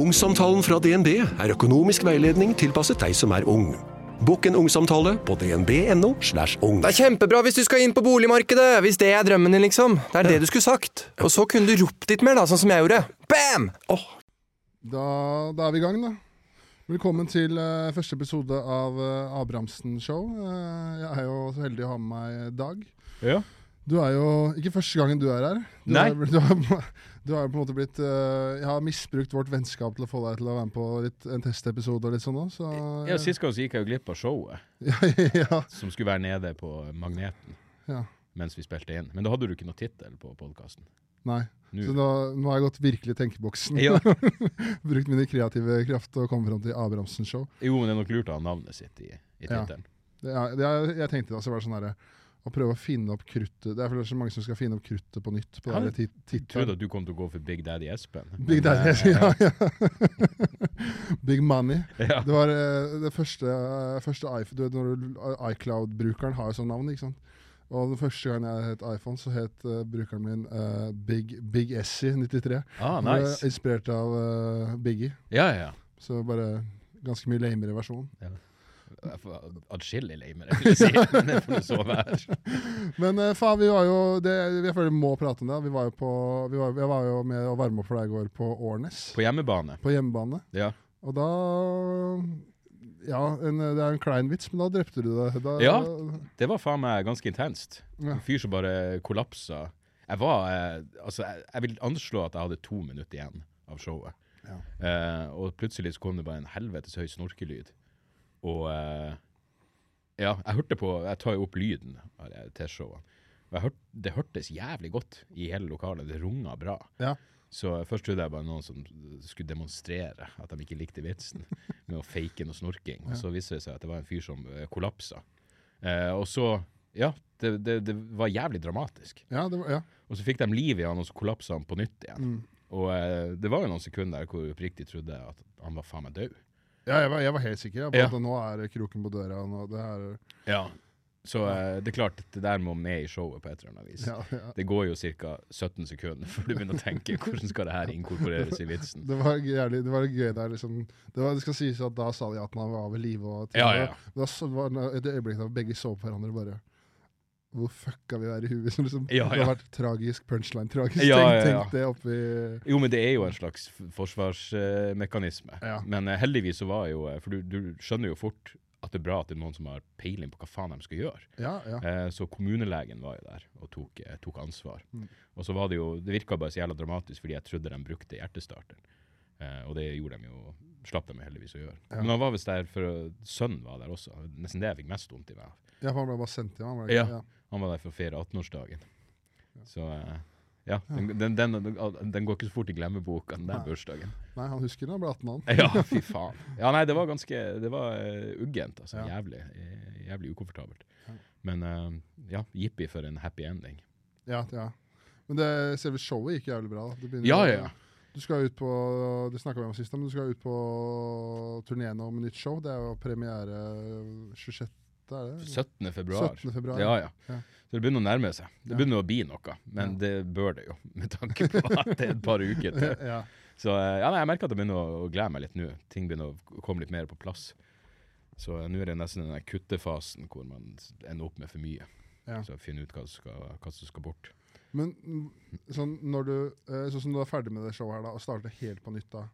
Ungsamtalen fra DNB er økonomisk veiledning tilpasset deg som er ung. Bokk en ungsamtale på dnb.no. slash ung. Det er kjempebra hvis du skal inn på boligmarkedet! Hvis det er drømmen din, liksom. Det er det du skulle sagt. Og så kunne du ropt litt mer, da, sånn som jeg gjorde. Bam! Da, da er vi i gang, da. Velkommen til uh, første episode av uh, Abrahamsen Show. Uh, jeg er jo så heldig å ha med meg Dag. Ja. Du er jo ikke første gangen du er her. Du Nei. Er, du, har, du har jo på en måte blitt eh, Jeg har misbrukt vårt vennskap til å få deg til å være med på litt, en testepisode og litt sånn òg, så ja, Sist gang så gikk jeg jo glipp av showet, ja, ja, som skulle være nede på Magneten ja. mens vi spilte inn. Men da hadde du ikke noe tittel på podkasten. Nei. Så nå, nå har jeg gått virkelig i tenkeboksen. Ja. Brukt mine kreative kraft og kommet fram til Abrahamsen Show. Jo, men det er nok lurt å ha navnet sitt i, i Ja. tittelen. Det er, det er, jeg tenkte da så var det sånn herre å prøve å finne opp kruttet Det er er så mange som skal finne opp kruttet på nytt. på Ja, Jeg trodde at du kom til å gå for Big Daddy Espen. Big Daddy, Espen, ja, ja. Big money. ja. Det var eh, det første, eh, første iCloud-brukeren har jo sånn navn, ikke sant. Og den første gangen jeg het iPhone, så het uh, brukeren min uh, Big, Big Essie 93. Ah, nice. Inspirert av uh, Biggie. Ja, ja. Så bare ganske mye lamere versjon. Jeg får Adskillig det, vil jeg si. Men det får det så være. Men eh, faen, vi var jo det, Jeg føler vi må prate om det. Vi var jo på vi var, Jeg var jo med å varme opp for deg i går på Årnes. På hjemmebane. På hjemmebane. Ja. Og da Ja, en, det er en klein vits, men da drepte du det. Da, Ja. Det var faen meg ganske intenst. Ja. En fyr som bare kollapsa. Jeg var eh, Altså, jeg, jeg vil anslå at jeg hadde to minutter igjen av showet. Ja. Eh, og plutselig så kom det bare en helvetes høy snorkelyd. Og eh, Ja, jeg hørte på Jeg tar jo opp lyden av jeg hørte, det hørtes jævlig godt i hele lokalet. Det runga bra. Ja. Så først trodde jeg bare noen som skulle demonstrere at de ikke likte vitsen, med å fake noe snorking. Og så viste det seg at det var en fyr som eh, kollapsa. Eh, og så Ja, det, det, det var jævlig dramatisk. Ja, det var, ja. Og så fikk de liv i han, og så kollapsa han på nytt igjen. Mm. Og eh, det var jo noen sekunder der hvor jeg oppriktig trodde at han var faen meg død. Ja jeg, var, jeg var helt sikker på Ja. at nå er kroken på døra. Nå, det er, Ja. Så eh, det er klart, at det der må med i showet på et eller annet vis. ja, ja. Det går jo ca. 17 sekunder før du begynner å tenke hvordan skal det her inkorporeres i vitsen. Det var jævlig, det var gøy der, liksom. Det, var, det skal sies at da sa de at han var ved live. Og ting, Ja, ja. Da så var et øyeblikk da begge så på hverandre bare Hvor fucka vi er i huet? Som liksom, Ja, Det har vært tragisk punchline. Tragisk. Ja, tenk, ja, ja. tenk det oppi Jo, men det er jo en slags forsvarsmekanisme. Ja. Men uh, heldigvis så var jo eh, For du, du skjønner jo fort at det er bra at det er noen som har peiling på hva faen de skal gjøre. Ja, ja. Eh, så kommunelegen var jo der og tok, uh, tok ansvar. Mm. Og så var det jo Det virka bare så jævla dramatisk fordi jeg trodde de brukte hjertestarteren. Og det gjorde de jo Slapp de heldigvis å gjøre. Ja. Men han var visst der for sønnen var der også. Nesten det jeg fikk mest vondt i meg. ja, for han ble bare sendt hjem. han Ja. ja. Han var der for å feire 18-årsdagen. Så eh, ja, den, den, den, den går ikke så fort i glemmeboka, den der Nei. bursdagen. Nei, han husker da han ble 18 han. Ja, fy faen. Ja, nei, det var ganske Det var uh, uggent, altså. Jævlig, eh, jævlig ukomfortabelt. Men uh, ja, jippi for en happy ending. Ja, ja. Men det, selve showet gikk jævlig bra. Det Ja, ja, ja. Du skal ut på Det vi om sist, men du skal ut på turné nå med nytt show. Det er jo premiere 26. er det? 17. februar. 17. februar. Ja, ja. Ja. Så det begynner å nærme seg. Det begynner å bli noe, men det bør det jo, med tanke på at det er et par uker til. ja. Så eh, ja, nei, jeg merker at jeg begynner å, glede meg litt nå. Ting begynner å komme litt mer på plass. Så eh, nå er det nesten den kuttefasen hvor man ender opp med for mye. Ja. Så finne ut hva som skal, hva som skal bort. Men sånn, når du, eh, sånn som du er ferdig med det showet her da, og starter helt på nytt da,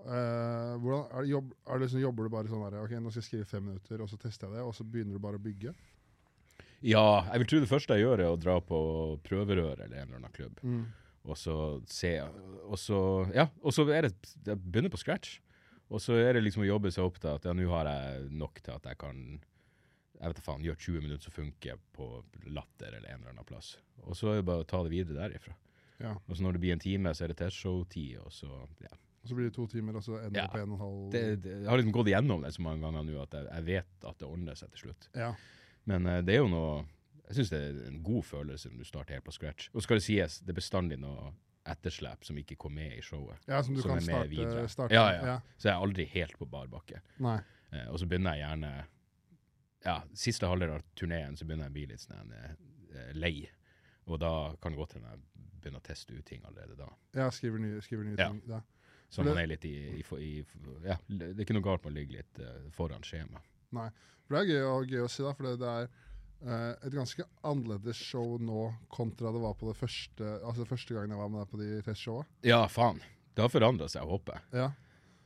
Uh, hvordan, er det jobb, er det liksom, jobber du bare sånn her, ok, nå skal jeg skrive fem minutter, og så tester jeg det, og så begynner du bare å bygge? Ja, jeg vil tro det første jeg gjør, er å dra på prøverør eller en eller annen klubb. Mm. Og så se Og så Ja, og så er det Jeg begynner på scratch. Og så er det liksom å jobbe seg opp til at ja, nå har jeg nok til at jeg kan jeg vet da faen, gjør 20 minutter som funker på latter eller en eller annen plass. Og så er det bare å ta det videre derifra. Ja, Og så når det blir en time, så er det T-show-tid, og så ja. og så blir det to timer, og så ender Ja. det på en og en halv. Det, det, jeg har liksom gått igjennom det så mange ganger nå at jeg, jeg vet at det ordner seg til slutt. Ja, Men uh, det er jo noe Jeg syns det er en god følelse når du starter helt på scratch. Og skal det sies, det er bestandig noe etterslep som ikke kom med i showet. ja som du Som kan starte, starte. Ja, ja. Så jeg er aldri helt på bar bakke. Nei. Eh, og så begynner jeg gjerne Ja, siste halvdel av turneen så begynner jeg å bli litt sånn uh, lei. Og da kan det godt hende jeg begynner å teste ut ting allerede da. Ja, skriver nye, skriver nye ting. Ja. Så man er litt i, i, i Ja, det er ikke noe galt med å ligge litt uh, foran skjema. Nei. For det er gøy, og, gøy å si, da, for det, det er uh, et ganske annerledes show nå kontra det var på det første Altså første gangen jeg var med deg på de testshowene. Ja, faen. Det har forandra seg, håper jeg. Ja.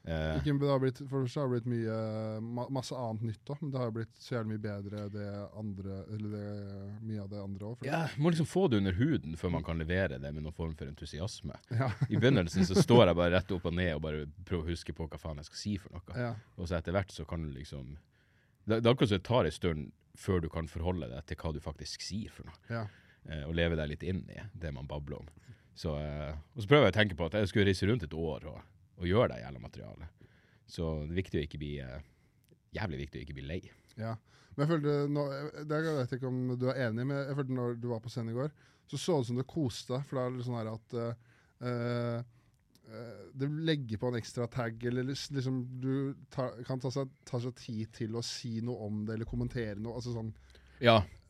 Eh, Ikke, det har blitt, for det har blitt mye, masse annet nytt òg, men det har blitt så jævlig mye bedre det andre Eller det, mye av det andre òg. ja, må liksom få det under huden før man kan levere det med noen form for entusiasme. Ja. I begynnelsen så står jeg bare rett opp og ned og bare prøver å huske på hva faen jeg skal si for noe. Ja. Og så etter hvert så kan du liksom Det, det er akkurat som det tar en stund før du kan forholde deg til hva du faktisk sier for noe. Ja. Eh, og leve deg litt inn i det man babler om. Så, eh, og så prøver jeg å tenke på at jeg skulle reise rundt et år og, og gjøre det jævla materialet. Så det er viktig å ikke bli eh, Jævlig viktig å ikke bli lei. Ja. Men jeg følte nå, jeg- det vet ikke om du er enig, men jeg følte når du var på scenen i går, så så det ut som du koste deg. For det er litt sånn her at uh, Uh, det legger på en ekstra tag, eller liksom du tar, kan ta seg, ta seg tid til å si noe om det, eller kommentere noe. Altså sånn Ja, eh,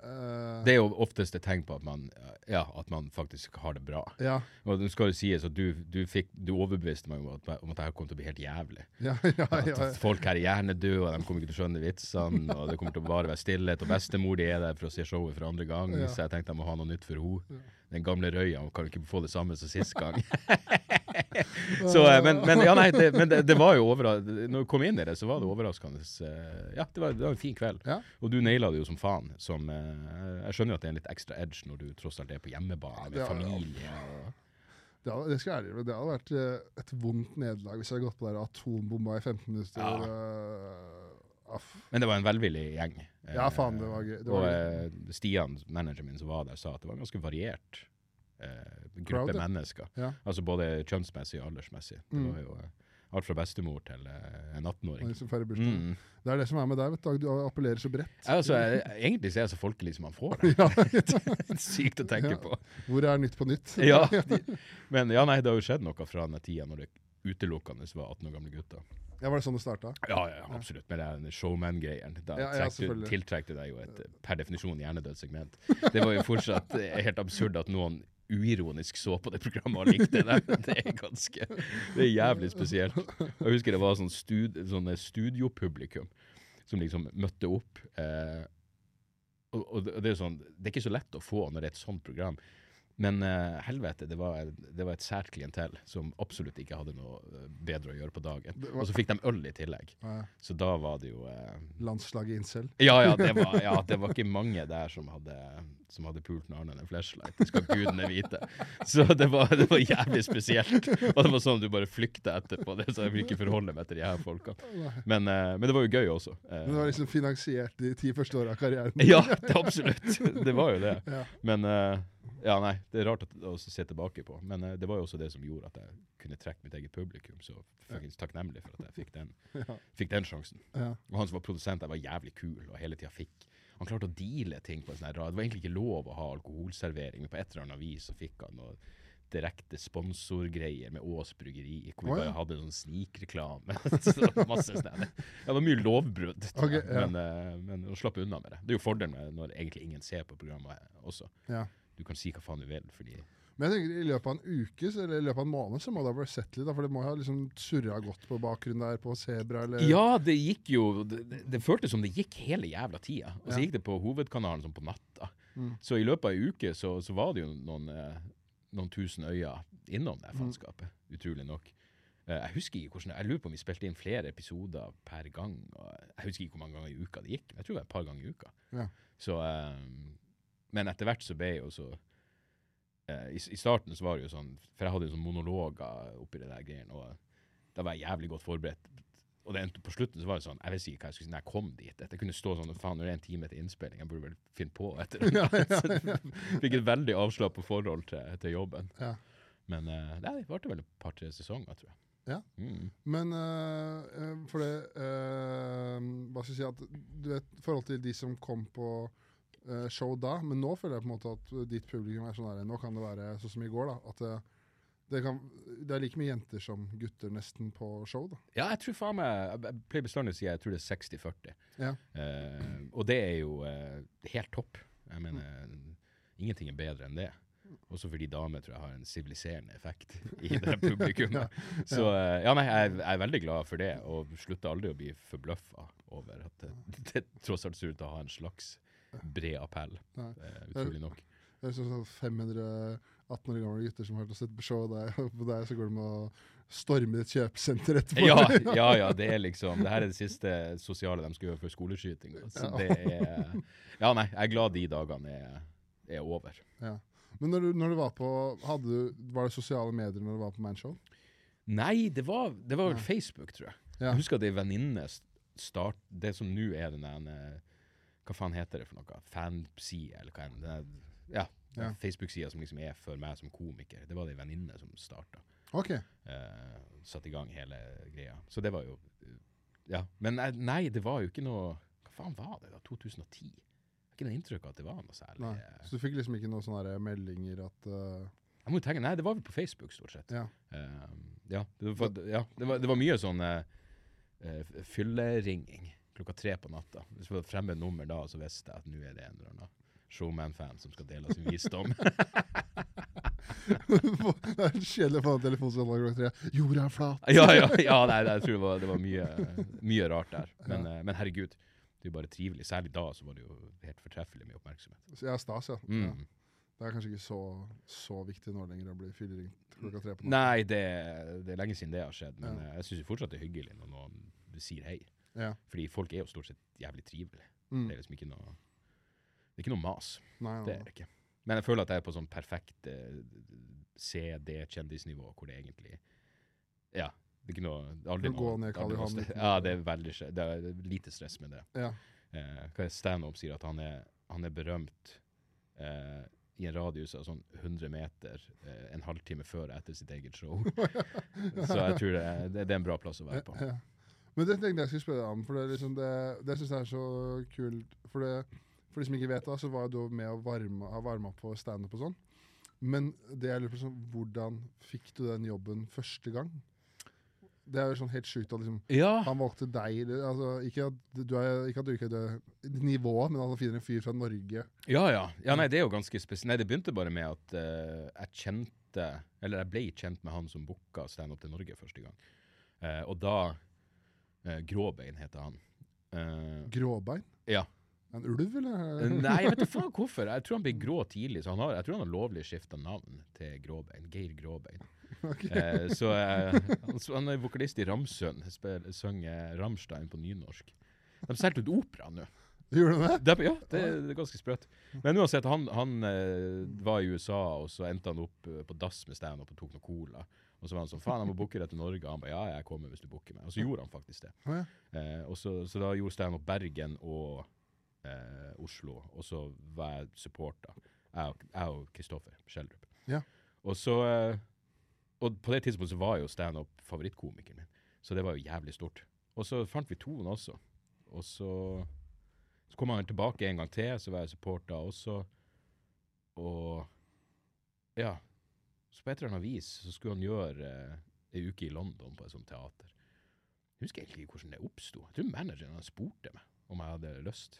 det er jo oftest et tegn på at man, ja, at man faktisk har det bra. Ja. Og det skal jo sies at du, du, fikk, du overbeviste meg om at, om at det kom til å bli helt jævlig. Ja, ja, At folk her er hjernedøde, og de kommer ikke til å skjønne vitsene, og det kommer til å bare være stillhet. Og bestemor de er der for å se showet for andre gang, Ja. så jeg tenkte jeg må ha noe nytt for henne. Den gamle røya hun kan ikke få det samme som sist gang. så, eh, men, men, ja, nei, det, men det, det var jo overra Når du kom inn i det, så var det overraskende. eh, Ja, det var, det var en fin kveld. Ja. Og du naila det jo som faen. Som, eh, jeg skjønner jo at det er en litt ekstra edge når du tross alt er på hjemmebane med familie. Det hadde, det skal jeg det hadde vært et vondt nederlag hvis jeg hadde gått på der atombomba i 15 minutter. Ja. aff. men det var en velvillig gjeng. Ja, faen, det var gøy. Det og var eh, Stian, manageren min som var der, sa at det var ganske variert eh, gruppe Crowded. mennesker. Ja. Altså både kjønnsmessig og aldersmessig. Det Mm. var jo eh, alt fra bestemor til eh, en Og 18-åring. de som feirer bursdag. Mm. Det er det som er med deg, vet du. Du appellerer så bredt. Altså, jeg, egentlig så er jeg så folkelig som man får det. Ja. Sykt å tenke Ja. på. Hvor er Nytt på nytt? Ja, de, men ja, nei, det har jo skjedd noe fra den tida når det utelukkende var 18 år gamle gutter. Ja, Var det sånn det starta? Ja, ja, absolutt. Med den showman-greien. Da Ja, ja, trekk du- selvfølgelig. tiltrekker du deg jo et eh, per definisjon hjernedødt segment. Det var jo fortsatt eh, helt absurd at noen uironisk så på det programmet og likte det. Det er ganske Det er jævlig spesielt. Jeg husker det var sånn, stud, sånne studiopublikum som liksom møtte opp. Eh, og, og det, er jo sånn Det er ikke så lett å få når det er et sånt program. Men eh, helvete, det var, det var et sært klientell som absolutt ikke hadde noe eh, bedre å gjøre på dagen. Var- Og så fikk de øl i tillegg. Ja, Så da var det jo eh, landslaget incel. ja, ja, det var, ja, det var ikke mange der som hadde, som hadde pult enn en flashlight. Det skal gudene vite. Så det var, det var jævlig spesielt. Og det var sånn du bare flykta etterpå. Det, så jeg vil ikke forholde meg til de her folka. Men, eh, men det var jo gøy også. Men det var liksom finansiert de ti første åra av karrieren. ja, det, absolutt. Det var jo det. Ja. Men eh, ja, nei, det er rart å, se tilbake på. Men eh, det var jo også det som gjorde at jeg kunne trekke mitt eget publikum. Så faktisk takknemlig for at jeg fikk den, fikk den sjansen. Ja. Og han som var produsent, jeg var jævlig kul og hele tida fikk Han klarte å deale ting på en sånn her rad. Det var egentlig ikke lov å ha alkoholservering, men på et eller annet vis så fikk han noe direkte sponsorgreier med Ås bryggeri, hvor vi ja. bare hadde sånn snikreklame. Så masse sånn. Det var mye lovbrudd, okay, ja. men, eh, men å slappe unna med det. Det er jo fordelen med når egentlig ingen ser på programmet også. Ja. Du kan si hva faen du vil, fordi Men jeg tenker i løpet av en uke eller i løpet av en måned så må det ha vært sett litt, da, for det må ha liksom surra godt på bakgrunnen der på Sebra eller Ja, det gikk jo Det, det, føltes som det gikk hele jævla tida. Og så Ja. gikk det på hovedkanalen sånn på natta. Mm. Så i løpet av ei uke så, så var det jo noen, eh, noen tusen øyer innom Mm. det faenskapet. Utrolig nok. Eh, jeg husker ikke hvordan Jeg lurer på om vi spilte inn flere episoder per gang. Og jeg husker ikke hvor mange ganger i uka det gikk, men jeg tror det var et par ganger i uka. Ja. Så, um, men etter hvert så ble jo så i, I starten så var det jo sånn For jeg hadde jo sånn monologer oppi det der greiene, og da var jeg jævlig godt forberedt. Og det endte på slutten så var det sånn Jeg visste ikke hva jeg skulle si når jeg kom dit. Jeg kunne stå sånn Faen, det er en time til innspilling, jeg burde vel finne på et eller annet. Fikk et veldig avslappa forhold til, til jobben. Ja. Men uh, det varte vel et par-tre sesonger, tror jeg. Ja. Mm. Men øh, for det uh, Hva skal jeg si at Du vet, forhold til de som kom på show da, men nå føler jeg på en måte at ditt publikum er sånn her Nå kan det være sånn som i går, da. At det, det, kan, det er like mye jenter som gutter nesten på show, da. Ja, jeg tror faen meg Jeg pleier bestandig å si jeg tror det er 60-40. Ja. Eh, og det er jo eh, helt topp. Jeg mener, ingenting er bedre enn det. Også fordi damer tror jeg har en siviliserende effekt i det publikummet. ja, ja. Så eh, ja, nei, jeg, jeg er veldig glad for det, og slutter aldri å bli forbløffa over at det, det tross alt ser ut til å ha en slags bred appell. Eh, utrolig nok. Det er sånn sånn 500 18 år gamle gutter som har sett på show deg, og på deg, så går de og stormer et kjøpesenter etterpå. Ja, ja, ja, det er liksom Det her er det siste sosiale de skal gjøre før skoleskyting. Så det er Ja, nei, jeg er glad de dagene er, er over. Ja. Men når du, når du var på du, Var det sosiale medier når du var på Manshow? Nei, det var, det var vel Facebook, tror jeg. Ja. Jeg husker at ei venninne start Det som nå er den der Hva faen heter det for noe? Fanside, eller hva enn. Det Ja, Ja. Facebook-sida som liksom er for meg som komiker. Det var det ei venninne som starta. OK. Uh, satte i gang hele greia. Så det var jo uh, Ja. Men nei, det var jo ikke noe Hva faen var det, da? 2010? Jeg har ikke noe inntrykk av at det var noe særlig. Nei. Så du fikk liksom ikke noen sånne meldinger at uh, Jeg må jo tenke, Nei, det var vel på Facebook, stort sett. Ja. Eh, ja, det var, ja det, var, det var mye sånn eh, eh, fylleringing klokka tre på natta. Hvis var et fremmed nummer da, så visste jeg at nå er det en eller annen showman-fan som skal dele sin visdom. Det er kjedelig å få en telefonsamtale klokka tre. Jorda er flat. ja, ja, ja nei, nei, jeg tror det var, det var mye, mye rart der. Men, eh, men herregud, det er bare trivelig. Særlig da så var det jo helt fortreffelig med oppmerksomhet. Så er stas, ja. ja. Mm. Det er kanskje ikke så, så viktig nå lenger å bli fylleringt klokka tre på natta. Nei, det, det er lenge siden det har skjedd, men Ja. eh, jeg syns fortsatt det er hyggelig når noen sier hei. Ja. Fordi folk er jo stort sett jævlig trivelige. Mm. Det er liksom ikke noe Det er ikke noe mas. Nei, Det er det ikke. Men jeg føler at jeg er på sånn perfekt eh, CD-kjendisnivå, hvor det egentlig Ja. Det er ikke noe det aldri noe- ned aldri noe Ja, det er veldig Det er lite stress med det. Ja. Eh, hva er standup sier at han er, han er berømt eh, i en radius av sånn 100 meter eh, en halvtime før etter sitt eget show. Så jeg tror det, det, det er en bra plass å være på. Ja. Men det tenkte jeg skulle spørre deg om, for det, liksom det, det syns jeg er så kult. For, det, for de som ikke vet, da, så var du med å varme, ha varma opp på standup og sånn. Men det jeg lurer på sånn, hvordan fikk du den jobben første gang? Det er jo sånn helt sjukt at liksom, Ja. han valgte deg. Altså, ikke, at du er, ikke at du ikke er det nivået, men at han finner en fyr fra Norge. Ja, ja. ja nei, det er jo ganske spesielt. Nei, det begynte bare med at uh, jeg kjente Eller jeg ble kjent med han som booka standup til Norge første gang. Uh, og da eh, Gråbein heter han. Eh, Gråbein? ja. En ulv, eller? Nei, jeg vet ikke faen hvorfor. Jeg tror han ble grå tidlig, så han har, jeg tror han har lovlig skifta navn til Gråbein. Geir Gråbein. Eh, så eh, han, han er vokalist i Ramsund. Synger Rammstein på nynorsk. De solgte ut opera nå. Gjorde de det? Ja, det, det er ganske sprøtt. Men uansett, han, han eh, var i USA, og så endte han opp eh, på dass med Stan og tok noe cola. Og så var han sånn Faen, jeg må booke deg til Norge. Han ba ja, jeg kommer hvis du booker meg. Og så gjorde han faktisk det. Ja. Eh, og så, så da gjorde standup Bergen og eh, Oslo, og så var jeg supporter. Jeg og- jeg og Kristoffer Schjelderup. Ja. Og så eh, Og på det tidspunktet så var jo standup favorittkomikeren min, så det var jo jævlig stort. Og så fant vi toen også. Og så så kom han tilbake en gang til, så var jeg supporter også. Og ja. Så på et eller annet vis så skulle han gjøre eh, ei uke i London på et sånt teater. Jeg husker egentlig ikke hvordan det oppsto. Jeg tror manageren han spurte meg om jeg hadde lyst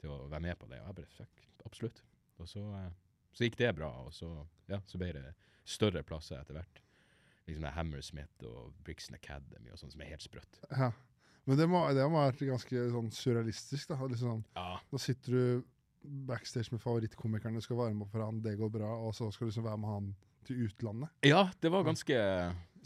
til å være med på det, og jeg bare fuck, absolutt. Og så, eh, så gikk det bra, og så, ja, så ble det større plasser etter hvert. Liksom det er Hammersmith og Brixton Academy og sånn som er helt sprøtt. Ja. Men det må, det må ha vært ganske sånn surrealistisk. da. Liksom, sånn, Ja, da sitter du backstage med favorittkomikerne, skal varme opp for han, det går bra, og så skal du liksom være med han til utlandet. Ja, det var ganske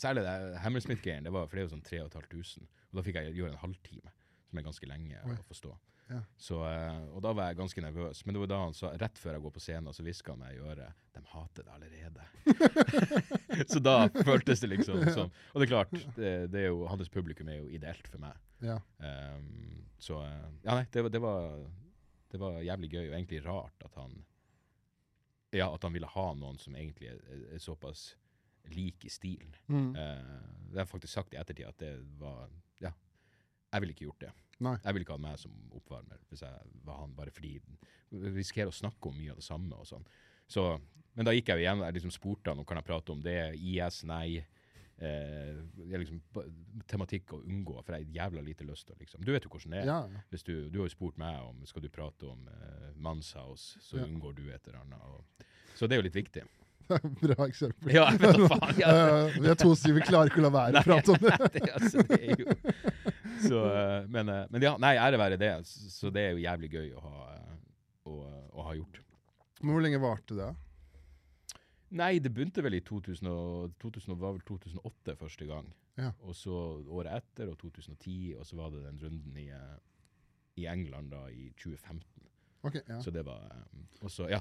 Særlig det Hammersmith-greien, det var, for det er jo sånn 3500. Og da fikk jeg gjøre en halvtime, som er ganske lenge Oi. å forstå. Ja. Så, eh, og da var jeg ganske nervøs. Men det var da han sa, rett før jeg går på scenen, så hviska han meg i øret De hater det allerede. så da føltes det liksom sånn. Og det er klart, det, det er jo, hans publikum er jo ideelt for meg. Ja. Um, så eh, Ja, nei, det, det, var, det var jævlig gøy, og egentlig rart at han Ja, at han ville ha noen som egentlig er, er såpass lik i stilen. Mm. Uh, det har jeg faktisk sagt i ettertid at det var Ja, jeg ville ikke gjort det. Nei. Jeg ville ikke hatt meg som oppvarmer hvis jeg var han, bare fordi vi risikerer å snakke om mye av det samme og sånn. Så, men da gikk jeg jo igjen, jeg liksom spurte han om kan jeg prate om det, IS, nei. Eh, liksom tematikk å unngå, for jeg har jævla lite lyst til liksom Du vet jo hvordan det er. Ja. Hvis du, du har jo spurt meg om skal du prate om eh, Manshaus, så Ja. unngår du et eller annet. Og, Så det er jo litt viktig. Bra eksempel. Ja, jeg vet da faen. Ja. Vi er to stykker, vi klarer ikke å la være å prate om det. det, altså, det er jo så, eh, men, eh, men ja, nei, ære være det. Så det er jo jævlig gøy å ha, eh, å, å ha gjort. Men hvor lenge varte det? Nei, det begynte vel i 2000 og, 2000, var vel 2008 første gang. Ja. Og så året etter, og 2010, og så var det den runden i, eh, i England da i 2015. Okay, ja. Så det var eh, Og så, ja.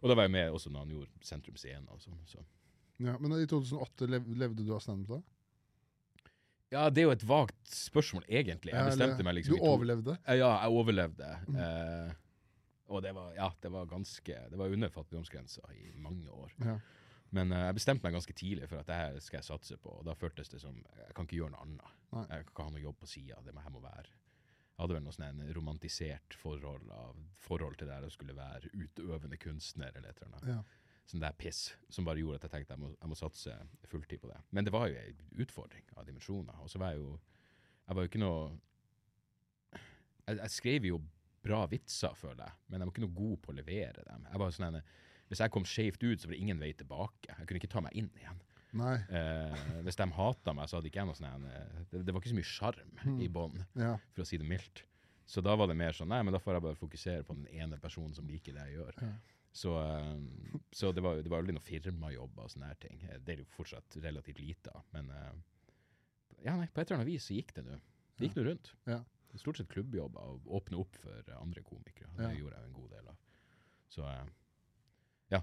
Og da var jeg med også når han gjorde Sentrum Scene og sånn. Så. ja. Men i 2008 lev, levde du av standup da? Ja, det er jo et vagt spørsmål, egentlig. Jeg bestemte meg liksom Du overlevde? Eh, Ja, jeg overlevde. Mm. Eh, og det var, ja, det var ganske Det var under fattigdomsgrensa i mange år. Ja. Men uh, jeg bestemte meg ganske tidlig for at det her skal jeg satse på. Og da føltes det som Jeg kan ikke gjøre noe annet. Nei. Jeg kan ikke ha noe jobb på sida. Det må, her må være Jeg hadde vel noe sånn en romantisert forhold av forhold til det her å skulle være utøvende kunstner eller et eller annet. Ja. Sånn der piss som bare gjorde at jeg tenkte jeg må, jeg må satse fulltid på det. Men det var jo ei utfordring av dimensjoner. Og så var jeg jo Jeg var jo ikke noe jeg, jeg skrev jo bra vitser, føler jeg, men jeg var ikke noe god på å levere dem. Jeg var sånn en, Hvis jeg kom skjevt ut, så var det ingen vei tilbake. Jeg kunne ikke ta meg inn igjen. Eh, hvis de hata meg, så hadde ikke jeg noe sånn eh, det, det var ikke så mye sjarm i bånn, Ja. for å si det mildt. Så da var det mer sånn Nei, men da får jeg bare fokusere på den ene personen som liker det jeg gjør. Ja. Så, eh, så det var jo det var aldri noen firmajobber og sånne her ting. Eh, Det er jo fortsatt relativt lite av, men eh, ja, nei, på et eller annet vis så gikk det nå. Det gikk nå rundt. Ja. Stort sett klubbjobber og åpne opp for andre komikere. Det Ja. gjorde jeg en god del av. Så eh, ja.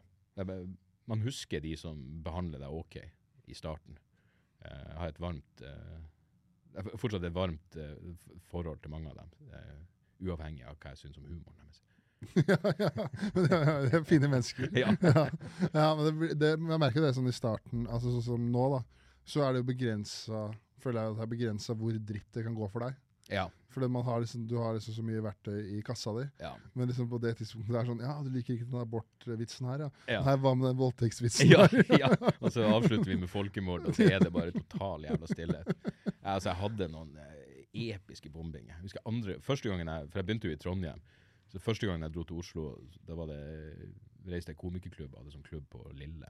Man husker de som behandler deg OK i starten. Eh, Jeg har et varmt eh, jeg har fortsatt et varmt forhold til mange av dem. uavhengig av hva jeg syns om humoren deres. ja, ja. Det er, er fine mennesker. Ja. ja. ja men det, det, jeg merker det sånn i starten, altså sånn som nå, da. Så er det jo begrensa Føler jeg at det er begrensa hvor dritt det kan gå for deg. Ja. Fordi man har liksom, du har liksom så mye verktøy i kassa di. Ja. Men liksom på det tidspunktet det er sånn Ja, du liker ikke den abortvitsen her, ja. Ja. Nei, hva med den voldtektsvitsen? ja, ja. Og så avslutter vi med folkemord, og så er det bare total jævla stillhet. Altså, jeg hadde noen eh, episke bombinger. Jeg husker andre, første gangen jeg, For jeg begynte jo i Trondheim. Så første gangen jeg dro til Oslo, da var det reiste jeg komikerklubb, hadde sånn klubb på Lille.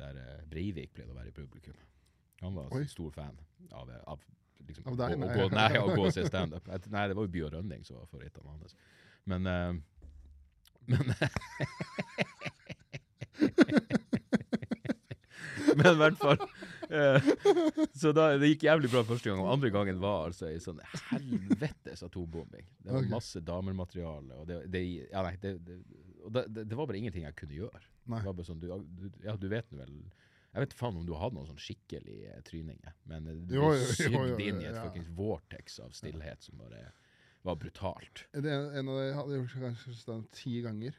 Der eh, Breivik pleide å være i publikum. Han var Oi. stor fan av, av liksom, Av deg? å, å, gå, nei, å gå og se standup. Nei, det var jo By og Rønning som var favoritten hans. Men, uh, men Men i hvert fall eh, Så da, det gikk jævlig bra første gang, og andre gangen var altså ei sånn helvetes atombombing. Det var masse damermateriale, og det, det, ja, nei, det, det, og det, det, det var bare ingenting jeg kunne gjøre. Nei. Det var bare sånn, du, du, ja, du vet nå vel Jeg vet faen om du har hatt noen sånn skikkelig tryninger, men eh, du jo, sydd inn i et ja. fuckings vortex av stillhet som bare var brutalt. Det er en av de hadde gjort kanskje ti ganger.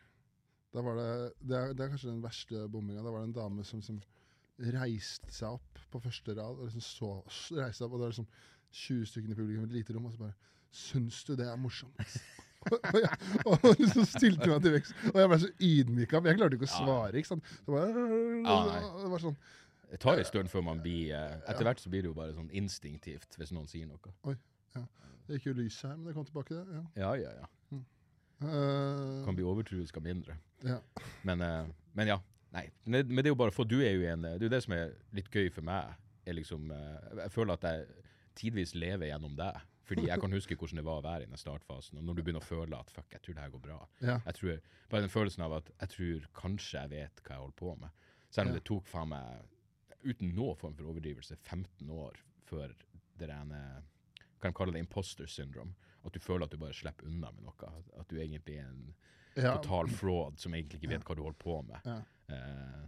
Da var det, det, er, det er kanskje den verste bomminga. Da var det en dame som som reiste seg opp på første rad og liksom så, reiste seg opp, og det var liksom 20 stykker i publikum i et lite rom, og så bare Syns du det er morsomt? Og, jeg, og liksom stilte meg til vekst. Og jeg ble så ydmyka, men jeg klarte ikke å svare. ikke sant? Det var, det var sånn Det tar en stund før man blir eh, Etter hvert så blir det jo bare sånn instinktivt hvis noen sier noe. Det gikk jo lys her, men det kom tilbake, det. Ja. Ja, ja, ja. Uh, Kan bli overtruisk av mindre. ja. Men, eh, men ja. Nei. Men det, er jo bare for du er jo en Det er jo det som er litt gøy for meg. Er liksom, jeg føler at jeg tidvis lever gjennom deg. Fordi jeg kan huske hvordan det var å være i den startfasen. Og når du begynner å føle at fuck, jeg tror det her går bra. ja. Jeg tror, bare den følelsen av at jeg tror kanskje jeg vet hva jeg holder på med. Selv om Ja. det tok faen meg, uten noen form for overdrivelse, 15 år før det rene Kan kalle det imposter syndrome? At du føler at du bare slipper unna med noe. At du egentlig er en ja. total fraud som egentlig ikke vet hva du holder på med. Ja. Eh,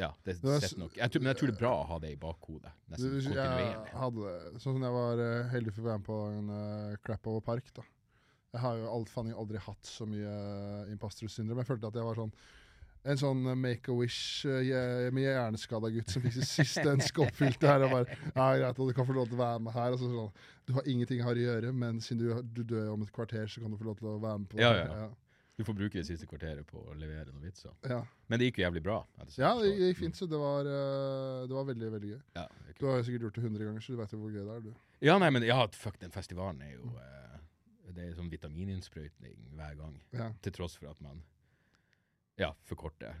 ja, det er sett nok. Jeg tror, men jeg tror det er bra å ha det i bakhodet. Nesten Du, jeg hadde det. Sånn som jeg var eh, heldig for å være med på en uh, Clapover Park. da. Jeg har jo alt, faen, aldri hatt så mye uh, imposter syndrom. Jeg følte at jeg var sånn en sånn eh, make-a-wish uh, med hjerneskada gutt som fikk sitt siste ønske oppfylt. her, og bare, ja, greit, og Du kan få lov til å være med her. Og så, sånn, du har ingenting her å gjøre, men siden du, du dør om et kvarter, så kan du få lov til å være med på det. Ja, ja, ja. Du får bruke det siste kvarteret på å levere noen vitser. ja. Men det gikk jo jævlig bra. ja, det gikk fint. så Det var, eh, det var veldig veldig gøy. Ja, Du har jo sikkert gjort det 100 ganger, så du vet jo hvor gøy det er. du. ja, nei, men ja, fuck, den festivalen er jo eh, Det er sånn vitamininnsprøytning hver gang. Ja. Til tross for at man ja, forkorter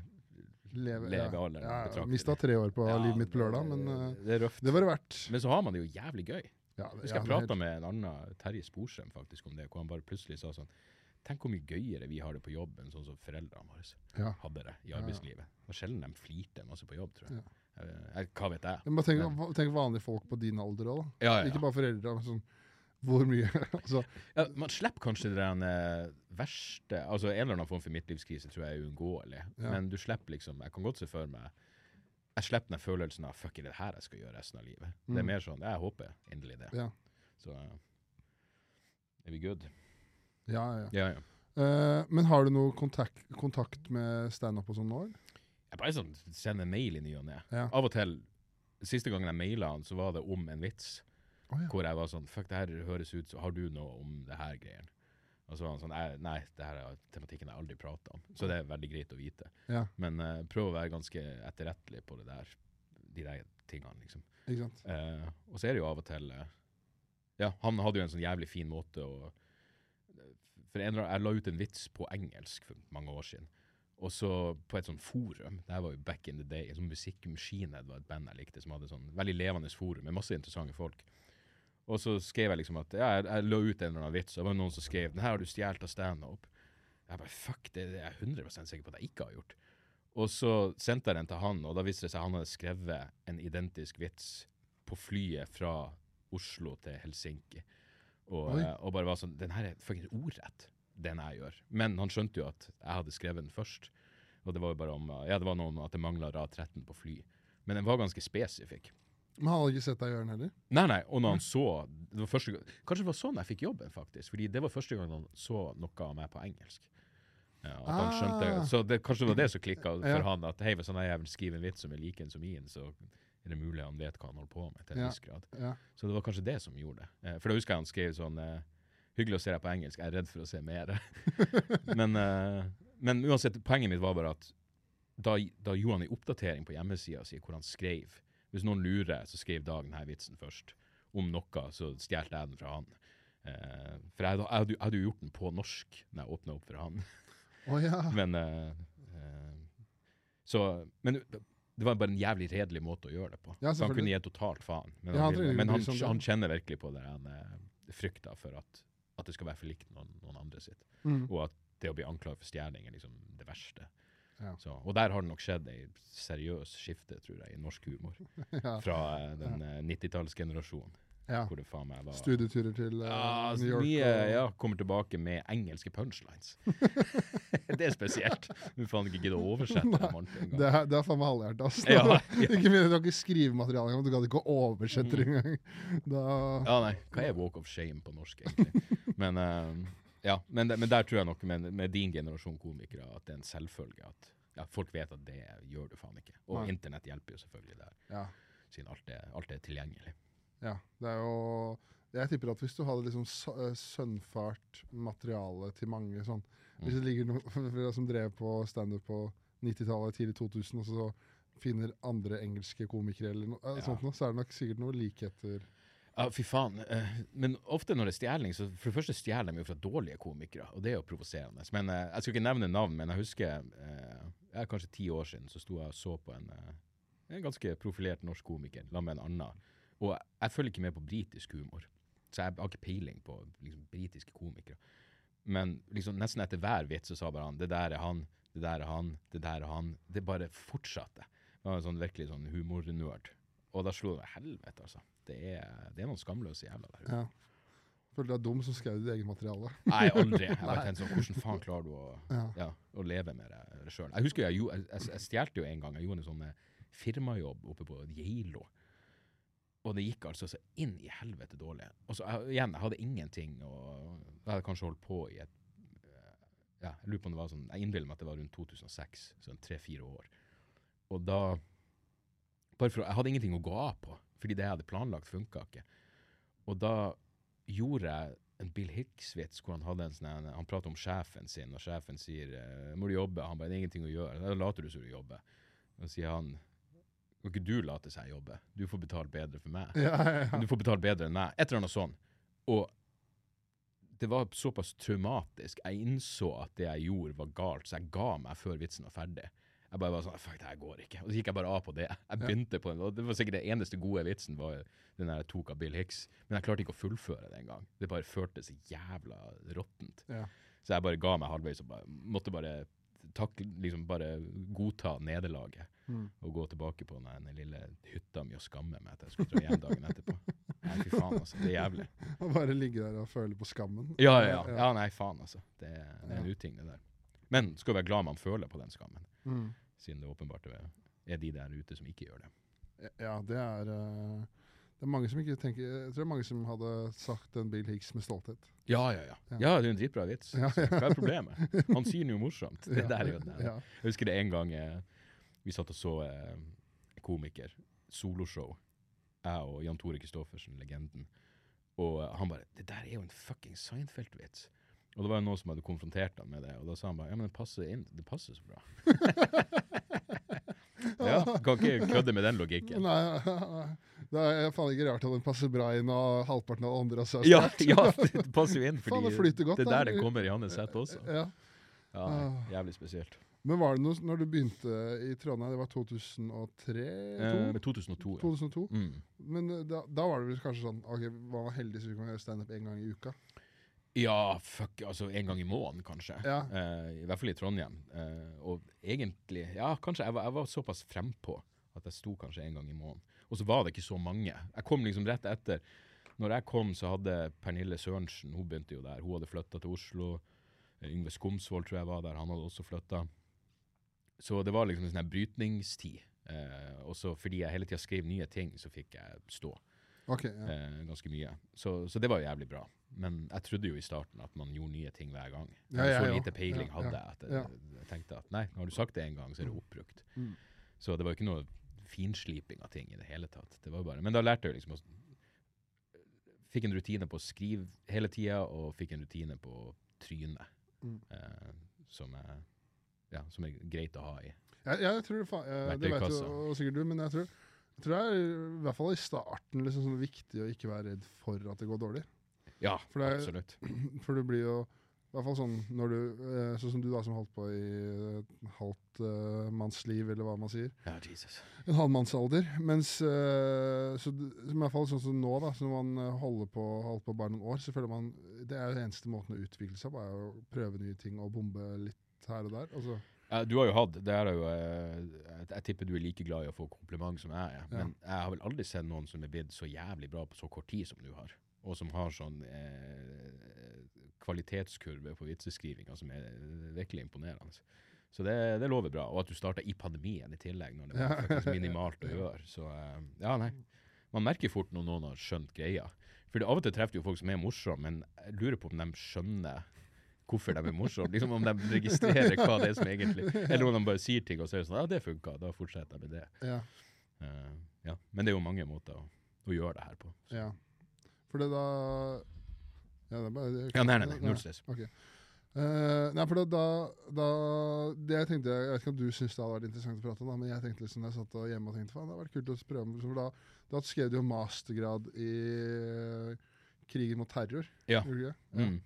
Leve, levealderen ja, ja. Mista tre år på Ja, livet mitt på lørdag, men eh, Det det var det verdt. Men så har man det jo jævlig gøy. Ja, det- husker ja, jeg er prata med en annen, Terje Sporsem, faktisk om det, hvor han bare plutselig sa sånn Tenk hvor mye gøyere vi har det på jobb enn sånn som foreldrene våre ja. hadde det i arbeidslivet. Det var sjelden de flirte masse på jobb, tror jeg. Ja. jeg hva vet jeg? Men tenk, Men- tenk vanlige folk på din alder òg, da. Ja, Ikke bare foreldre. Men sånn, hvor mye altså, ja man slipper kanskje den eh, verste Altså En eller annen form for midtlivskrise tror jeg er uunngåelig, Ja. men du slipper liksom Jeg kan godt se for meg Jeg slipper den følelsen av fuck, er det her jeg skal gjøre resten av livet? Det er Mm. mer sånn Jeg håper inderlig det. Ja. Så eh, er vi good? Ja, ja. Ja, ja. Uh, men har du noe kontakt, kontakt med standup og sånn nå? Jeg bare sånn sender mail i ny og ne. Ja. Av og til Siste gangen jeg maila han, så var det om en vits. Oh, ja. Hvor jeg var sånn Fuck, det her høres ut Har du noe om det her greien? Og så var han sånn «Nei, det her er tematikken jeg aldri prata om. Så det er veldig greit å vite. Ja, Men uh, prøv å være ganske etterrettelig på det der, de der tingene, liksom. ikke sant? Uh, og så er det jo av og til Ja, han hadde jo en sånn jævlig fin måte å For en, jeg la ut en vits på engelsk for mange år siden. Og så på et sånt forum, det her var jo back in the day, en sånn Musikkmaskined var et band jeg likte, som hadde sånn veldig levende forum med masse interessante folk. Og så skrev jeg liksom at ja, jeg, jeg la ut en eller annen vits, og det var noen som skrev 'Den her har du stjålet av standup'. Jeg bare fuck, det er jeg 100 sikker på at jeg ikke har gjort. Og så sendte jeg den til han, og da viste det seg at han hadde skrevet en identisk vits på flyet fra Oslo til Helsinki. Og, eh, og bare var sånn Den her er fuckings ordrett, den jeg gjør. Men han skjønte jo at jeg hadde skrevet den først. Og det var jo bare om Ja, det var noe om at det mangla rad 13 på fly. Men den var ganske spesifikk. Men han hadde ikke sett deg gjøre den heller? Nei, nei, og når han så det var første gang, Kanskje det var sånn jeg fikk jobben, faktisk. Fordi det var første gang han så noe av meg på engelsk. Ja, at han skjønte, Ah. Så det, kanskje det var det som klikka for Ja. han. At hei, hvis han jævlig skriver en vits som er lik en som min, så er det mulig han vet hva han holder på med, til en Ja. viss grad. Ja. Så det var kanskje det som gjorde det. Eh, For da husker jeg han skrev sånn eh, Hyggelig å se deg på engelsk, jeg er redd for å se mer. men, eh, men uansett, poenget mitt var bare at da, da gjorde han en oppdatering på hjemmesida si hvor han skrev Hvis noen lurer, så skrev Dag denne vitsen først. Om noe, så stjal jeg den fra han. For jeg, hadde- jo gjort den på norsk når jeg åpna opp for han. Å ja. Men uh, uh, Så Men det var bare en jævlig redelig måte å gjøre det på. Ja, han kunne gi totalt faen. Men, Ja, han han, men han, han kjenner virkelig på det han eh, frykter for at, at det skal være for likt noen, noen andre sitt. Mm. Og at det å bli anklaget for stjeling er liksom det verste. Ja. Så, og der har det nok skjedd ei seriøs skifte, tror jeg, i norsk humor. Fra eh, den eh, 90-tallsgenerasjonen, ja. hvor det faen meg var Studieturer til uh, ja, New York. mye, og, ja, kommer tilbake med engelske punchlines. det er spesielt. Du faen ikke gidder å oversette dem ordentlig. Det er, det er faen meg halvhjertet, Altså. Ja, ja. Ikke har ikke skrivemateriale engang, du gadd ikke å oversette det engang. Da Ja, nei, hva er walk of shame på norsk, egentlig? Men, uh, ja, men, men der tror jeg nok med, med din generasjon komikere at det er en selvfølge at ja, folk vet at det gjør du faen ikke. Og internett hjelper jo selvfølgelig der, ja, siden alt er, alt er tilgjengelig. Ja. Det er jo Jeg tipper at hvis du hadde liksom eh, sønnfart materiale til mange sånn Hvis det ligger noen som drev på standup på 90-tallet, tidlig 2000, og så finner andre engelske komikere eller noe eh, Ja. sånt noe, så er det nok sikkert noen likheter. Ja, fy faen. eh, men ofte når det er stjeling, så for det første stjeler de jo fra dårlige komikere, og det er jo provoserende. Men jeg skal ikke nevne navn, men jeg husker jeg er kanskje ti år siden så sto jeg og så på en, en ganske profilert norsk komiker sammen med en annen. Og jeg, følger ikke med på britisk humor, så jeg har ikke peiling på liksom, britiske komikere. Men liksom, nesten etter hver vits så sa bare han 'det der er han', 'det der er han', 'det der er han'. Det bare fortsatte. Det var en sånn virkelig sånn humornerd. Og da slo det meg helvete, altså. Det er, det er noen skamløse jævla der ute. Ja. du deg dum som skrev ditt eget materiale. Nei, aldri. Jeg bare tenkte sånn, Hvordan faen klarer du å, Ja. ja, å leve med det, sjøl? Jeg husker jeg, jeg, jeg, jeg stjal jo en gang. Jeg gjorde en sånn eh, firmajobb oppe på Geilo. Og det gikk altså så inn i helvete dårlig. Og så jeg, igjen, jeg hadde ingenting, og jeg hadde kanskje holdt på i et eh, ja, Jeg lurer på om det var sånn, jeg innbiller meg at det var rundt 2006, sånn tre-fire år. Og da bare for, Jeg hadde ingenting å gå av på, fordi det jeg hadde planlagt, funka ikke. Og da gjorde jeg en Bill Hicks-vits hvor han hadde en sånn Han prater om sjefen sin, og sjefen sier eh, 'Må du jobbe?' Han bare 'Det er ingenting å gjøre'. Da later du som du jobber. Og så sier han 'Kan ikke du late seg jobbe. Du får betalt bedre for meg'. Ja, ja, ja. Du får betalt bedre enn meg. Et eller annet sånn. Og det var såpass traumatisk. Jeg innså at det jeg gjorde, var galt, så jeg ga meg før vitsen var ferdig. Jeg bare var sånn Fuck, det her går ikke. Og så gikk jeg bare av på det. Jeg begynte på den, og det var sikkert den eneste gode vitsen var den der jeg tok av Bill Hicks. Men jeg klarte ikke å fullføre det engang. Det bare føltes jævla råttent. Ja. Så jeg bare ga meg halvveis og bare, måtte bare takle, liksom bare godta nederlaget. Mm. Og gå tilbake på den, lille hytta mi og skamme meg at jeg skulle dra hjem dagen etterpå. Nei, fy faen, altså. Det er jævlig. Og bare ligge der og føle på skammen. Ja, ja, ja. ja nei, faen, altså. Det, det er en uting, det der. Men skal være glad man føler på den skammen, Mm. siden det åpenbart er de der ute som ikke gjør det. Ja, det er eh, Det er mange som ikke tenker Jeg tror det er mange som hadde sagt en Bill Hicks med stolthet. Ja, ja, ja. Ja. Ja, det er en dritbra vits. Ja, ja. Hva er problemet? Han sier noe morsomt. Det der er jo det. Jeg husker det en gang eh, vi satt og så eh, komiker, soloshow, jeg og Jan Tore Kristoffersen, legenden. Og eh, han bare 'Det der er jo en fucking Seinfeld-vits'. Og det var jo noen som hadde konfrontert ham med det, og da sa han bare 'Ja, men det passer inn. Det passer så bra'. ja, kan ikke kødde med den logikken. Nei, det er faen ikke rart at den passer bra inn, og halvparten av andre har Ja, ja, det passer jo inn, Faen, det godt, det er der det kommer i hans sett også. Ja. Ja, Ah. Jævlig spesielt. Men var det noe når du begynte i Trondheim, det var 2003? Eh, 2002. 2002. ja. 2002? Mm. Men eh, da, da var det vel kanskje sånn Ok, var heldig så vi kunne gjøre standup én gang i uka? Ja, fuck, altså en gang i måneden, kanskje. Ja. Eh, I hvert fall i Trondheim. Eh, og egentlig, ja, kanskje jeg var, jeg var såpass frempå at jeg sto kanskje en gang i måneden. Og så var det ikke så mange. Jeg kom liksom rett etter. Når jeg kom, så hadde Pernille Sørensen, hun begynte jo der. Hun hadde flytta til Oslo. Eh, Yngve Skomsvold tror jeg var der, han hadde også flytta. Så det var liksom en sånn brytningstid. Eh, og så fordi jeg hele tida skrev nye ting, så fikk jeg stå okay, ja. eh, ganske mye. Så, så det var jo jævlig bra. Men jeg trodde jo i starten at man gjorde nye ting hver gang. Ja, ja, så lite peiling Ja, hadde jeg at jeg, ja. jeg tenkte at nei, har du sagt det en gang, så er det oppbrukt. Mm. Så det var jo ikke noe finsliping av ting i det hele tatt. Det var bare, men da lærte jeg liksom å Fikk en rutine på å skrive hele tida, og fikk en rutine på å tryne. Mm. Eh, som, er, ja, som er greit å ha i. Jeg, jeg tror det, eh, det vet Verktøykassa. og sikkert du, men jeg tror, jeg tror det er i hvert fall i starten liksom sånn viktig å ikke være redd for at det går dårlig. Ja, For det absolutt. For du blir jo i hvert fall sånn når du eh, Sånn som du da som holdt på i et halvt uh, mannsliv, eller hva man sier. Ja, Jesus. En halvmannsalder. Mens uh, så, i hvert fall sånn som nå, da, så når man holder på, holder på bare noen år, så føler man Det er jo den eneste måten å utvikle seg på, er å prøve nye ting og bombe litt her og der. Altså, Ja, du har jo hatt, det er jo, uh, jeg, tipper du er like glad i å få kompliment som jeg er, men jeg har vel aldri sett noen som er blitt så jævlig bra på så kort tid som du har, og som har sånn eh, kvalitetskurve på vitseskrivinga som er virkelig imponerende. Så det, det lover bra, og at du starta i pandemien i tillegg, når det var faktisk minimalt å gjøre. Så eh, ja, nei. Man merker fort når noen har skjønt greia. For av og til treffer du folk som er morsomme, men jeg lurer på om de skjønner hvorfor de er morsomme. Liksom om de registrerer hva det er som egentlig Eller om de bare sier ting og så er det sånn Ja, det funka, da fortsetter jeg med det. ja, Uh, ja. Men det er jo mange måter å, å gjøre det her på. Så. ja. For det da Ja, det er bare det, Ja, nei, nei, nei, null stress. Okay. Uh, nei, for da, da, da Det jeg tenkte Jeg vet ikke om du syns det hadde vært interessant å prate om, da, men jeg tenkte liksom, jeg satt og hjemme og tenkte faen, det hadde vært kult å prøve for da, da skrev du jo mastergrad i eh, krigen mot terror. Ja. Gjorde du ikke? det? Ja. Mm.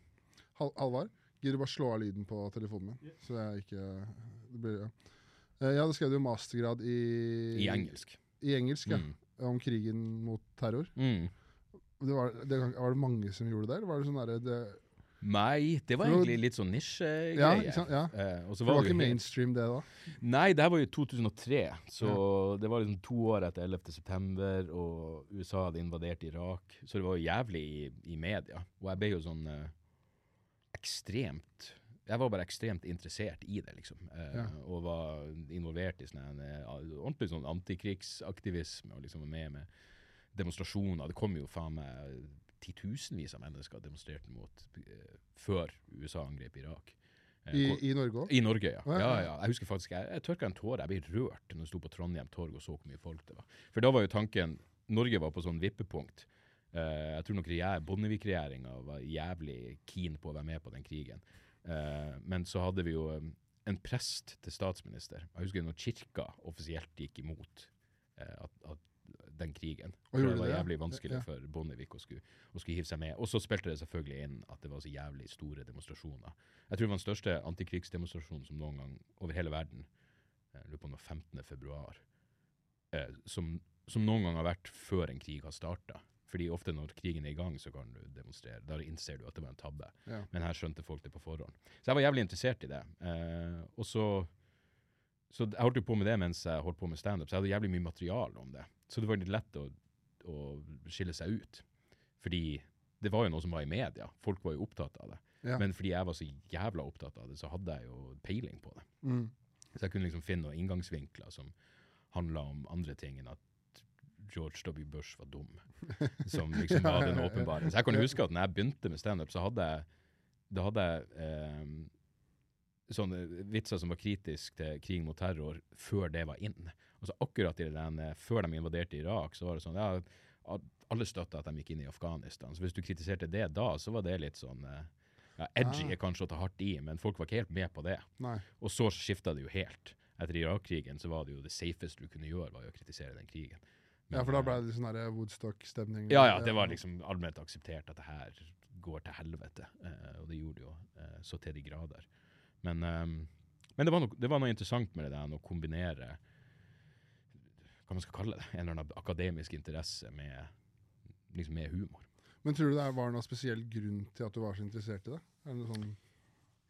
Hal Halvard, gidder du bare slå av lyden på telefonen min? Så jeg ikke det blir, ja. Eh, Jeg hadde skrevet jo mastergrad i I engelsk. I engelsk, ja. Mm. Om krigen mot terror. Mm. Det var, det, var det mange som gjorde det, eller var det sånn derre det, Nei, det var egentlig litt sånn nisjegreie. Ja? Ja. Eh, så det var ikke mainstream, det da? Nei, det her var jo 2003, så det var liksom to år etter 11. september, og USA hadde invadert Irak, så det var jo jævlig i, i media. Og jeg ble jo sånn eh, ekstremt Jeg var bare ekstremt interessert i det, liksom. Eh, Ja. Og var involvert i sånn en, eh, ordentlig sånn antikrigsaktivisme, og liksom var med med demonstrasjoner. Det kom jo faen meg titusenvis av mennesker demonstrerte mot uh, før USA angrep Irak. Eh, I, i Norge òg? i Norge, ja. Ja, ja. Jeg husker faktisk, jeg, jeg tørka en tåre. Jeg ble rørt når jeg sto på Trondheim torg og så hvor mye folk det var. For da var jo tanken Norge var på sånn vippepunkt. Uh, jeg tror nok Bondevik-regjeringa var jævlig keen på å være med på den krigen. Men så hadde vi jo en prest til statsminister. Jeg husker når kirka offisielt gikk imot at, at den krigen. For det var det, jævlig vanskelig for Bondevik å skulle, å skulle hive seg med. Og så spilte det selvfølgelig inn at det var så jævlig store demonstrasjoner. Jeg tror det var den største antikrigsdemonstrasjonen som noen gang over hele verden jeg lurer på om det var 15. februar, eh, som, som noen gang har vært før en krig har starta. Fordi ofte når krigen er i gang, så kan du demonstrere. Da innser du at det var en tabbe. Ja. Men her skjønte folk det på forhånd. Så jeg var jævlig interessert i det. Eh, og så Så jeg holdt jo på med det mens jeg holdt på med standup, så jeg hadde jævlig mye materiale om det. Så det var litt lett å, å skille seg ut. Fordi det var jo noe som var i media. Folk var jo opptatt av det. Ja. Men fordi jeg var så jævla opptatt av det, så hadde jeg jo peiling på det. Mm. Så jeg kunne liksom finne noen inngangsvinkler som handla om andre ting enn at George W. Bush var dum. Som liksom var den åpenbare. Så jeg kan huske at når jeg begynte med standup, så hadde jeg da hadde jeg eh, sånne vitser som var kritisk til krig mot terror før det var inn. Og så akkurat i den, eh, før de invaderte Irak, så var det sånn ja, alle støtta at de gikk inn i Afghanistan. Så hvis du kritiserte det da, så var det litt sånn eh, ja, Edgy er kanskje å ta hardt i, men folk var ikke helt med på det. Nei. Og så skifta det jo helt. Etter Irak-krigen så var det jo det safeste du kunne gjøre, var jo å kritisere den krigen. Ja, for da eh, ble det sånn Woodstock-stemning. ja, ja, det var liksom allment akseptert at det her går til helvete. Eh, og det gjorde det jo eh, så til de grader. Men, men det, var noe, det var noe interessant med det der å kombinere hva man skal kalle det, en eller annen akademisk interesse med, liksom med humor. Men tror du det var noen spesiell grunn til at du var så interessert i det? Er det sånn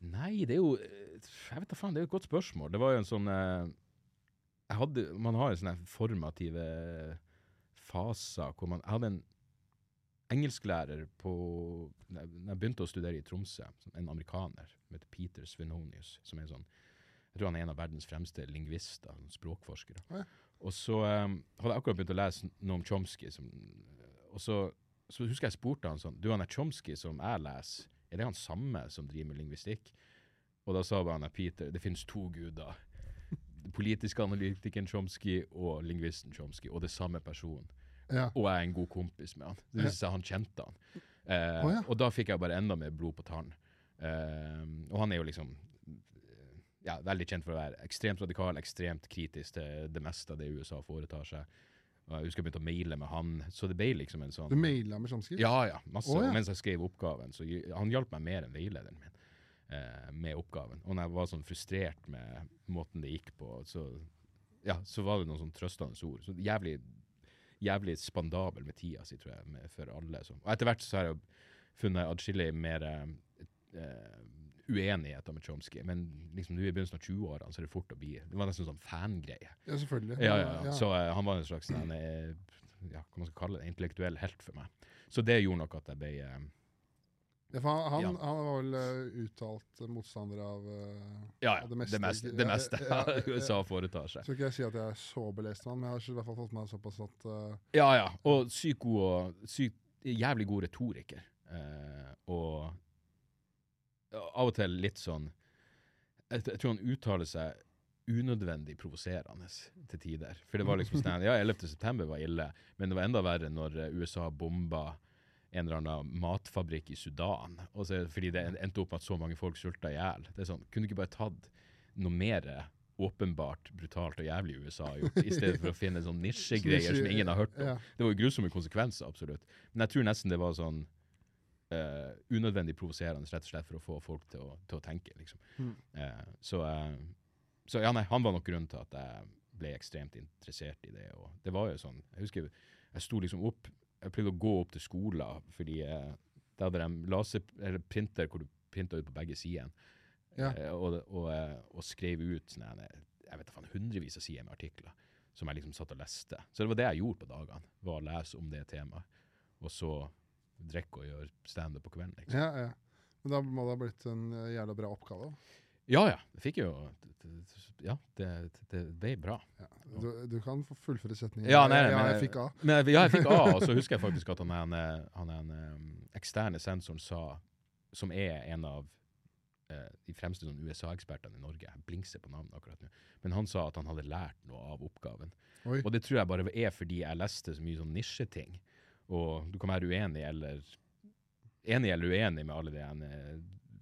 Nei, det er jo Jeg vet da faen, det er jo et godt spørsmål. Det var jo en sånn eh, hadde, Man har jo sånne formative faser hvor man Jeg hadde en engelsklærer på Når jeg begynte å studere i Tromsø, en amerikaner som heter Peter Svenonius, som er sånn Jeg tror han er en av verdens fremste lingvister, sånn språkforskere. Ja. Og så um, hadde jeg akkurat begynt å lese noe om Chomsky, som, og så, så husker jeg spurte han sånn Du, han er Chomsky som jeg leser, er det han samme som driver med lingvistikk? Og da sa bare at Peter det finnes to guder. Den politiske analytikeren Chomsky og lingvisten Chomsky, og det samme person. Ja. Og jeg er en god kompis med han. Det viser seg han kjente han. Uh, oh, ja. Og da fikk jeg bare enda mer blod på tann. Uh, og han er jo liksom eh, ja, veldig kjent for å være ekstremt radikal, ekstremt kritisk til det meste av det USA foretar seg. Og jeg husker jeg begynte å maile med han, så det ble liksom en sånn Du maila med Chomsky? ja, ja. Masse. Oh, ja. Mens jeg skrev oppgaven, så han hjalp meg mer enn veilederen min eh, med oppgaven. Og når jeg var sånn frustrert med måten det gikk på, så, ja, så var det noen sånn trøstende ord. Så jævlig, jævlig spandabel med tida si, tror jeg, med, for alle. Så. Og etter hvert så har jeg funnet adskillig mer eh, uenigheter med Chomsky, men liksom nå i begynnelsen av 20-årene så er det fort å bli Det var nesten sånn fangreie. Ja, selvfølgelig. Ja, ja, ja. Så uh, han var en slags sånn, eh, ja, hva man skal kalle det, intellektuell helt for meg. Så det gjorde nok at jeg ble uh, han, han, Ja. han var vel uh, uttalt motstander av uh, Ja, ja. av Det det meste, meste, det meste, ja, ja. USA foretar seg. Skal ikke jeg si at jeg er så belest med ham, men jeg har i hvert fall fått meg såpass at uh, Ja, ja. Og sykt god og syk, jævlig god retoriker. Og av og til litt sånn Jeg, jeg tror han uttaler seg unødvendig provoserende til tider. For det var liksom sånn Ja, 11. september var ille, men det var enda verre når eh, USA bomba en eller annen matfabrikk i Sudan. Og så, fordi det endte opp med at så mange folk sulta i hjel. Det er sånn, Kunne du ikke bare tatt noe mer åpenbart brutalt og jævlig USA har gjort, i stedet for å finne sånn nisjegreier som ingen har hørt om? Det var jo grusomme konsekvenser, absolutt. Men jeg tror nesten det var sånn eh, unødvendig provoserende, rett og slett for å få folk til å, til å tenke, liksom. Mm. Uh, så, eh, så ja, nei, han var nok grunnen til at jeg ble ekstremt interessert i det. Og det var jo sånn, jeg husker jeg sto liksom opp, jeg pleide å gå opp til skolen, fordi da hadde de laser, eller printer hvor du printa ut på begge sidene. Ja. Og, og, og skrev ut sånne, jeg vet da hundrevis av sider med artikler som jeg liksom satt og leste. Så det var det jeg gjorde på dagene, var å lese om det temaet. Og så drikke og gjøre standup på kvelden. Liksom. ja, ja. Men da må det ha blitt en eh, jævla bra oppgave. Ja, ja. Det fikk jo Ja, det, det ble bra. Ja. Du, du kan få fullføre setningen. Ja, nei, nei, ja, men- jeg fikk A. Men ja, jeg fikk A, og så husker jeg faktisk at han eh, han en um, eksterne sensoren sa, som er en av de fremste sånn USA-ekspertene i Norge, jeg blingser på navnet akkurat nå, men han sa at han hadde lært noe av oppgaven. Oi. Og det tror jeg bare er fordi jeg leste så mye sånn nisjeting, og du kan være uenig eller enig eller uenig med alle de ene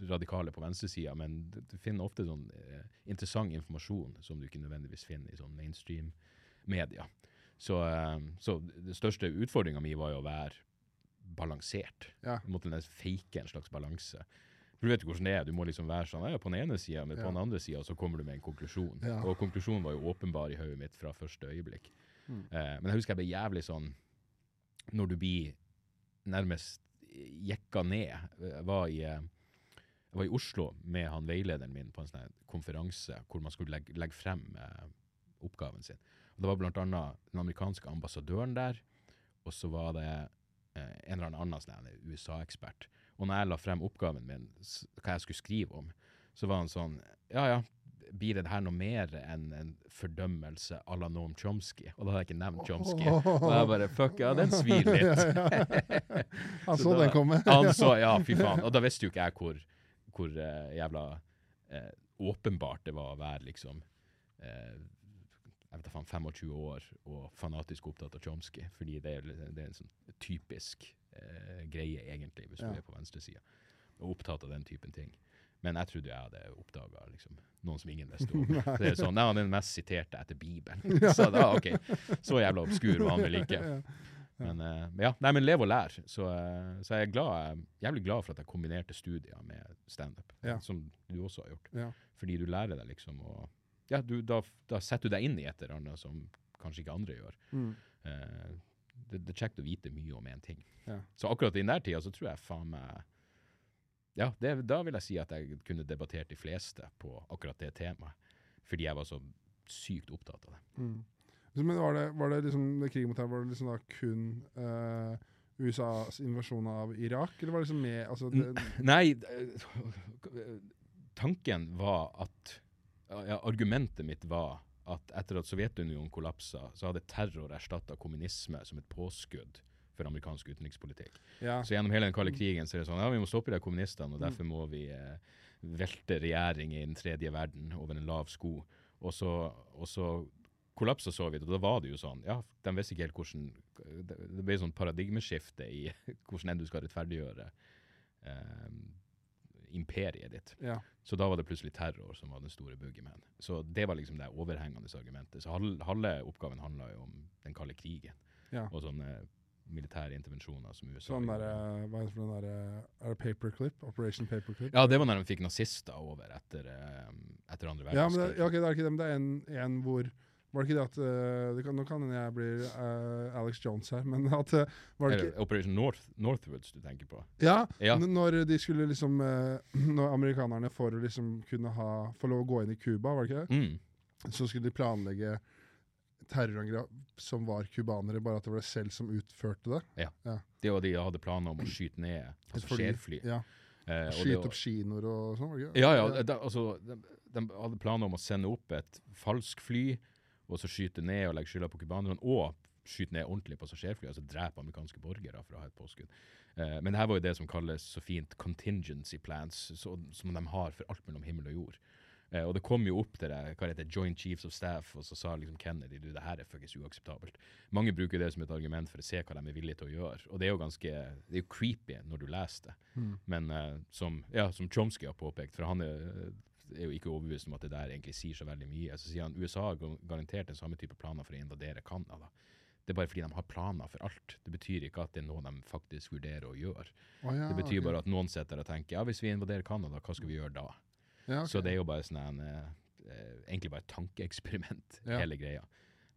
radikale på venstresida, men du, du finner ofte sånn eh, interessant informasjon som du ikke nødvendigvis finner i sånn mainstream-media. Så, eh, så den største utfordringa mi var jo å være balansert. Ja. Jeg måtte fake en slags balanse. For du vet jo hvordan det er. Du må liksom være sånn ja, på den ene sida, men på den andre sida så kommer du med en konklusjon. Ja. Og konklusjonen var jo åpenbar i hodet mitt fra første øyeblikk. Mm. Eh, men jeg husker jeg ble jævlig sånn Når du blir nærmest jekka ned. Jeg var i, eh, jeg var i Oslo med han veilederen min på en sånn konferanse hvor man skulle legge, legge frem eh, oppgaven sin. Og det var annet den amerikanske ambassadøren der, og så var det eh, en eller annen sånn USA-ekspert. Og når jeg la frem oppgaven min, hva jeg skulle skrive om, så var han sånn Ja, ja, blir det her noe mer enn en fordømmelse à la Noam Chomsky? Og da hadde jeg ikke nevnt Chomsky. Og jeg bare Fuck, ja, den svir litt. Han Så så da- den komme. Han så, ja, fy faen. Og da visste jo ikke jeg hvor, hvor uh, jævla uh, åpenbart det var å være liksom uh, jeg vet da faen, 25 år og fanatisk opptatt av Chomsky. Fordi det er, det er en sånn typisk greie, egentlig, hvis Ja. du er på venstresida. Og opptatt av den typen ting. Men jeg trodde jeg hadde oppdaga liksom, noen som ingen visste om. Det er sånn, Nei, han er den mest siterte etter Bibelen. Så da, ok, så jævla obskur var han vel ikke. Men uh, ja, nei, men lev og lær. Så, uh, så jeg er glad, jævlig glad for at jeg kombinerte studier med standup, Ja. som du også har gjort. Ja. Fordi du lærer deg liksom å Ja, du, da, da setter du deg inn i et eller annet som kanskje ikke andre gjør. Mm. Uh, det, det er kjekt å vite mye om én ting. Ja. Så akkurat i den der tida så tror jeg faen meg Ja, det, da vil jeg si at jeg kunne debattert de fleste på akkurat det temaet. Fordi jeg var så sykt opptatt av det. Mm. Men var det, var det liksom det krigen mot her, var det liksom da kun eh, USAs invasjon av Irak, eller var det liksom med altså, Nei, eh, tanken var at ja, Argumentet mitt var at etter at Sovjetunionen kollapsa, så hadde terror erstatta kommunisme som et påskudd for amerikansk utenrikspolitikk. Ja. Så gjennom hele den kalde krigen så er det sånn ja, vi må stoppe de kommunistene, og derfor må vi eh, velte regjering i den tredje verden over en lav sko. Og så, og så kollapsa Sovjet, og da var det jo sånn Ja, de visste ikke helt hvordan Det ble sånn paradigmeskifte i hvordan enn du skal rettferdiggjøre eh, imperiet ditt. ja. Så da var det plutselig terror som var den store boogieman. Så det var liksom det overhengende argumentet. Så halve, halve oppgaven handla jo om den kalde krigen Ja. og sånne militære intervensjoner som USA Sånn der, eh, hva er det for den der, eh, Er det paperclip? Operation Paperclip? Ja, det var når de fikk nazister over etter, eh, etter andre Ja, men det, ja, okay, det er ikke det, men det er en, en hvor Var det ikke det at uh, det kan, Nå kan jeg blir uh, Alex Jones her, men at uh, Var det ikke Operation North, Northwoods du tenker på? Ja, Ja. når de skulle liksom Når amerikanerne for å liksom kunne ha få lov å gå inn i Cuba, var det ikke det? Mm. Så skulle de planlegge terrorangrep som var cubanere, bare at det var det selv som utførte det. Ja, Det var de hadde planer om å skyte ned Et fly. passasjerfly. Ja, Eh, Skyte opp kinoer og sånn? Ja, ja. De, altså, de, de hadde planer om å sende opp et falsk fly, og så skyte ned og legge skylda på cubanerne, og skyte ned ordentlige passasjerfly, altså drepe amerikanske borgere for å ha et påskudd. Eh, men det her var jo det som kalles så fint contingency plans, så, som de har for alt mellom himmel og jord. Eh, og det kom jo opp til det, hva heter Joint Chiefs of Staff, og så sa liksom Kennedy du, det her er fuckings uakseptabelt. Mange bruker det som et argument for å se hva de er villige til å gjøre. Og det er jo ganske det er jo creepy når du leser det. Mm. Men eh, som, ja, som Chomsky har påpekt, for han er, er jo ikke overbevist om at det der egentlig sier så veldig mye. Så sier han USA har garantert den samme type planer for å invadere Canada. Det er bare fordi de har planer for alt. Det betyr ikke at det er noe de faktisk vurderer å gjøre. Oh, ja, det betyr okay. bare at noen sitter og tenker ja, hvis vi invaderer Canada, hva skal vi gjøre da? Ja, ok. Så det er jo bare sånn en, eh, eh, egentlig bare et tankeeksperiment, hele greia.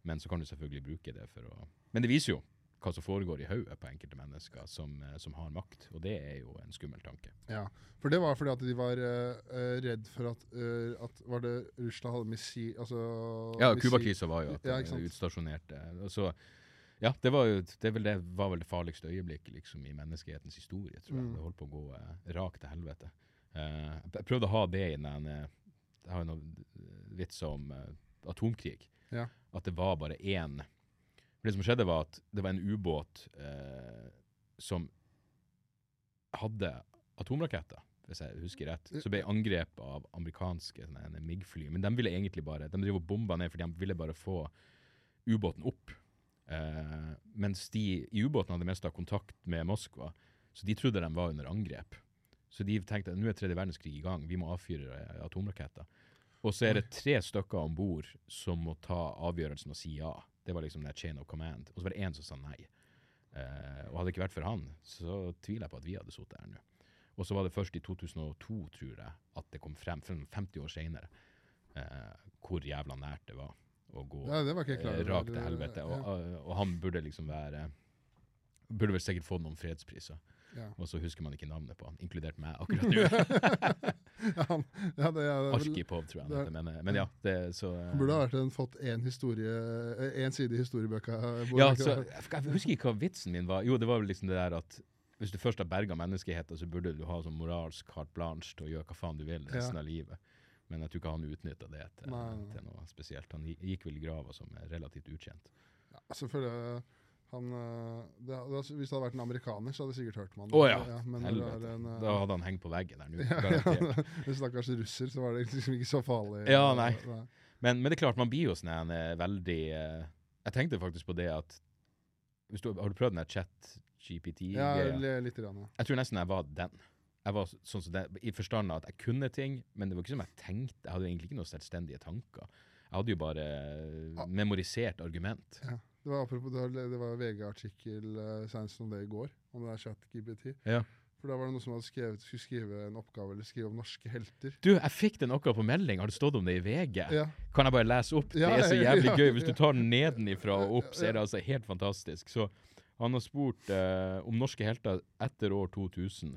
Men så kan du selvfølgelig bruke det for å Men det viser jo hva som foregår i hodet på enkelte mennesker som, eh, som har makt, og det er jo en skummel tanke. Ja, for det var fordi at de var eh, redd for at, uh, at Var det Russland hadde missil... Altså, Ja, Cuba-krisa var jo at Ja, de utstasjonerte. Så, ja, det var jo det, vel det var vel det farligste øyeblikket liksom, i menneskehetens historie, tror jeg. Mm. Det holdt på å gå uh, rakt til helvete. Eh, jeg prøvde å ha det i den eh, Jeg har jo noen vitser om eh, atomkrig. Ja. At det var bare én For det som skjedde, var at det var en ubåt eh, som hadde atomraketter, hvis jeg husker rett. Så ble angrepet av amerikanske MIG-fly. Men de ville egentlig bare De driver bomba ned, for de ville bare få ubåten opp. Eh, mens de i ubåten hadde mista kontakt med Moskva, så de trodde de var under angrep. Så de tenkte at nå er tredje verdenskrig i gang, vi må avfyre eh, atomraketter. Og så er det tre stykker om bord som må ta avgjørelsen og si ja. Det var liksom det chain of command. Og så var det én som sa nei. Eh, og hadde det ikke vært for han, så tviler jeg på at vi hadde sittet her nå. Og så var det først i 2002, tror jeg, at det kom frem, frem 50 år senere, eh, hvor jævla nært det var å gå Ja, eh, rakt til helvete. Og, og, og han burde liksom være Burde vel sikkert få noen fredspriser. Ja. Og så husker man ikke navnet på han, inkludert meg akkurat nå. Ja, han, ja, det, ja, tror jeg det-. Men, men ja, det så han burde ha vært en, fått én historie, side i historiebøka. Ja, så, jeg husker ikke hva vitsen min var. Jo, det var vel liksom det der at hvis du først har berga menneskeheten, så burde du ha sånn moralsk carte blanche til å gjøre hva faen du vil resten av livet. Men jeg tror ikke han utnytta det til, til noe spesielt. Han gikk vel i grava som er relativt ukjent. ja, selvfølgelig han, eh, det, det, Hvis det hadde vært en amerikaner, så hadde jeg sikkert hørt om han. Oh, ja, men det Helvete. en, eh, Da hadde han hengt på veggen der nå. ja, ja, stakkars russer, så var det liksom ikke så farlig. Ja, nei. Men, men det er klart, man blir jo sånn en, eh, veldig eh, Jeg tenkte faktisk på det at du, Har du prøvd den der chat-GPT? Ja, litt Rann, ja. Jeg tror nesten jeg var den. Jeg var sånn som det, I forstand av at jeg kunne ting, men det var ikke som jeg tenkte. Jeg hadde egentlig ikke noen selvstendige tanker. Jeg hadde jo bare Ah. memorisert argument. ja. Det var apropos, det var, det var VG-artikkel uh, senest om det i går, om det der chat-GBT. Ja. For da var det noen som hadde skrevet, skulle skrive en oppgave eller skrive om norske helter. Du, jeg fikk den akkurat på melding. Har det stått om det i VG? Ja, Kan jeg bare lese opp? Ja, det er så jævlig ja, gøy. Hvis du tar den nedenifra og opp, så er det altså helt fantastisk. Så han har spurt eh, om norske helter etter år 2000.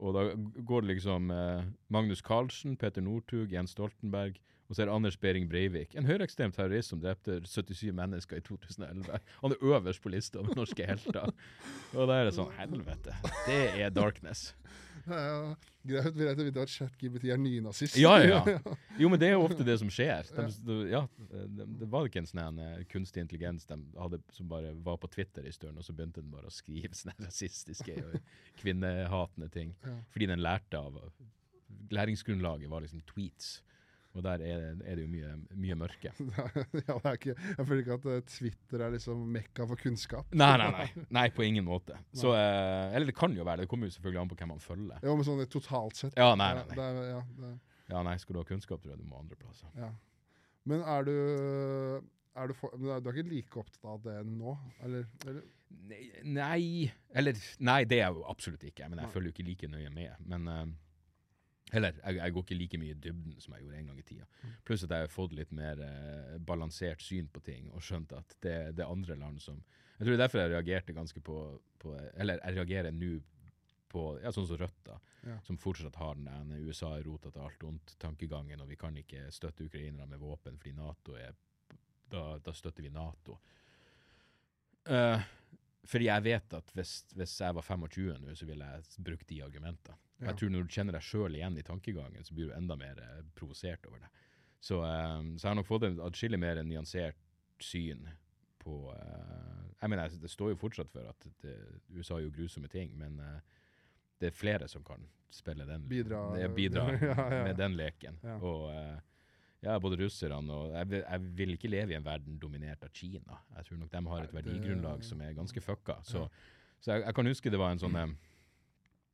Og da går det liksom eh, Magnus Carlsen, Peter Northug, Jens Stoltenberg, og så er det Anders Behring Breivik. En høyreekstrem terrorist som drepte 77 mennesker i 2011. Han er øverst på lista over norske helter. Og da er det sånn Helvete. Det er darkness. ja, greit, greit å vite at ChatGPT er nynazist. Ja, ja, ja. Jo, men det er jo ofte det som skjer. De, ja, det, var ikke en sånn eh, kunstig intelligens de hadde, som bare var på Twitter i stund, og så begynte den bare å skrive sånne rasistiske og kvinnehatende ting. Fordi den lærte av Læringsgrunnlaget var liksom tweets. Og der er, er det jo mye, mye mørke. ja, det ikke, jeg føler ikke at eh, Twitter er liksom mekka for kunnskap. Nei, nei, nei. Nei, på ingen måte. Så, eh, eller det kan jo være det. Kommer jo selvfølgelig an på hvem man følger. Jo, men sånn totalt sett. Ja, nei, nei, nei. det er, ja, det, Ja, nei, skal du ha kunnskap, tror jeg du må andre plasser. ja. Men er du, er du, for, du er ikke like opptatt av det nå? Eller, eller? Nei, Eller Nei, det er jeg jo absolutt ikke. Men jeg følger jo ikke like nøye med. Men eh, Eller, jeg, jeg går ikke like mye i dybden som jeg gjorde en gang i tida. Mm. Pluss at jeg har fått litt mer eh, balansert syn på ting, og skjønt at det, det er andre land som Jeg tror det er derfor jeg reagerte ganske på, på Eller jeg reagerer nå på ja, sånn som Rødt, da. Ja. Som fortsatt har den ene USA er rota til alt ondt-tankegangen, og vi kan ikke støtte ukrainere med våpen fordi Nato er Da, da støtter vi Nato. Uh, fordi jeg vet at hvis, hvis jeg var 25 nå, så ville jeg brukt de argumentene. Og Jeg tror når du kjenner deg sjøl igjen i tankegangen, så blir du enda mer eh, provosert over det. Så, eh, så jeg har nok fått en atskillig mer nyansert syn på eh, Jeg mener, det står jo fortsatt for at det, USA gjør grusomme ting, men eh, det er flere som kan spille den Bidra. det bidra Ja, ja. med den leken. Ja. Og eh, ja, både russerne og jeg vil, jeg vil ikke leve i en verden dominert av Kina. Jeg tror nok de har et verdigrunnlag som er ganske fucka. Så, så jeg, jeg kan huske det var en sånn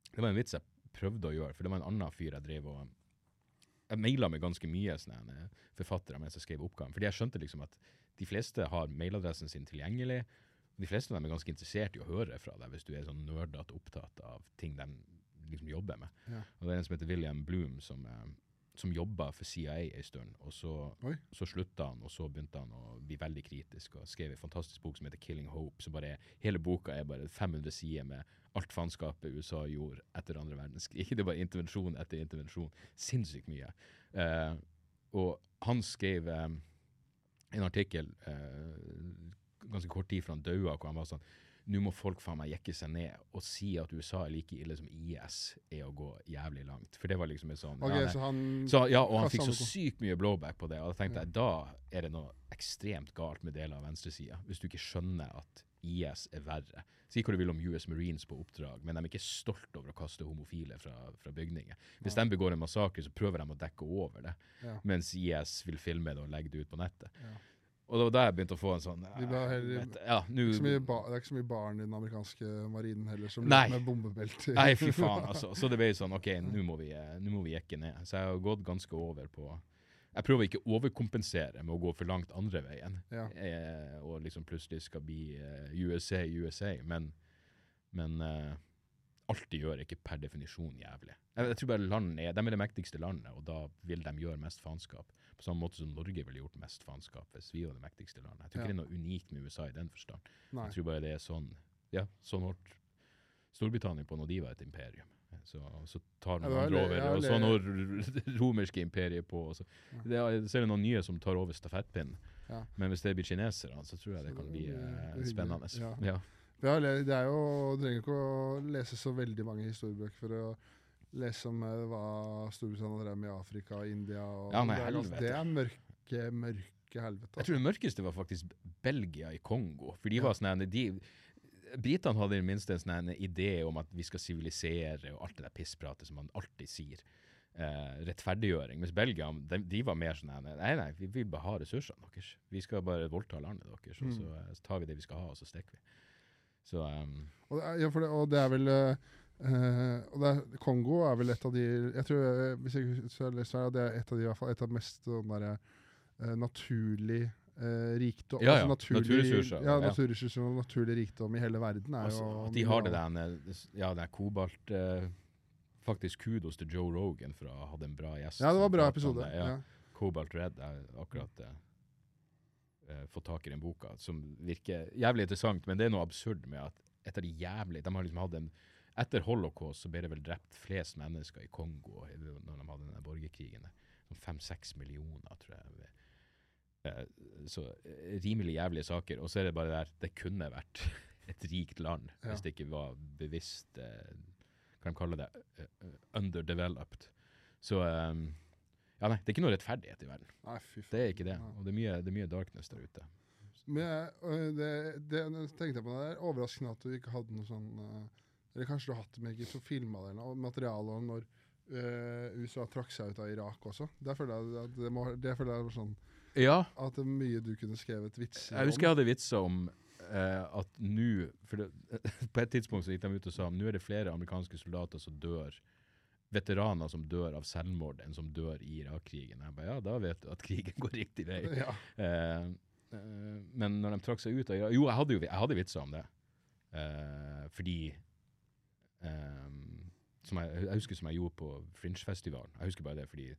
Det var en vits jeg prøvde å gjøre, for det var en annen fyr jeg drev og Jeg maila med ganske mye sånne eh, forfattere mens jeg skrev oppgaven, fordi jeg skjønte liksom at de fleste har mailadressen sin tilgjengelig. og De fleste av dem er ganske interessert i å høre fra deg hvis du er sånn nerdete opptatt av ting de liksom jobber med. Ja. Og det er en som heter William Bloom, som, eh, som jobba for CIA en stund. Og så, så slutta han, og så begynte han å bli veldig kritisk og skrev en fantastisk bok som heter 'Killing Hope'. Så bare Hele boka er bare 500 sider med alt faenskapet USA gjorde etter andre verdenskrig. Det var bare intervensjon etter intervensjon. Sinnssykt mye. Eh, og han skrev eh, en artikkel eh, ganske kort tid før han daua, hvor han var sånn nå må folk faen meg jekke seg ned og si at USA er like ille som IS, er å gå jævlig langt. For det var liksom en sånn okay, ja, så han Så, ja, og han fikk så sykt mye blowback på det. Og da tenkte Ja. jeg, da er det noe ekstremt galt med deler av venstresida. Hvis du ikke skjønner at IS er verre. Si hva du vil om US Marines på oppdrag, men de er ikke stolt over å kaste homofile fra, fra bygninger. Hvis Ja. de begår en massakre, så prøver de å dekke over det. Ja. Mens IS vil filme det og legge det ut på nettet. Ja. Og det var da jeg begynte å få en sånn De heller- vet- ja, Det er, ba, det er ikke så mye barn i den amerikanske marinen heller som Nei. med bombebelte. Nei, fy faen, altså. Så det ble sånn, OK, nå må, vi, eh, nå må vi jekke ned. Så jeg har gått ganske over på Jeg prøver ikke å overkompensere med å gå for langt andre veien. Ja. Eh, og liksom plutselig skal bli eh, USA, USA. Men, men eh, alt de gjør, er ikke per definisjon jævlig. Jeg, jeg tror bare land er, De er det mektigste landet, og da vil de gjøre mest faenskap. På samme måte som Norge ville gjort mest faenskap hvis vi var det mektigste landet. Jeg tror Ja. ikke det er noe unikt med USA i den forstand. Nei. Jeg tror bare det er sånn Ja, sånn holdt Storbritannia på når de var et imperium. Så, så tar det andre over, og så når romerske imperiet på. Så, det er, så er det noen nye som tar over stafettpinnen. Ja. Men hvis det blir kinesere, så tror jeg det kan bli eh, spennende. Ja. Ja. Det er jo, du trenger ikke å lese så veldig mange historiebøker for å lese om eh, hva Storbritannia drev med i Afrika India. Og Ja, nei, det, er helvete. det er mørke, mørke helvete. Jeg tror det mørkeste var faktisk Belgia i Kongo. For de var sånn de, Britene hadde i det minste en sånn idé om at vi skal sivilisere og alt det der pisspratet som man alltid sier. Eh, rettferdiggjøring. Mens Belgia de, de var mer sånn Nei, nei, vi vil bare ha ressursene deres. Vi skal bare voldta landet deres, og så, Mm. eh, så tar vi det vi skal ha, og så stikker vi. Så um, Og er, ja, det, og det er vel eh, eh, og det er, Kongo er vel et av de Jeg tror, eh, hvis jeg har lest feil, det er et av de i hvert fall, et av mest sånn derre eh, naturlig eh, rikdom Ja, ja, naturlig, naturressurser, Ja, ja. naturressurser og naturlig rikdom i hele verden er altså, jo at de har det der Ja, det er kobalt eh, Faktisk kudos til Joe Rogan for å ha hatt en bra gjest. Ja, det var en som bra pratet om episode. det, Ja. Cobalt Red er akkurat eh, eh, fått tak i den boka, som virker jævlig interessant, men det er noe absurd med at etter de jævlig De har liksom hatt en Etter holocaust så ble det vel drept flest mennesker i Kongo i- når de hadde den der borgerkrigen. der. Sånn fem-seks millioner, tror jeg. Eh, så eh, rimelig jævlige saker. Og så er det bare der Det kunne vært et rikt land Ja. hvis det ikke var bevisst eh, Kan de kalle det eh, eh, underdeveloped. Så eh, Ja, nei, det er ikke noe rettferdighet i verden. Nei. Det er ikke det. Og det er mye, det er mye darkness der ute. Men det, det tenkte jeg på det, det er overraskende at du ikke hadde noe sånn Eller kanskje du har hatt det, men ikke så filma det eller materiale om når øh, USA trakk seg ut av Irak også. Der føler jeg at det, må, det føler jeg var sånn Ja, at det er mye du kunne skrevet vitser jeg husker jeg hadde vitser om eh, at nå På et tidspunkt så gikk de ut og sa nå er det flere amerikanske soldater som dør veteraner som dør av selvmord, enn som dør i Irak-krigen. Jeg bare, ja, da vet du at krigen går riktig vei. Ja. Eh, eh, men når de trakk seg ut av Irak Jo, jeg hadde jo jeg hadde vitser om det. Eh, fordi eh, som jeg, jeg husker som jeg gjorde på Fringe-festivalen. Jeg husker bare det fordi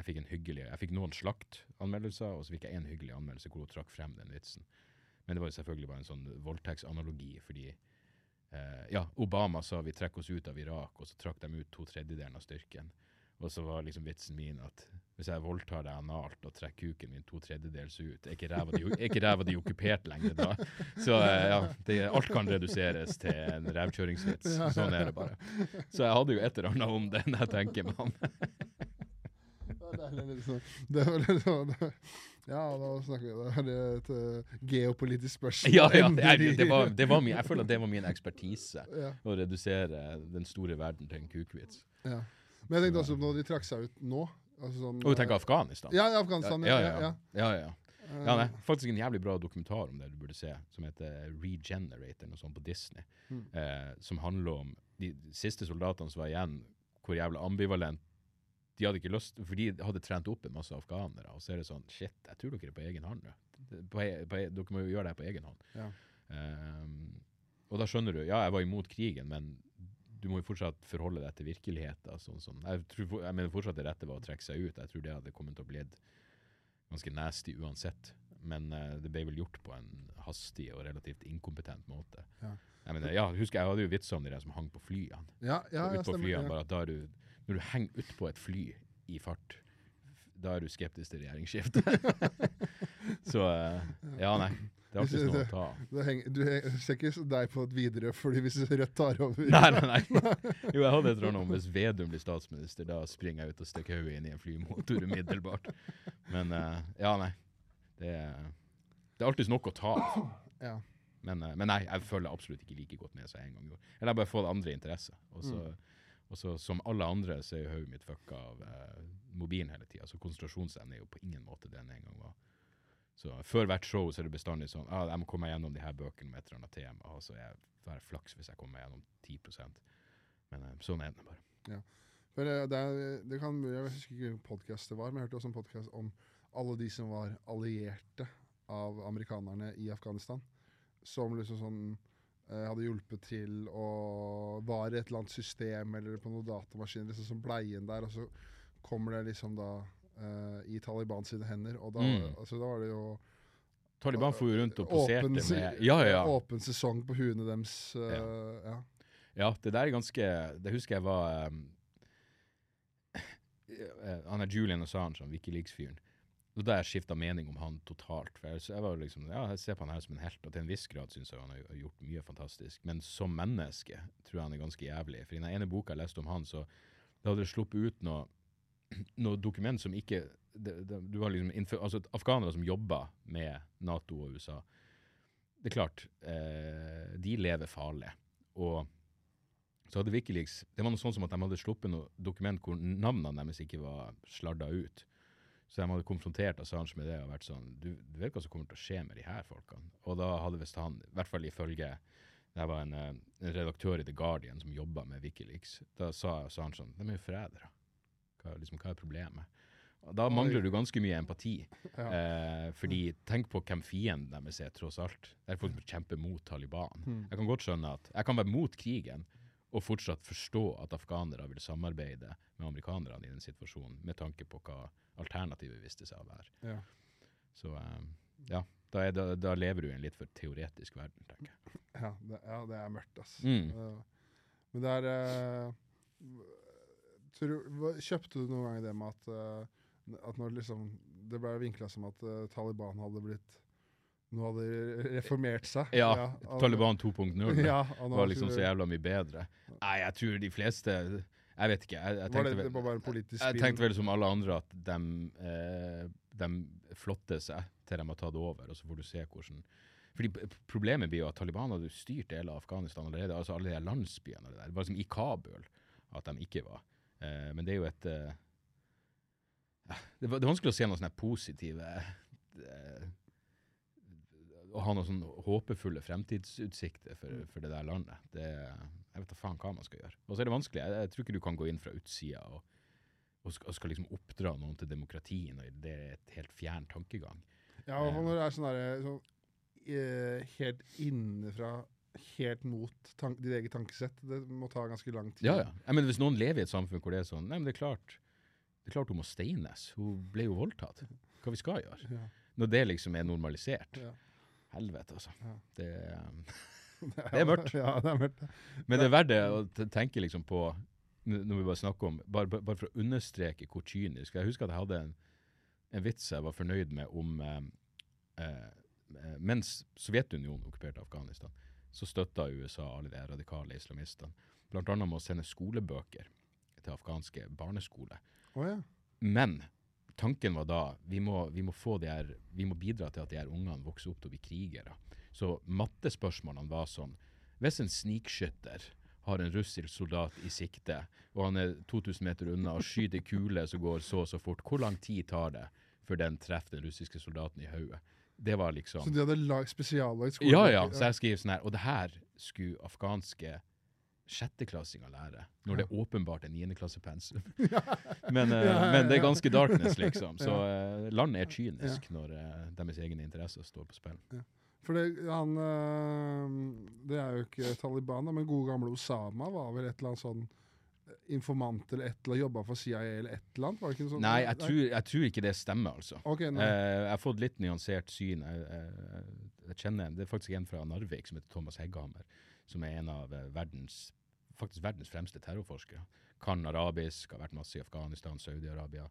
jeg fikk en hyggelig Jeg fikk noen slaktanmeldelser, og så fikk jeg en hyggelig anmeldelse hvor hun trakk frem den vitsen. Men det var jo selvfølgelig bare en sånn voldtektsanalogi, fordi eh, Ja, Obama sa vi trekker oss ut av Irak, og så trakk de ut to tredjedeler av styrken. Og så var liksom vitsen min at hvis jeg voldtar deg analt og trekker kuken min to tredjedels ut, er ikke ræva di, er okkupert lenger da? Så eh, ja, det, alt kan reduseres til en rævkjøringsvits. Sånn er det bare. Så jeg hadde jo et eller annet om det når jeg tenker meg om. Det er sånn, det var det, Ja, da snakker vi Da er det et uh, geopolitisk spørsmål. Ja, ja, det, det var, det var min, jeg føler at det var min ekspertise. ja, Å redusere den store verden til en kukvits. ja. Men jeg tenkte også når de trakk seg ut nå altså sånn, Og du tenker Afghanistan? Ja, Afghanistan. ja, Ja, ja, ja, ja. ja. Ja, nei, faktisk en jævlig bra dokumentar om det du burde se, som heter Regenerate, eller noe sånt på Disney. Mm. Eh, som handler om de siste soldatene som var igjen, hvor jævlig ambivalent de hadde ikke lyst, For de hadde trent opp en masse afghanere, og så er det sånn Shit, jeg tror dere er på egen hånd nå. På, e- på, e- dere må jo gjøre det på egen hånd. Ja. Um, og da skjønner du Ja, jeg var imot krigen, men du må jo fortsatt forholde deg til virkeligheten. Sånn, sånn. jeg, tror, jeg mener fortsatt det rette var å trekke seg ut. Jeg tror det hadde kommet til å bli ganske nasty uansett. Men uh, det ble vel gjort på en hastig og relativt inkompetent måte. Ja. Jeg mener, ja, husker jeg hadde jo vitser om de der som hang på flyene. Ja, ja, ja, ut på stemmer. flyene, bare at da er du, Når du henger utpå et fly i fart, da er du skeptisk til regjeringsskifte. Så eh, ja, nei. Det er alltid noe å ta av. Du, ser ikke deg på et videre fordi hvis Rødt tar over Nei, nei, nei. Jo, jeg hadde et annet om hvis Vedum blir statsminister, da springer jeg ut og stikker hodet inn i en flymotor umiddelbart. Men eh, ja, nei. Det, er- det er alltid noe å ta av. Ja. Men, eh, men nei, jeg følger absolutt ikke like godt med som jeg en gang gjorde. Eller jeg bare får andre interesser. Og så, og så som alle andre, så er hodet mitt fucka av eh, mobilen hele tida. Så konsentrasjonsevne er jo på ingen måte det den en gang var. Så før hvert show så er det bestandig sånn ah, jeg må komme meg gjennom de her bøkene med et eller annet tema. Og så er det flaks hvis jeg kommer meg gjennom 10 Men eh, sånn er det bare. For eh, det, er, det kan, Jeg husker ikke hvilken podkast det var, men jeg hørte også en podkast om alle de som var allierte av amerikanerne i Afghanistan. Som liksom sånn hadde hjulpet til og var i et eller annet system eller på noen datamaskiner, liksom som bleien der, og så kommer det liksom da uh, i Taliban sine hender. Og da, Mm. altså, da var det jo Taliban for jo rundt og poserte åpen, med Ja, ja. åpen sesong på huene deres. Uh, ja. Ja, det der er ganske Det husker jeg var um, eh, Han er Julian Assange, han Wikileaks-fyren. Og da jeg skifta mening om han totalt. For jeg, jeg var liksom, ja, jeg ser på han her som en helt, og til en viss grad syns jeg han har gjort mye fantastisk. Men som menneske tror jeg han er ganske jævlig. For i den ene boka jeg leste om han, så da hadde det sluppet ut noe, noe dokument som ikke det, det, du har liksom altså Afghanere som jobber med Nato og USA. Det er klart, eh, de lever farlig. Og så hadde Wikileaks Det var noe sånn som at de hadde sluppet noe dokument hvor navnene deres ikke var sladda ut. Så de hadde konfrontert Assange med det og vært sånn Du, du vet hva som kommer til å skje med de her folkene? Og da hadde visst han, i hvert fall ifølge det var en, eh, en redaktør i The Guardian som jobba med Wikileaks. Da sa Assange sånn De er jo forrædere. Hva, liksom, hva er problemet? Og da mangler du ganske mye empati. Ja. Eh, fordi tenk på hvem fienden deres er, tross alt. Det er folk som kjemper mot Taliban. Mm. Jeg kan godt skjønne at jeg kan være mot krigen og fortsatt forstå at afghanere vil samarbeide med amerikanerne i den situasjonen, med tanke på hva alternativet viste seg å være. Ja. Så um, ja, da, er, da, da lever du i en litt for teoretisk verden, tenker jeg. Ja, det, ja, det er mørkt, altså. Mm. Men det er uh, tror, Kjøpte du noen gang det med at, uh, at når liksom Det ble vinkla som at uh, Taliban hadde blitt Nå hadde de reformert seg. Ja, og- Taliban 2.0 ja, var liksom så jævla mye bedre. Nei, jeg tror de fleste Jeg vet ikke. Jeg, jeg, tenkte, det, vel- det jeg tenkte vel som alle andre at de, eh, de flotter seg til de har tatt over, og så får du se hvordan fordi Problemet blir jo at Taliban hadde styrt deler av Afghanistan allerede. altså Alle de landsbyene. og Det der. Bare var liksom i Kabul at de ikke var. Eh, men det er jo et eh, det, det er vanskelig å se noen sånne positive eh, Å ha noen sånn håpefulle fremtidsutsikter for, for det der landet. Det, jeg vet da faen hva man skal gjøre. Og så er det vanskelig. Jeg, jeg tror ikke du kan gå inn fra utsida og, og, skal, og skal liksom oppdra noen til demokrati når det er et helt fjern tankegang. Ja, og når det er sånn derre sånn, eh, Helt innenfra, helt mot tank, ditt eget tankesett. Det må ta ganske lang tid. Ja, ja. Jeg mener, hvis noen lever i et samfunn hvor det er sånn Nei, men det er klart det er klart hun må steines. Hun ble jo voldtatt. Hva vi skal gjøre? Ja. Når det liksom er normalisert. Ja. Helvete, altså. Ja. Det, um, Det er mørkt. Ja, det er mørkt. men det er verdt det å tenke liksom på Når vi bare snakker om Bare, bare for å understreke hvor kynisk Jeg husker at jeg hadde en, en vits jeg var fornøyd med om eh, eh, Mens Sovjetunionen okkuperte Afghanistan, så støtta USA alle de radikale islamistene. Blant annet med å sende skolebøker til afghanske barneskoler. Oh, ja. Men tanken var da vi må, vi må, få de her, vi må bidra til at de her ungene vokser opp til å bli krigere. Så mattespørsmålene var sånn Hvis en snikskytter har en russisk soldat i sikte, og han er 2000 meter unna og skyter kule som går så og så fort, hvor lang tid tar det før den treffer den russiske soldaten i hodet? Det var liksom Så de hadde lag, skolen? ja, ja. Så jeg skriver sånn her. Og det her skulle afghanske sjetteklassinger lære, når det er åpenbart er niendeklassepensum. men, uh, men det er ganske darkness, liksom. Så uh, landet er kynisk når uh, deres egne interesser står på spill. For det, han Det er jo ikke Taliban, men gode gamle Osama var vel et eller annet sånn informant eller et eller annet, jobba for CIA eller et eller annet? Var det ikke sånn? Nei, jeg tror, jeg tror ikke det stemmer, altså. Okay. Eh, jeg har fått litt nyansert syn. Jeg, jeg, jeg kjenner en, Det er faktisk en fra Narvik som heter Thomas Hegghammer, som er en av verdens faktisk verdens fremste terrorforskere. Kan arabisk, har vært masse i Afghanistan, Saudi-Arabia.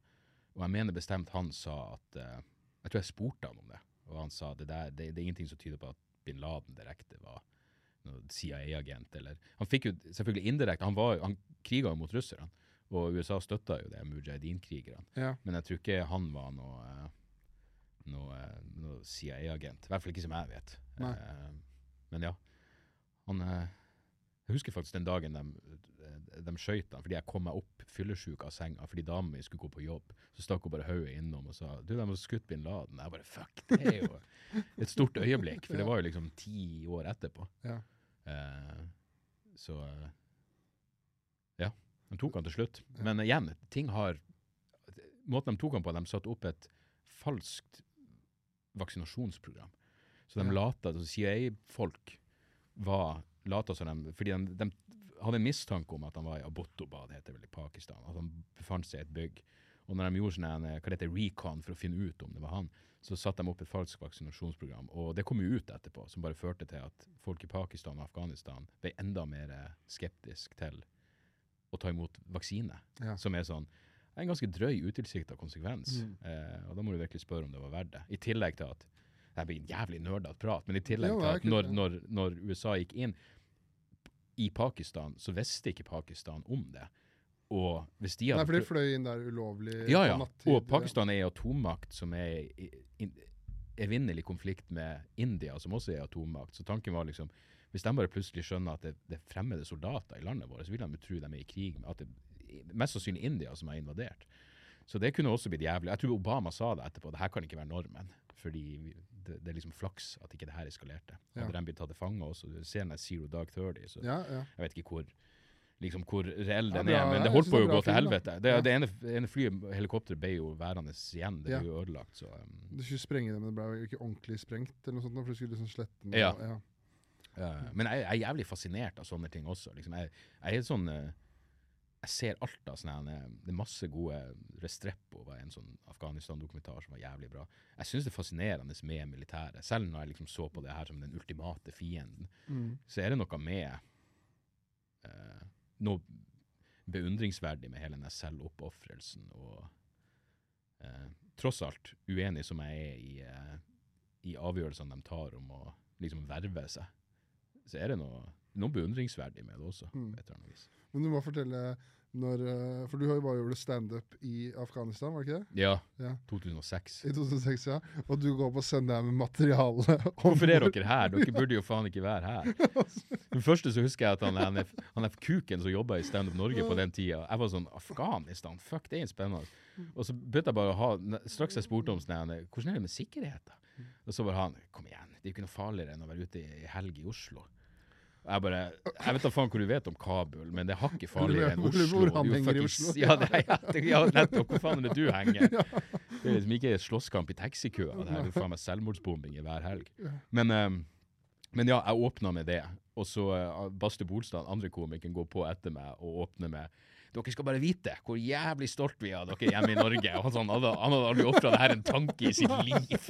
Og jeg mener bestemt han sa at eh, Jeg tror jeg spurte han om det, og han sa det, der, det, det er ingenting som tyder på at bin Laden direkte var CIA-agent. eller Han fikk jo selvfølgelig indirekte Han, var, han kriga jo mot russerne, og USA støtta jo det, mujahedin-krigerne. Ja. Men jeg tror ikke han var noe, eh, noe, eh, noe CIA-agent. I hvert fall ikke som jeg vet. Eh, men ja. Han eh, Jeg husker faktisk den dagen de, de han fordi jeg kom meg opp fyllesyk av senga fordi dama mi skulle gå på jobb. Så stakk hun bare hodet innom og sa du, de har skutt bin Laden. Jeg bare fuck, det er jo et stort øyeblikk. For det var jo liksom ti år etterpå. Ja. Eh, så ja. De tok han til slutt. Men igjen, ting har Måten de tok han på, de satte opp et falskt vaksinasjonsprogram. Så de Ja. lata altså CIA-folk var lata som de Fordi de, de hadde en mistanke om at han var i Abbottabad, heter det vel i Pakistan. At han befant seg i et bygg. Og når de gjorde sånne, en, hva det heter, recon for å finne ut om det var han, så satte de opp et falskt vaksinasjonsprogram. Og det kom jo ut etterpå, som bare førte til at folk i Pakistan og Afghanistan ble enda mer eh, skeptisk til å ta imot vaksine. Ja. Som er sånn en ganske drøy, utilsikta konsekvens. Mm. Eh, og da må du virkelig spørre om det var verdt det. I tillegg til at Det blir en jævlig nerdete prat, men i tillegg til at når, når, når USA gikk inn i Pakistan, så visste ikke Pakistan om det. Og hvis de hadde... Nei, for de fløy inn der ulovlig ja, ja. nattid. Og Pakistan er en atommakt som er i evinnelig konflikt med India, som også er atommakt. Så tanken var liksom Hvis de bare plutselig skjønner at det, det er fremmede soldater i landet vårt, så vil de jo tro de er i krig med at det mest sannsynlig India som er invadert. Så det kunne også blitt jævlig. Jeg tror Obama sa det etterpå. Det her kan ikke være normen. Fordi det, det er liksom flaks at ikke det her eskalerte. Hadde Ja. de blitt tatt til fange også, du ser den der Zero Dark 30, så Ja, ja. jeg vet ikke hvor liksom hvor reell den ja, er, men det holdt på å gå til helvete. Det, Ja. det ene, ene flyet, helikopteret, ble jo værende igjen. Det ble jo ødelagt. Så, um, Du skulle sprenge det, men det ble jo ikke ordentlig sprengt, eller noe sånt, for du skulle liksom slette den. Ja. og- ja. uh, men jeg, jeg er jævlig fascinert av sånne ting også. Liksom. Jeg, jeg er sånn uh, Jeg ser alt av sånne uh, Det er masse gode Restrepo var en sånn Afghanistan-dokumentar som var jævlig bra. Jeg syns det er fascinerende med militæret. Selv når jeg liksom så på det her som den ultimate fienden, Mm. så er det noe med eh, noe beundringsverdig med hele den selvoppofrelsen og eh, tross alt uenig som jeg er i, eh, i avgjørelsene de tar om å liksom verve seg, så er det noe, noe beundringsverdig med det også. Mm. et eller annet vis. Men du må fortelle når eh, For du har jo bare gjort standup i Afghanistan, var det ikke det? Ja, Ja. 2006. I 2006, ja. Og du går på søndag med materiale. Hvorfor er dere her? Dere burde jo faen ikke være her. Den første så husker jeg at han, han, han er kuken som jobba i Stand Up Norge på den tida. Jeg var sånn Afghanistan, fuck, det er spennende. Og så begynte jeg bare å ha Straks jeg spurte om sånn hvordan er det med sikkerhet, da? Og så var han Kom igjen, det er jo ikke noe farligere enn å være ute i helg i Oslo. Jeg bare Jeg vet da faen hva du vet om Kabul, men det er hakket farligere enn Hvor- Oslo. hvor han henger i Oslo. Ja, det, er, ja, nettopp. Hvor faen er det du henger? Det er liksom ikke slåsskamp i taxikøa. Det her er jo faen meg selvmordsbombing i hver helg. Men, ehm, men ja, jeg åpna med det. Og så uh, Baste Bolstad, andre komikeren, går på etter meg og åpner med dere skal bare vite hvor jævlig stolt vi er av dere hjemme i Norge. Og han, sånn, han, hadde, han hadde aldri ofra det her en tanke i sitt liv.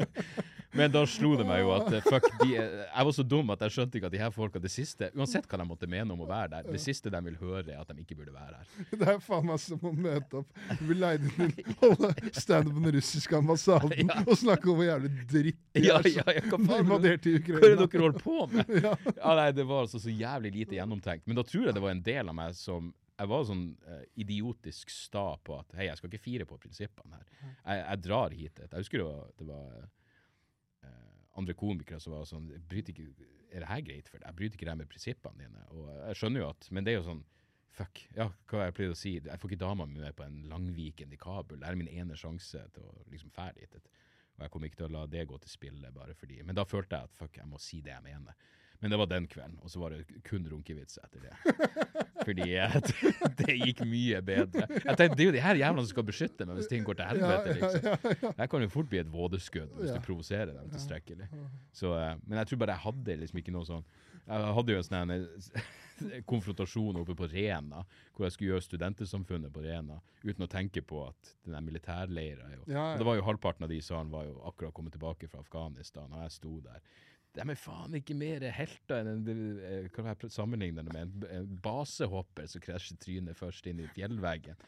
Men da slo det meg jo at eh, fuck, de, eh, jeg var så dum at jeg skjønte ikke at de her folka det siste, Uansett hva de måtte mene om å være der, det siste de vil høre, er at de ikke burde være her. Det er faen meg som å møte opp Du blir leid inn til holde standup på den russiske ambassaden Ja. og snakke om hvor jævlig dritt de Ja, er ja, ja, hva i Ukraina. Hva er det dere holder på med? Ja. Ja, nei, Det var altså så jævlig lite gjennomtenkt. Men da tror jeg det var en del av meg som Jeg var sånn uh, idiotisk sta på at hei, jeg skal ikke fire på prinsippene her. Jeg, jeg drar hit. Jeg husker det var, det var andre komikere som var sånn ikke, Er det her greit for deg? Jeg bryter ikke det med prinsippene dine. Og jeg skjønner jo at Men det er jo sånn Fuck. Ja, hva jeg pleide å si. Jeg får ikke dama mi med på en langviken i Kabul. Det er min ene sjanse til å liksom ferdig. Og jeg kommer ikke til å la det gå til spille bare fordi Men da følte jeg at fuck, jeg må si det jeg mener. Men det var den kvelden, og så var det kun runkevits etter det. Fordi det gikk mye bedre. Jeg tenkte, Det er jo de her jævlene som skal beskytte meg hvis ting går til helvete. liksom. Jeg kan jo fort bli et vådeskudd hvis du provoserer dem tilstrekkelig. Så, eh, men jeg tror bare jeg hadde liksom ikke noe sånn Jeg hadde jo en sånn konfrontasjon oppe på Rena, hvor jeg skulle gjøre Studentersamfunnet på Rena, uten å tenke på at den der militærleira jo Ja, Det var jo halvparten av de i salen var jo akkurat kommet tilbake fra Afghanistan, og jeg sto der. De er faen ikke mer helter enn en, eh, kan jeg sammenligne det med? En, basehopper som krasjer trynet først inn i fjellveggen.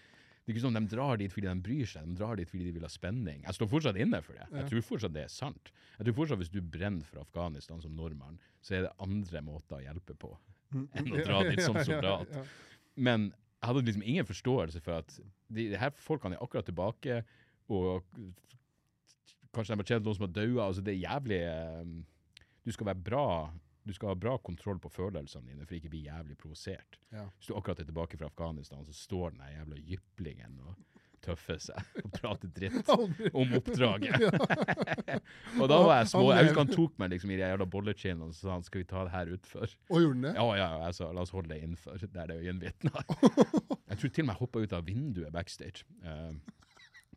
Det er ikke sånn De drar dit fordi de bryr seg, de drar dit fordi de vil ha spenning. Jeg står fortsatt inne for det. Jeg tror fortsatt det er sant. Jeg tror fortsatt Hvis du brenner for Afghanistan som nordmann, så er det andre måter å hjelpe på enn å dra dit som soldat. Men jeg hadde liksom ingen forståelse for at de, de her folkene er akkurat tilbake, og kanskje de har tjent noen som har daua. Altså det er jævlig eh, Du skal være bra du skal ha bra kontroll på følelsene dine for ikke å bli jævlig provosert. Ja. Hvis du akkurat er tilbake fra Afghanistan, så står den der jævla jyplingen og tøffer seg og prater dritt om oppdraget. og da var jeg små. Jeg husker han tok meg liksom i de jævla bollekinnene og så sa han, skal vi ta det her utfor. Og gjorde han det? Ja, ja, ja, jeg sa la oss holde det innenfor, der det er øyenvitner. jeg tror til og med jeg hoppa ut av vinduet backstage Uh,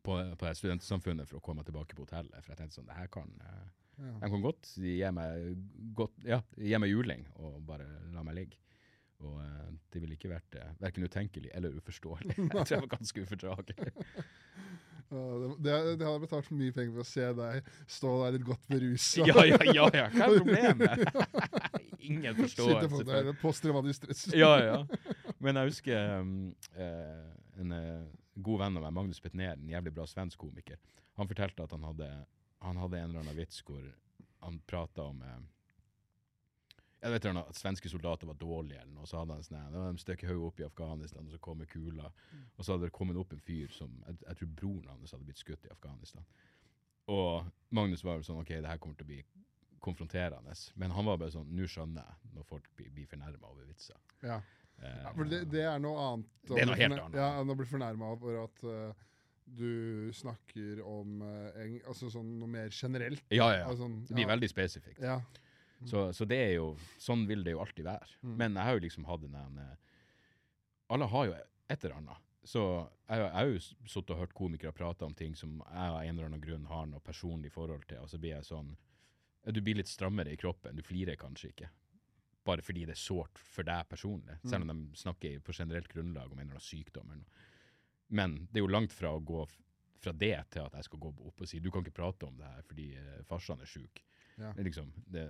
på, på studentsamfunnet for å komme tilbake på hotellet. For jeg tenkte sånn, det her kan, eh, Ja. De kan godt gi meg, godt, ja, gi meg juling og bare la meg ligge. Og uh, det ville ikke vært uh, verken utenkelig eller uforståelig. Jeg tror jeg var ganske ufordragelig. Ja, det, det, hadde betalt for mye penger for å se deg stå der litt godt berusa. ja, ja, ja, ja, hva er problemet? Ingen Sitte forståelse. på der posttraumatisk stress. ja, ja. Men jeg husker um, uh, en eh, god venn av meg, Magnus Petner, en jævlig bra svensk komiker, han fortalte at han hadde, han hadde en eller annen vits hvor han prata om eh, jeg vet ikke, at svenske soldater var dårlige, eller noe, så hadde han sånn det var De støkket hodet opp i Afghanistan, og så kom kula. Og så hadde det kommet opp en fyr som Jeg, jeg tror broren hans hadde blitt skutt i Afghanistan. Og Magnus var jo sånn OK, det her kommer til å bli konfronterende. Men han var bare sånn Nå skjønner jeg når folk blir, blir fornærma over vitser. Ja. Eh, Ja, for det, det er noe annet. Det er noe helt annet. Ja, enn å bli fornærma over at eh, du snakker om eh, altså sånn noe mer generelt. Ja, ja. Altså, sånn, Det blir veldig spesifikt. Ja. Så, så det er jo Sånn vil det jo alltid være. Mm. Men jeg har jo liksom hatt den eh, Alle har jo et eller annet. Så jeg, jeg har jo sittet og hørt komikere prate om ting som jeg av en eller annen grunn har noe personlig forhold til, og så blir jeg sånn Du blir litt strammere i kroppen. Du flirer kanskje ikke. Bare fordi det er sårt for deg personlig. Selv om de snakker på generelt grunnlag om en eller annen sykdom. Eller noe. Men det er jo langt fra å gå fra det til at jeg skal gå opp og si du kan ikke prate om det her fordi eh, farsan er sjuk. Ja. Det er liksom, det,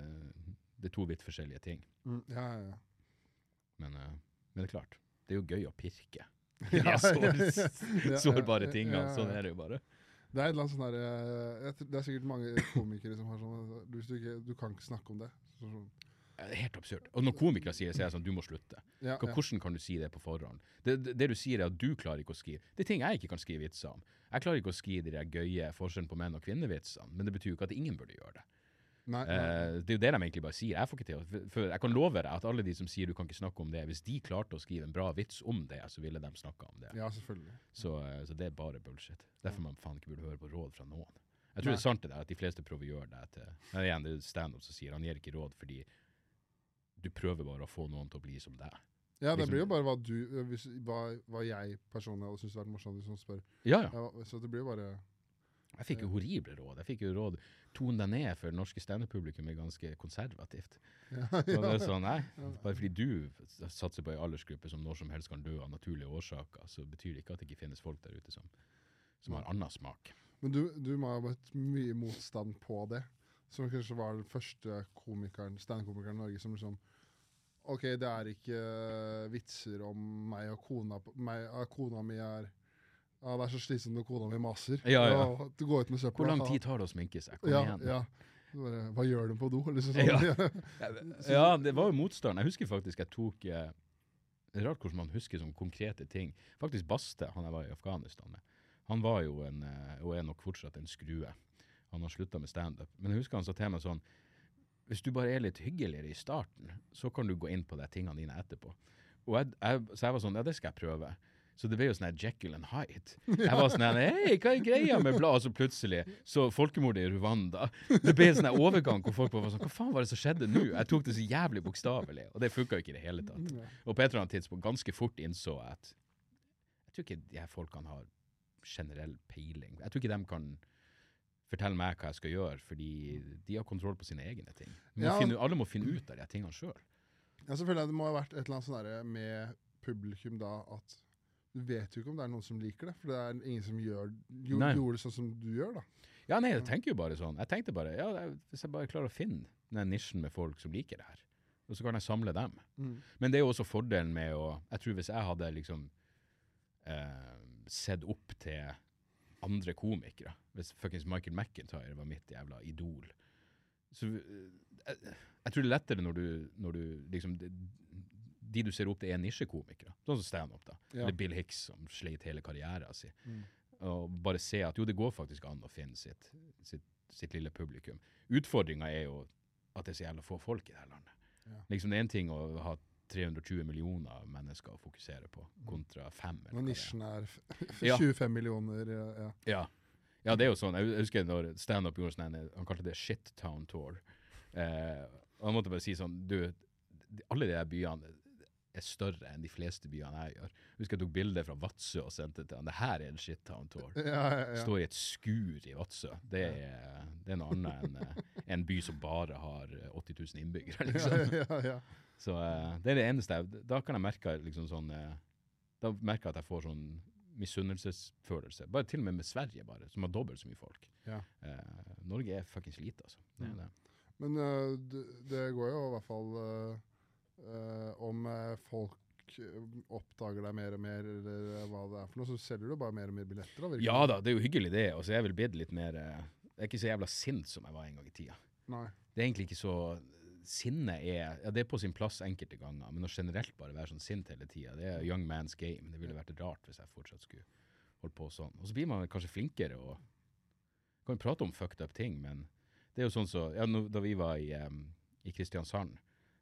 det er to vidt forskjellige ting. Mm, ja, ja. Men, eh, men det er klart, det er jo gøy å pirke. Ja, De sår, sårbare tingene. Sånn er det jo bare. Det er sånn der, eh, jeg Det er sikkert mange komikere som har sånn du, du, kan ikke snakke om det. Så, sånn, helt absurd. Og når komikere sier det, så er jeg sånn, du må slutte. ja, Hva- ja. Hvordan kan du si det på forhånd? Det, det, det du sier er at du klarer ikke å skrive. Det er ting jeg ikke kan skrive vitser om. Jeg klarer ikke å skrive de gøye forskjellen på menn og kvinner-vitsene, men det betyr jo ikke at ingen burde gjøre det. Nei, nei. Uh, det er jo det de egentlig bare sier. Jeg får ikke til for jeg kan love deg at alle de som sier du kan ikke snakke om det, hvis de klarte å skrive en bra vits om det, så ville de snakka om det. ja, selvfølgelig. Så, uh, så det er bare bullshit. Derfor man faen ikke burde høre på råd fra noen. Jeg tror Nei. det er sant det der, at de fleste prøver å gjøre det til Men igjen, det er standup som sier han gir ikke råd fordi du prøver bare å få noen til å bli som deg. Ja, det Liksom- blir jo bare hva du eh, hvis, hva, hva jeg personlig hadde syntes vært morsomt hvis noen spør. Ja, ja. Ja, så det blir jo bare Jeg fikk jo horrible råd. Jeg fikk jo råd Ton deg ned, for det norske standup-publikum er ganske konservativt. ja, ja, det ja. er sånn, nei, Bare fordi du satser på ei aldersgruppe som når som helst kan dø av naturlige årsaker, så betyr det ikke at det ikke finnes folk der ute som, som har annen smak. Men du, du må ha møtt mye motstand på det. Som kanskje var den første komikeren, standup-komikeren i Norge som liksom OK, det er ikke eh, vitser om meg og kona meg, Kona mi er ja, Det er så slitsomt når kona mi maser. Ja, ja. ja du går ut med søpla. Hvor lang tid tar det å sminke seg? Kom ja, igjen. ja. Bare, Hva gjør du på do? Liksom sånn. Ja. Ja, det var jo motstand. Jeg husker faktisk jeg tok eh, Det er rart hvordan man husker sånne konkrete ting. Faktisk Baste, han jeg var i Afghanistan med, han var jo en, eh, og er nok fortsatt en skrue. Han har slutta med standup. Men jeg husker han sa til meg sånn Hvis du bare er litt hyggeligere i starten, så kan du gå inn på de tingene dine etterpå. Og jeg, jeg, så jeg var sånn Ja, det skal jeg prøve. Så det ble jo sånn Jekyll and Hyde. Jeg var sånn Hei, hva er greia med blad? Og så plutselig så folkemordet i Rwanda. Det ble en sånn overgang hvor folk var sånn Hva faen var det som skjedde nå? Jeg tok det så jævlig bokstavelig, og det funka ikke i det hele tatt. Og på et eller annet tidspunkt ganske fort innså jeg at jeg tror ikke de her folkene har generell peiling. Jeg tror ikke de kan fortelle meg hva jeg skal gjøre, fordi de har kontroll på sine egne ting. Må Ja. finne, alle må finne ut av de tingene sjøl. Ja, selvfølgelig. Det må ha vært et eller annet sånn med publikum da at du vet jo ikke om det er noen som liker det, for det er ingen som gjør, jo, gjorde det sånn som du gjør, da. Ja, nei, jeg tenker jo bare sånn. Jeg tenkte bare, ja, hvis jeg bare klarer å finne den nisjen med folk som liker det her, og så kan jeg samle dem. Men det er jo også fordelen med å Jeg tror hvis jeg hadde liksom eh, sett opp til andre komikere, hvis fuckings Michael McIntyre var mitt jævla idol Så eh, jeg, jeg tror det er lettere når du, når du liksom de, de du ser opp til, er nisjekomikere. Sånn som standup. Ja. Eller Bill Hicks, som sleit hele karrieren sin. Mm. Og bare se at jo, det går faktisk an å finne sitt, sitt, sitt lille publikum. Utfordringa er jo at det er så jævla få folk i det her landet. Ja. Liksom Det er en ting å ha 320 millioner mennesker å fokusere på, kontra fem. eller Når nisjen er f- f- Ja. 25 millioner, ja. ja. Ja. det er jo sånn. Jeg husker når standup gjorde sånn Han kalte det Shit Town Tour. Eh, og han måtte bare si sånn Du, alle de her byene er større enn de fleste byene jeg gjør. Jeg husker jeg tok bilde fra Vadsø og sendte til han. Det her er en Shit Town Tour. Ja, ja, ja. Stå i et skur i Vadsø. Det er, det er noe annet enn eh, en by som bare har eh, 80 000 innbyggere. liksom. Ja, ja, ja. Så uh, det er det eneste jeg Da kan jeg merke liksom sånn uh, Da merker jeg at jeg får sånn misunnelsesfølelse. Bare til og med med Sverige, bare, som har dobbelt så mye folk. Ja. Uh, Norge er fuckings lite, altså. Det Mm. det. Men det, går jo i hvert fall Om folk oppdager deg mer og mer, eller hva det er for noe, så selger du bare mer og mer billetter. da, Ja da, det er jo hyggelig det. Og så er jeg vel blitt litt mer Jeg er ikke så jævla sint som jeg var en gang i tida. Nei. Det er egentlig ikke så Sinne er Ja, det er på sin plass enkelte ganger, men å generelt bare være sånn sint hele tida, det er young man's game. Det ville vært rart hvis jeg fortsatt skulle holdt på sånn. Og så blir man kanskje flinkere og kan prate om fucked up ting, men det er jo sånn så Ja, da vi var i, um, i Kristiansand,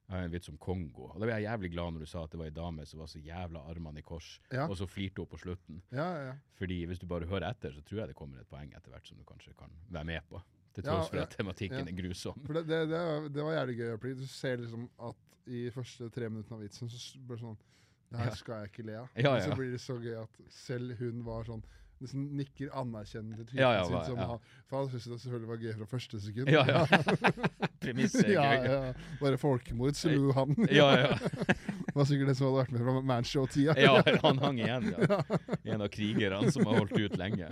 jeg har en vits om Kongo, og da ble jeg jævlig glad når du sa at det var ei dame som var så jævla armene i kors, Ja. og så flirte hun på slutten. Ja, ja, ja. Fordi hvis du bare hører etter, så tror jeg det kommer et poeng etter hvert som du kanskje kan være med på. Til Ja, for at tematikken ja. er grusom. For det, det, det, var- det var jævlig gøy. Fordi du ser liksom at i første tre minuttene av vitsen så blir det sånn Det her Ja. skal jeg ikke le av. Ja, så blir det så gøy at selv hun var sånn Nesten nikker anerkjennende til Ja, ja, sin. Som ja. han, for han syntes det selvfølgelig var gøy fra første sekund. Ja, ja. Premisset er ja, ja. Bare folkemord slo han. Ja, ja. Det var sikkert det som hadde vært med fra Manshow-tida. ja, han hang igjen, ja. En av krigerne som har holdt ut lenge.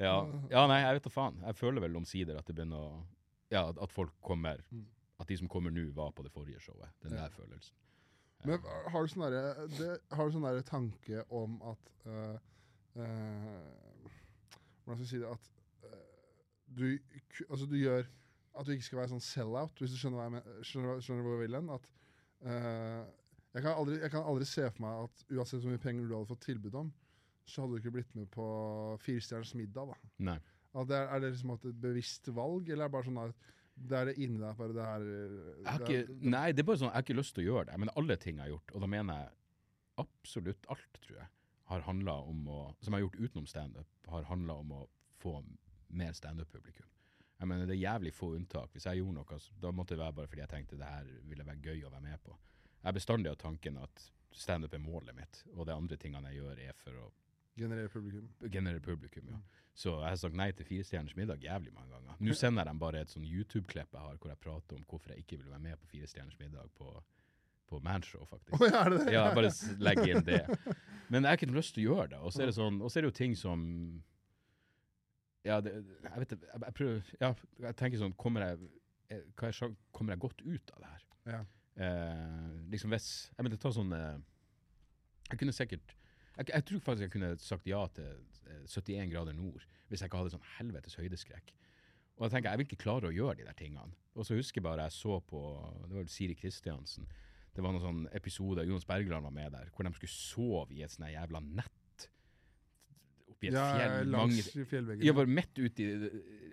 Ja, ja nei, jeg vet da faen. Jeg føler vel omsider at det begynner å Ja, at- folk kommer Mm. At de som kommer nå, var på det forrige showet. Den der følelsen. Men har du sånn derre Har du sånn derre tanke om at øh, øh, Hvordan skal jeg si det At øh, du, altså du gjør At du ikke skal være sånn sell-out, hvis du skjønner hva jeg skjønner, skjønner hvor jeg vil hen. At jeg, kan aldri, jeg kan aldri se for meg at uansett hvor mye penger du hadde fått tilbud om, så hadde du ikke blitt med på Firestjerners middag. da. Nei. At det er, er det liksom et bevisst valg, eller er det bare sånn at det er det inni deg bare det her ikke, nei, det er bare sånn, jeg har ikke lyst til å gjøre det. Men alle ting jeg har gjort, og da mener jeg absolutt alt, tror jeg, har handla om å Som jeg har gjort utenom standup, har handla om å få mer standup-publikum. Jeg mener, Det er jævlig få unntak. Hvis jeg gjorde noe, da måtte det være bare fordi jeg tenkte det her ville være gøy å være med på. Jeg bestandig har tanken at standup er målet mitt, og de andre tingene jeg gjør, er for å Generere publikum. generere publikum. ja. Så jeg har sagt nei til Fire stjerners middag jævlig mange ganger. Nå sender jeg dem bare et sånn YouTube-klipp jeg har hvor jeg prater om hvorfor jeg ikke vil være med på Fire stjerners middag på, på Manshow, faktisk. Oh, ja, er det det? Ja, jeg bare legger inn det. Men jeg har ikke lyst til å gjøre det. Og så er det sånn, og så er det jo ting som Ja, det, jeg vet ikke, jeg, jeg prøver Ja, jeg tenker sånn Kommer jeg, eh, sjan- kommer jeg godt ut av det her? Ja. Eh, liksom hvis Jeg mener, ta sånn eh, Jeg kunne sikkert jeg, jeg tror faktisk jeg kunne sagt ja til eh, 71 grader nord hvis jeg ikke hadde sånn helvetes høydeskrekk. Og jeg tenker, jeg vil ikke klare å gjøre de der tingene. Og så husker jeg bare jeg så på Det var vel Siri Kristiansen. Det var noen sånn episode, Jonas Bergland var med der, hvor de skulle sove i et sånt jævla nett oppi et Ja, fjell. langs Mange, fjellveggen. ja, bare midt ute i,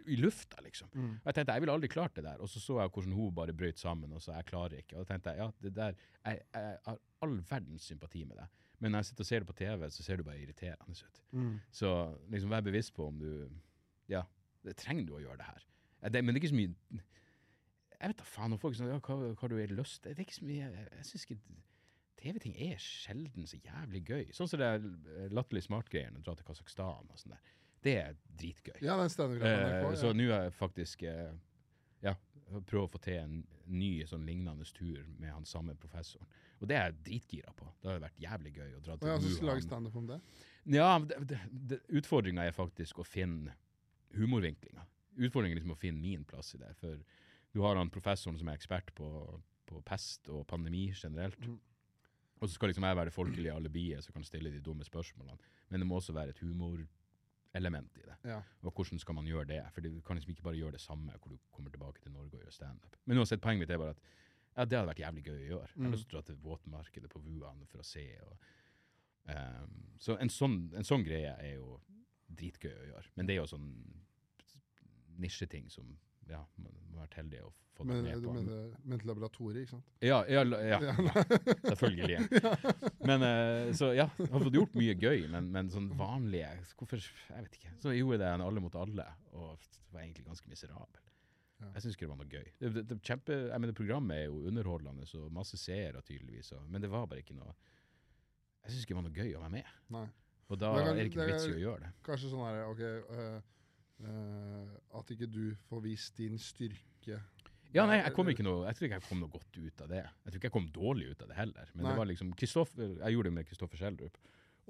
i lufta, liksom. Mm. Og jeg tenkte, jeg ville aldri klart det der. Og så så jeg hvordan hun bare brøt sammen, og sa jeg klarer ikke. Og da tenkte jeg, ja, det der, jeg, jeg har all verdens sympati med det. Men når jeg sitter og ser det på TV, så ser du bare irriterende ut. Mm. Så liksom vær bevisst på om du, ja, det trenger du å gjøre det her. Det, men det er ikke så mye, jeg vet da faen, noen folk sier ja, hva, hva du har lyst, det er ikke så mye, jeg, jeg synes ikke, TV-ting er sjelden så jævlig gøy. Sånn som det er latterlig smart-greiene, dra til Kazakhstan og sånn der. Det er dritgøy. Ja, den standup-greia på Eh, så nå er jeg faktisk eh, ja, prøver å få til en ny sånn lignende tur med han samme professoren. Og det er jeg dritgira på. Det har vært jævlig gøy å dra til jeg skal lage Wuhan. standup om det. Ja, utfordringa er faktisk å finne humorvinklinga. Utfordringen er liksom å finne min plass i det. For du har han professoren som er ekspert på, på pest og pandemi generelt. Mm. Og så skal liksom jeg være det folkelige alibiet som kan stille de dumme spørsmålene. Men det må også være et humorelement i det. Ja. Og hvordan skal man gjøre det? For du kan liksom ikke bare gjøre det samme hvor du kommer tilbake til Norge og gjør standup. Men uansett, poenget mitt er bare at ja, det hadde vært jævlig gøy å gjøre. Jeg har Mm. lyst til å dra til våtmarkedet på Wuan for å se. Og, um, så en sånn, en sånn greie er jo dritgøy å gjøre. Men det er jo sånn nisjeting som ja, man må være heldig å få det Men, med du mener ment laboratoriet, ikke sant? Ja, ja, ja, Ja. selvfølgelig. Men eh, så ja, jeg har fått gjort mye gøy, men, men sånn vanlige Hvorfor Jeg vet ikke. Så gjorde jeg det en Alle mot alle, og var egentlig ganske miserabel. Jeg syns ikke det var noe gøy. Det, det, det, kjempe, jeg mener, programmet er jo underholdende, så masse seere tydeligvis, og, men det var bare ikke noe Jeg syns ikke det var noe gøy å være med. Nei. Og da kan- er det ikke noe vits i å gjøre det. Kanskje sånn her, ok Uh, Uh, At ikke du får vist din styrke. Ja, nei, jeg kom ikke noe Jeg tror ikke jeg kom noe godt ut av det. Jeg tror ikke jeg kom dårlig ut av det heller. Men Nei. det var liksom Jeg gjorde det med Kristoffer Schjelderup.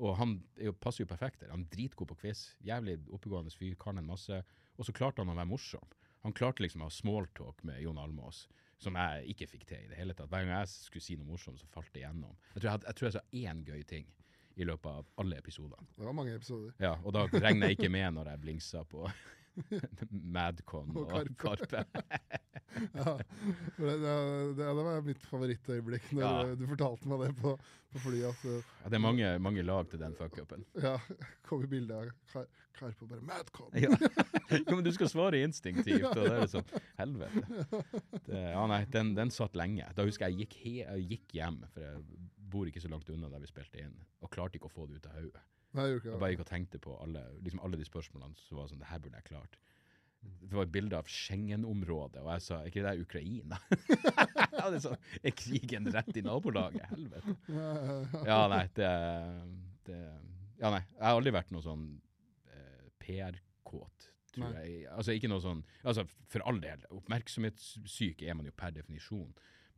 Og han er jo, passer jo perfekt der. Han er dritgod på quiz. Jævlig oppegående fyr. Kan en masse. Og så klarte han å være morsom. Han klarte liksom å ha smalltalk med Jon Almås, som jeg ikke fikk til i det hele tatt. Hver gang jeg skulle si noe morsomt, så falt det igjennom. Jeg tror jeg, jeg, tror jeg sa én gøy ting i løpet av alle episodene. Det var mange episoder. Ja, og da regner jeg ikke med når jeg blingsa på Madcon Og og Karpe. Ja, det, det, det, var mitt favorittøyeblikk når Ja. du fortalte meg det på, på flyet. At eh, Ja, det er mange, mange lag til den fuckupen. ja, kom i bildet av Kar Karpe og bare Madcon! Ja. Men du skal svare instinktivt, og det er liksom Helvete. Det, ja, nei, den, den satt lenge. Da husker jeg gikk, he, jeg gikk hjem, for jeg bor ikke så langt unna der vi spilte inn, og klarte ikke å få det ut av hodet. Nei, jeg Jeg bare gikk og tenkte på alle, liksom alle de spørsmålene som var sånn Det her burde jeg klart. Det var et bilde av Schengen-området, og jeg sa Er ikke det der Ukraina? ja, det er sånn, Er krigen rett i nabolaget? Helvete. Ja, nei, det, det Ja, nei. Jeg har aldri vært noe sånn eh, PR-kåt, tror Nei. jeg. Altså ikke noe sånn Altså, for all del, oppmerksomhetssyk er man jo per definisjon,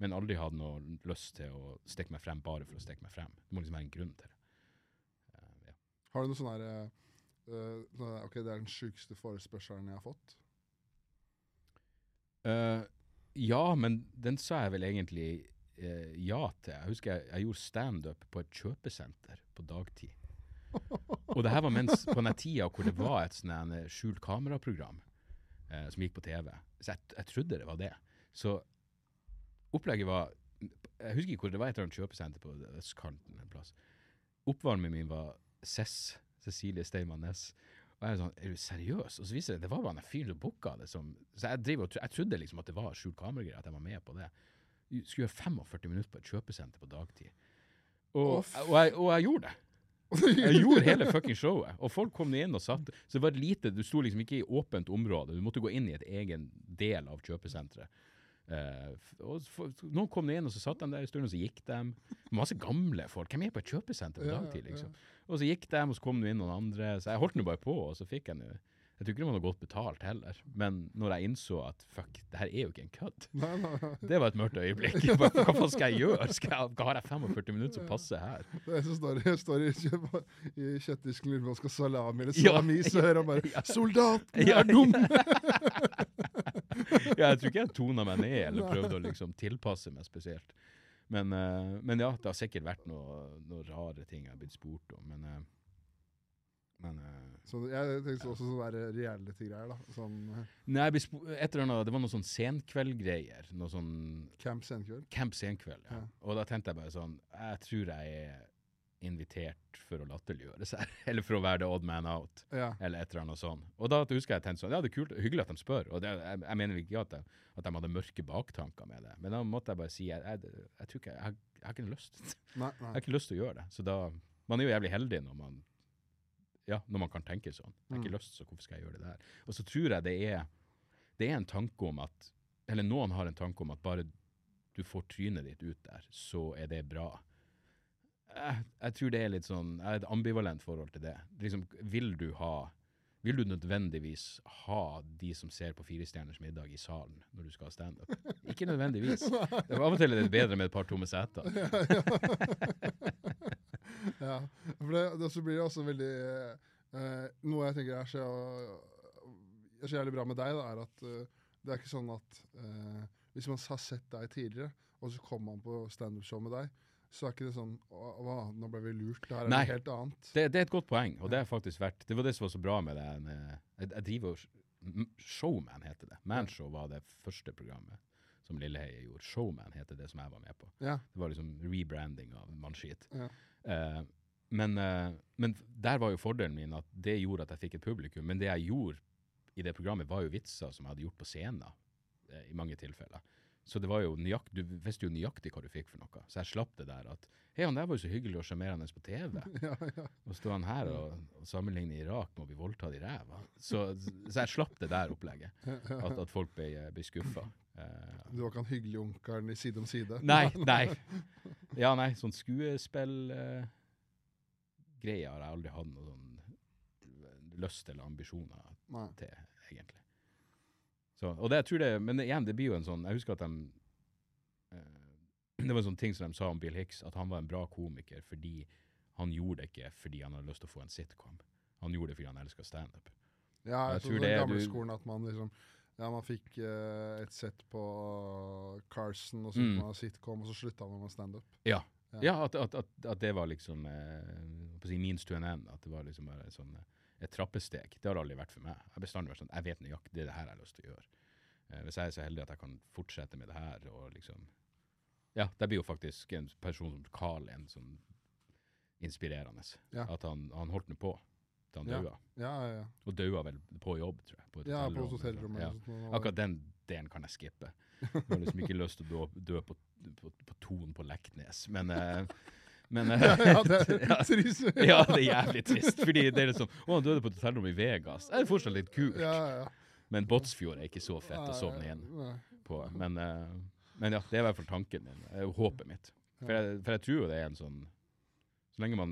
men aldri hatt noe lyst til å stikke meg frem bare for å stikke meg frem. Det må liksom være en grunn til det. Har du noe sånn herre eh, eh, sånn Ok, det er den sjukeste forespørselen jeg har fått. Uh, ja, men den sa jeg vel egentlig uh, ja til. Jeg husker jeg, jeg gjorde standup på et kjøpesenter på dagtid. Og det her var mens på den tida hvor det var et sånn skjult kameraprogram eh, som gikk på TV. Så jeg, jeg trodde det var det. Så opplegget var Jeg husker ikke hvor det var et eller annet kjøpesenter på østkanten en plass. Oppvarmingen min var Cess. Cecilie Steinmann Næss. Og jeg er sånn, er du seriøs? Og så viser det det var bare en fyr som booka det. Som, så jeg, driver, og jeg trodde liksom at det var skjult kameragreier, at jeg var med på det. Jeg skulle gjøre 45 minutter på et kjøpesenter på dagtid. Og, og, jeg, og jeg gjorde det. Jeg gjorde hele fucking showet, og folk kom inn og satt. Så det var lite, du sto liksom ikke i åpent område, du måtte gå inn i et egen del av kjøpesenteret. Eh, f- og for, noen kom inn, og så satt de der en stund, og så gikk de. Masse gamle folk. Hvem er på et kjøpesenter på Ja, dagtid, ja. liksom? Og så gikk de, og så kom det inn noen andre. Så jeg holdt nå bare på, og så fikk jeg nå Jeg tror ikke det var godt betalt heller. Men når jeg innså at fuck, det her er jo ikke en kødd, Nei, nei, nei. det var et mørkt øyeblikk. Hva, hva skal jeg gjøre? Skal jeg, har jeg 45 minutter som passer her? Det er som står, står i, i kjøttdisken lurer på om han skal salami eller Ja, salami, så hører han bare soldat 'Soldaten er dum!' ja, jeg tror ikke jeg tona meg ned eller prøvde å liksom tilpasse meg spesielt. Men, uh, men ja, det har sikkert vært noe, noe rare ting jeg har blitt spurt om. Men, Uh, men eh, Så jeg tenkte også sånne reality-greier. da Sånn Nei, et eller annet, det var noe sånn senkveldgreier. Noe sånn Camp Senkveld. Camp Senkveld. Ja. Ja. Og da tenkte jeg bare sånn Jeg tror jeg er invitert for å latterliggjøre seg. Eller for å være the odd man out. Ja. Eller et eller annet sånn. Og da husker jeg tenkte sånn, ja det er kult, hyggelig at de spør. Og det, jeg, jeg mener ikke at, jeg, at de hadde mørke baktanker med det. Men da måtte jeg bare si, jeg, jeg, jeg tror ikke, jeg, har- jeg ikke lyst. Nei, nei. Jeg har ikke lyst til å gjøre det. Så da, man er jo jævlig heldig når man, ja, når man kan tenke sånn. Jeg har ikke Mm. lyst, så hvorfor skal jeg gjøre det der? Og så tror jeg det er, det er en tanke om at, eller noen har en tanke om at bare du får trynet ditt ut der, så er det bra. Jeg, jeg tror det er litt sånn, jeg har et ambivalent forhold til det. Liksom, vil du ha, vil du nødvendigvis ha de som ser på Fire stjerners middag i salen når du skal ha standup? Ikke nødvendigvis. Det var av og til er bedre med et par tomme seter. Ja, for det, det så blir det også veldig eh, Noe jeg tenker er så, er så jævlig bra med deg, da, er at uh, det er ikke sånn at uh, hvis man har sett deg tidligere, og så kommer man på standup-show med deg, så er ikke det sånn hva, nå ble vi lurt. Det her er Nei. noe helt annet. Det, det er et godt poeng, og det har faktisk vært Det var det som var så bra med det. eh, Jeg, jeg driver jo Showman heter det. Manshow var det første programmet som Lilleheie gjorde. Showman heter det som jeg var med på. Ja, Det var liksom rebranding av mannskit. ja. Uh, men, uh, men der var jo fordelen min at det gjorde at jeg fikk et publikum. Men det jeg gjorde i det programmet, var jo vitser som jeg hadde gjort på scenen uh, i mange tilfeller. Så det var jo nøyakt, du visste jo nøyaktig hva du fikk for noe. Så jeg slapp det der at Hei, han der var jo så hyggelig og sjarmerende på TV. ja, ja. Og står han her og, og sammenligner Irak med å bli voldtatt i ræva. Så, så jeg slapp det der opplegget. At, at folk ble, ble skuffa. Uh, Du var ikke han hyggelige onkelen i Side om side? nei, nei. Ja, nei, sånn skuespillgreier uh, har jeg aldri hatt noen sånn lyst eller ambisjoner Nei. til, egentlig. Så, og det, jeg tror det, men igjen, det blir jo en sånn Jeg husker at de eh, Det var en sånn ting som de sa om Bill Hicks, at han var en bra komiker fordi han gjorde det ikke fordi han hadde lyst til å få en sitcom. Han gjorde det fordi han elska standup. Ja, Jeg jeg tror tror det er gamle du- skolen at man liksom Ja, man fikk eh, et sett på Carson, og så Mm. man sitcom, og så slutta man med standup. Ja, Ja. ja at, at, at, at det var liksom eh, på å si means to an end. At det var liksom bare sånn, eh, et trappesteg. Det har aldri vært for meg. Jeg har bestandig vært sånn, jeg vet nøyaktig det er det her jeg har lyst til å gjøre. Eh, hvis jeg er så heldig at jeg kan fortsette med det her, og liksom Ja, det blir jo faktisk en person som Carl en sånn inspirerende. Ja. At han, han holdt nå på til han daua. Ja, ja, ja. Og daua vel på jobb, tror jeg. På et ja på hotellrom, hotellrommet. Ja. eller sånt, Akkurat den delen kan jeg skippe. Jeg har liksom ikke lyst til å dø, dø på, på, på Ton på Leknes, men eh, Men eh, ja, det er ja, trist. ja, det er jævlig trist. Fordi det er liksom Å, han døde på et hotellrom i Vegas. Det er fortsatt litt kult. Ja, ja. Men Båtsfjord er ikke så fett å sovne igjen på. Men, eh, men ja, det er i hvert fall tanken min. Jo håpet mitt. For jeg, for jeg tror jo det er en sånn Så lenge man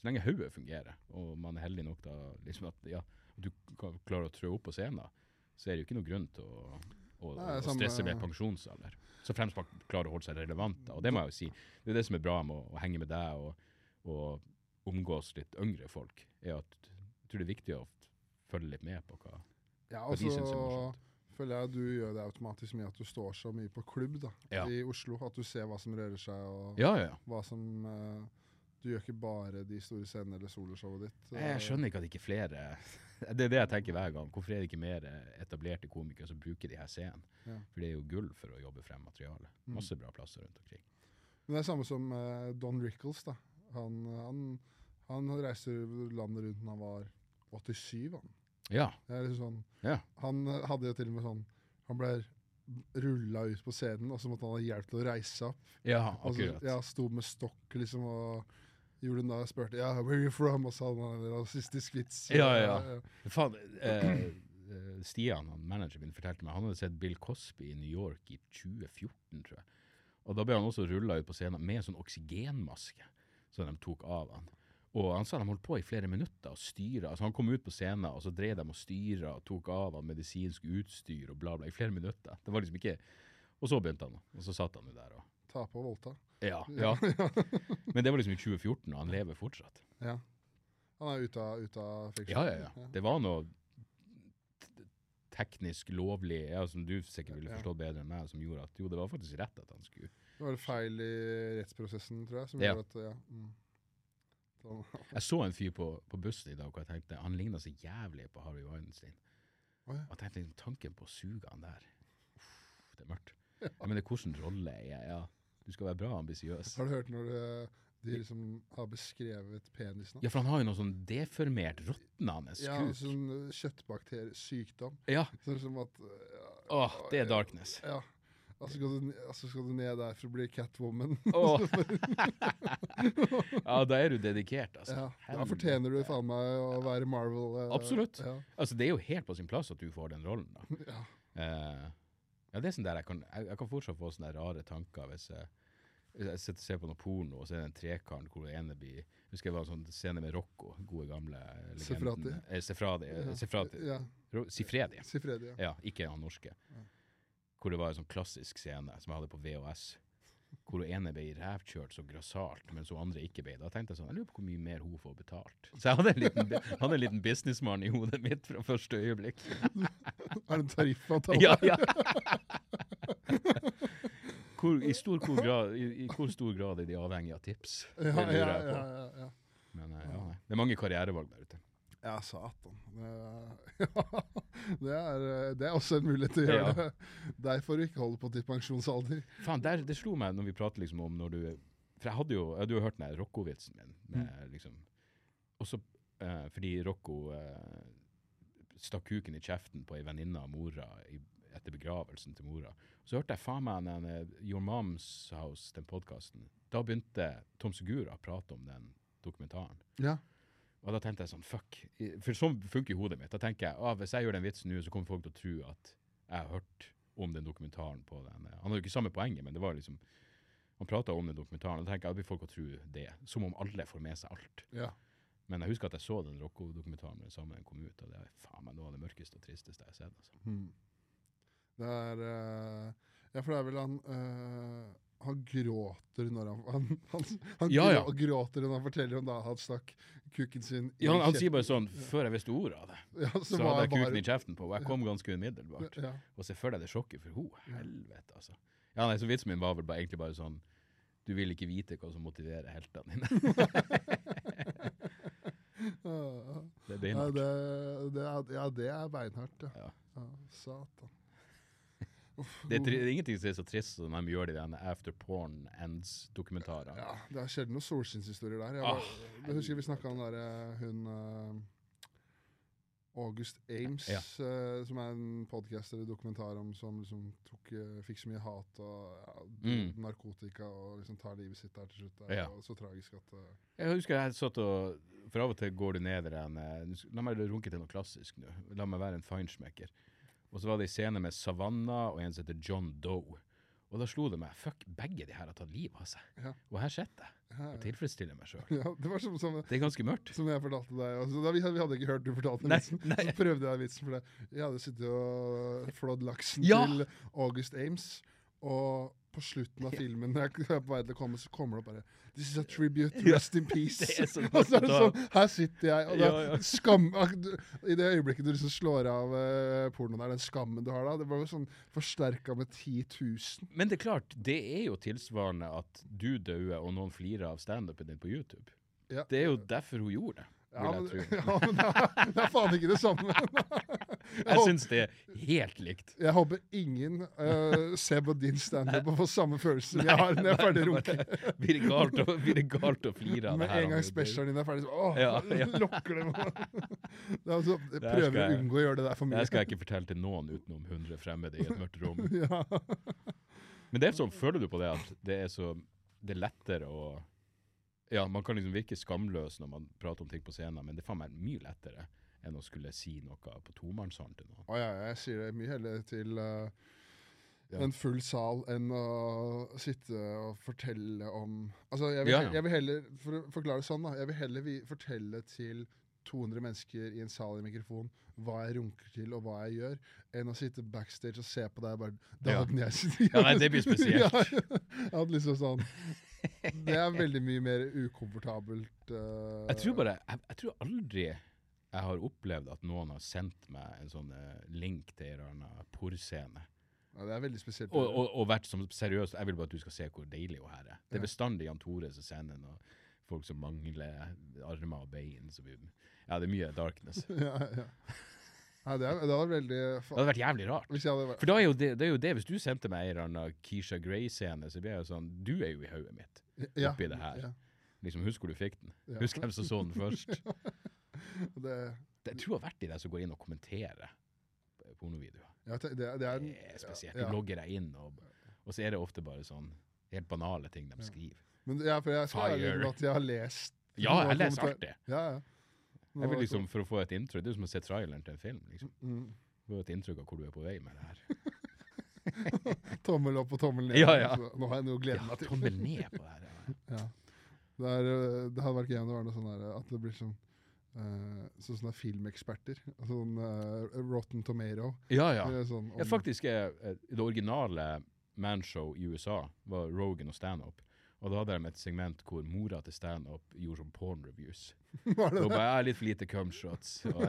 Så lenge hodet fungerer, og man er heldig nok da, liksom at, ja, du klarer å trø opp på scenen, så er det jo ikke noe grunn til å, å, Nei, samme- stresse med pensjonsalder. Så fremst man klarer å holde seg relevant. Da. Og det må jeg jo si. Det er det som er bra med å, å henge med deg og, og omgås litt yngre folk, er at jeg tror det er viktig å følge litt med på hva Ja, hva de syns er morsomt. føler jeg du gjør det automatisk med at du står så mye på klubb da, Ja. i Oslo. At du ser hva som rører seg, og Ja, ja, ja. hva som uh, Du gjør ikke bare de store scenene eller soloshowet ditt. Jeg skjønner ikke at ikke flere Det er det jeg tenker hver gang. Hvorfor er det ikke mer etablerte komikere som bruker de her scenene? Ja. For det er jo gull for å jobbe frem materiale. Mm. Masse bra plasser rundt omkring. Men det er samme som uh, Don Rickles. da. Han, han, han reiste landet rundt da han var 87. Han, Ja. det liksom sånn, Ja. han eh, hadde jo til og med sånn Han ble rulla ut på scenen, og så måtte han ha hjelp til å reise opp. Ja, akkurat. ja, Sto med stokk liksom og gjorde den da, spurte ja, 'Where are you from?' og sa han en rasistisk vits. Ja, ja, ja. Faen, eh, eh, Stian, han manageren min, fortalte meg han hadde sett Bill Cosby i New York i 2014, tror jeg. Og da ble han også rulla ut på scenen med en sånn oksygenmaske som de tok av han. Og han sa de holdt på i flere minutter og styra. Altså han kom ut på scenen, og så drev de og styra og tok av han medisinsk utstyr og bla, bla, i flere minutter. Det var liksom ikke Og så begynte han, og så satt han jo der og Ta på og voldta. Ja. ja. Men det var liksom i 2014, og han lever fortsatt. Ja. Han er ute av, ute av fiksjon? Ja, ja, ja. Det var noe teknisk lovlig, ja, som du sikkert ville Ja. forstått bedre enn meg, som gjorde at jo, det var faktisk rett at han skulle Det var feil i rettsprosessen, tror jeg, som Ja. gjorde at ja. Mm. Jeg så en fyr på, på bussen i dag, og jeg tenkte han ligna så jævlig på Harvey Weinstein. Oh, ja. Jeg tenkte liksom, tanken på å suge han der Uff, Det er mørkt. Jeg mener, hvilken rolle er jeg? Ja, du skal være bra ambisiøs. Har du hørt når det, de liksom har beskrevet penisen hans? Ja, for han har jo noe sånn deformert, råtnende Ja, kuk. sånn uh, kjøttbakteriesykdom. Ja. Sånn som at uh, ja, Åh, det er darkness. Ja. Altså skal, du, altså skal du ned der for å bli Catwoman. Åh. ja, da er du dedikert, altså. ja. Da fortjener du faen meg å være Marvel. uh, Absolutt. Ja. Altså, det er jo helt på sin plass at du får den rollen, da. Ja. Eh, ja, det er sånn der jeg kan, jeg, jeg kan fortsatt få sånne rare tanker hvis jeg, hvis jeg sitter og ser på noe porno, og så er det en trekant hvor det ene blir Jeg husker det var en sånn scene med Rocco, gode gamle legenden. Sefrati. Eh, Sefradi. eh, Ja. Sefrati. Ja. Sifredi. Ja. Ja, ikke han norske. Hvor det var en sånn klassisk scene som jeg hadde på VHS. Hvor hun ene ble rævkjørt så grassat, mens hun andre ikke ble. Da tenkte jeg sånn, jeg lurer på hvor mye mer hun får betalt. Så jeg hadde en liten, hadde en liten businessmann i hodet mitt fra første øyeblikk. Er det en tariffavtale? Ja, ja. Hvor, i, stor, hvor grad, i, I hvor stor grad er de avhengig av tips? Ja, ja, ja, ja, ja. Men eh, ja, nei. det er mange karrierevalg der ute. Ja, satan. Det er, det, er, uh, det er også en mulighet til å gjøre Ja. det. Der får du ikke holde på til pensjonsalder. Faen, der, det slo meg når vi prater liksom om når du For jeg hadde jo jeg hadde jo hørt den Rocco-vitsen min. Med, liksom, også uh, fordi Rocco uh, stakk kuken i kjeften på ei venninne av mora i, etter begravelsen til mora. Så hørte jeg faen meg den en Your Mom's House, den podkasten. Da begynte Tom Segura å prate om den dokumentaren. Ja. Og da tenkte jeg sånn, fuck. For sånn funker hodet mitt. Da tenker jeg, ah, hvis jeg gjør den vitsen nå, så kommer folk til å tro at jeg har hørt om den dokumentaren på den. eh, Han hadde jo ikke samme poenget, men det var liksom Han prata om den dokumentaren, og da tenker jeg at vi folk å tro det. Som om alle får med seg alt. ja. Men jeg husker at jeg så den Rocco-dokumentaren med det samme den kom ut, og det er faen meg noe av det mørkeste og tristeste jeg har sett. Altså. Hmm. Det er uh, Ja, for det er vel han eh, Han gråter når han Han, han, han Ja, ja. gråter når han forteller om da han stakk kuken sin i Ja, han, sier bare sånn Før jeg visste ordet av det, ja, så, så hadde jeg bare- kuken i kjeften på, og jeg kom ganske umiddelbart. Ja. Og se for deg det sjokket for henne. Helvete, altså. Ja, nei, så vitsen min var vel bare, egentlig bare sånn Du vil ikke vite hva som motiverer heltene dine. Det er ja, beinhardt. det, det er, ja, det er beinhardt, ja. Ja. ja satan. Det er, det er ingenting som er så trist som de gjør i den After Porn Ends-dokumentaren. Ja, det har skjedd noen solskinnshistorier der. Jeg, Ah, var, jeg husker vi snakka om der, eh, hun uh, August Ames, Ja. uh, som er en podkast eller dokumentar om som liksom tok, fikk så mye hat og ja, Mm. narkotika og liksom tar livet sitt der til slutt. Det er Ja. så tragisk at Jeg husker jeg satt og For av og til går du ned i eh, La meg runke til noe klassisk nå. La meg være en feinschmecker. Og så var det ei scene med Savannah og en som heter John Doe. Og da slo det meg Fuck, begge de her har tatt livet av seg. Ja. Og her sitter jeg ja, og tilfredsstiller meg sjøl. ja, Det var som, som, Det er ganske mørkt. som jeg fortalte deg. Altså, da, vi, hadde- vi hadde ikke hørt du fortalte den vitsen. nei. Så prøvde jeg vitsen, for deg. jeg hadde sittet og flådd laksen Ja! til August Ames. Og på slutten av filmen, når jeg er på vei til å komme, så kommer det bare This is a tribute. Rest in peace. så og så er det sånn, her sitter jeg, og da Ja, ja. skam I det øyeblikket du liksom slår av uh, pornoen der, den skammen du har da, det var jo sånn forsterka med 10 000. Men det er klart, det er jo tilsvarende at du dauer og noen flirer av standupen din på YouTube. Ja. Det er jo derfor hun gjorde det, Ja, men, ja, men det, er, det er faen ikke det samme. Jeg syns det er helt likt. Jeg håper ingen uh, ser på din standup og får samme følelse som jeg har når jeg er ferdig runket. Blir det galt å, blir det galt å flire av det her? en gang specialen din er ferdig, så åh, Ja, ja. lokker det meg. Altså, jeg prøver å unngå å gjøre det der for mye. Det skal jeg ikke fortelle til noen utenom 100 fremmede i et mørkt rom. Men det er sånn, føler du på det at det er så Det er lettere å Ja, man kan liksom virke skamløs når man prater om ting på scenen, men det er faen meg mye lettere enn å skulle si noe på tomannshånd til noen. Å ja, jeg sier det mye heller til uh, Ja. en full sal enn å sitte og fortelle om Altså, jeg vil, Ja, ja. jeg vil heller, for å forklare det sånn, da, jeg vil heller vi fortelle til 200 mennesker i en sal i mikrofon hva jeg runker til og hva jeg gjør, enn å sitte backstage og se på deg bare Ja. jeg sitter Ja, nei, det blir spesielt. ja, liksom sånn Det er veldig mye mer ukomfortabelt. uh, Jeg tror bare Jeg, jeg tror aldri jeg har opplevd at noen har sendt meg en sånn eh, link til en eller annen porrscene. ja, Det er veldig spesielt. Og, og, og vært som seriøst Jeg vil bare at du skal se hvor deilig hun her er. Det er bestandig Jan Tore som sender noe. Folk som mangler armer og bein. Så vi, ja, det er mye darkness. Ja, ja. Ja, det, er, det var veldig det hadde vært jævlig rart. Hadde vært For da er jo det, det er jo det, hvis du sendte meg en eller annen Keisha Grey-scene, så blir jeg jo sånn Du er jo i hodet mitt. ja, oppi det her. Ja, Liksom, Husk hvor du fikk den. Ja. Husk hvem som så den først. det, Jeg tror jeg har vært de der som går inn og kommenterer pornovideoer. ja, det, det, det er Det er spesielt. Ja. Logger deg inn, og, og så er det ofte bare sånn helt banale ting de skriver. Men ja, for jeg skal ærlig at jeg har lest Ja, jeg leser kommentar- artig. Ja, ja. Jeg vil liksom, For å få et inntrykk, Det er jo som å se traileren til en film. liksom. Mm. Få et inntrykk av hvor du er på vei med det her. Tommel opp og tommel ned. Ja, ja. Så nå har jeg noe å glede Ja, meg til. tommel ned på det her. Ja. Ja. Det, er, øh, det hadde vært gøy om det var noe sånn her, at det blir sånn uh, Sånn sånne filmeksperter. Sånn uh, Rotten Tomato. Ja, ja. Er Sånn, om- ja faktisk, eh, eh, det originale manshow i USA var Rogan og standup. Og da hadde de et segment hvor mora til standup gjorde sånn porn reviews. Var det Og bare litt for lite cumshots. Og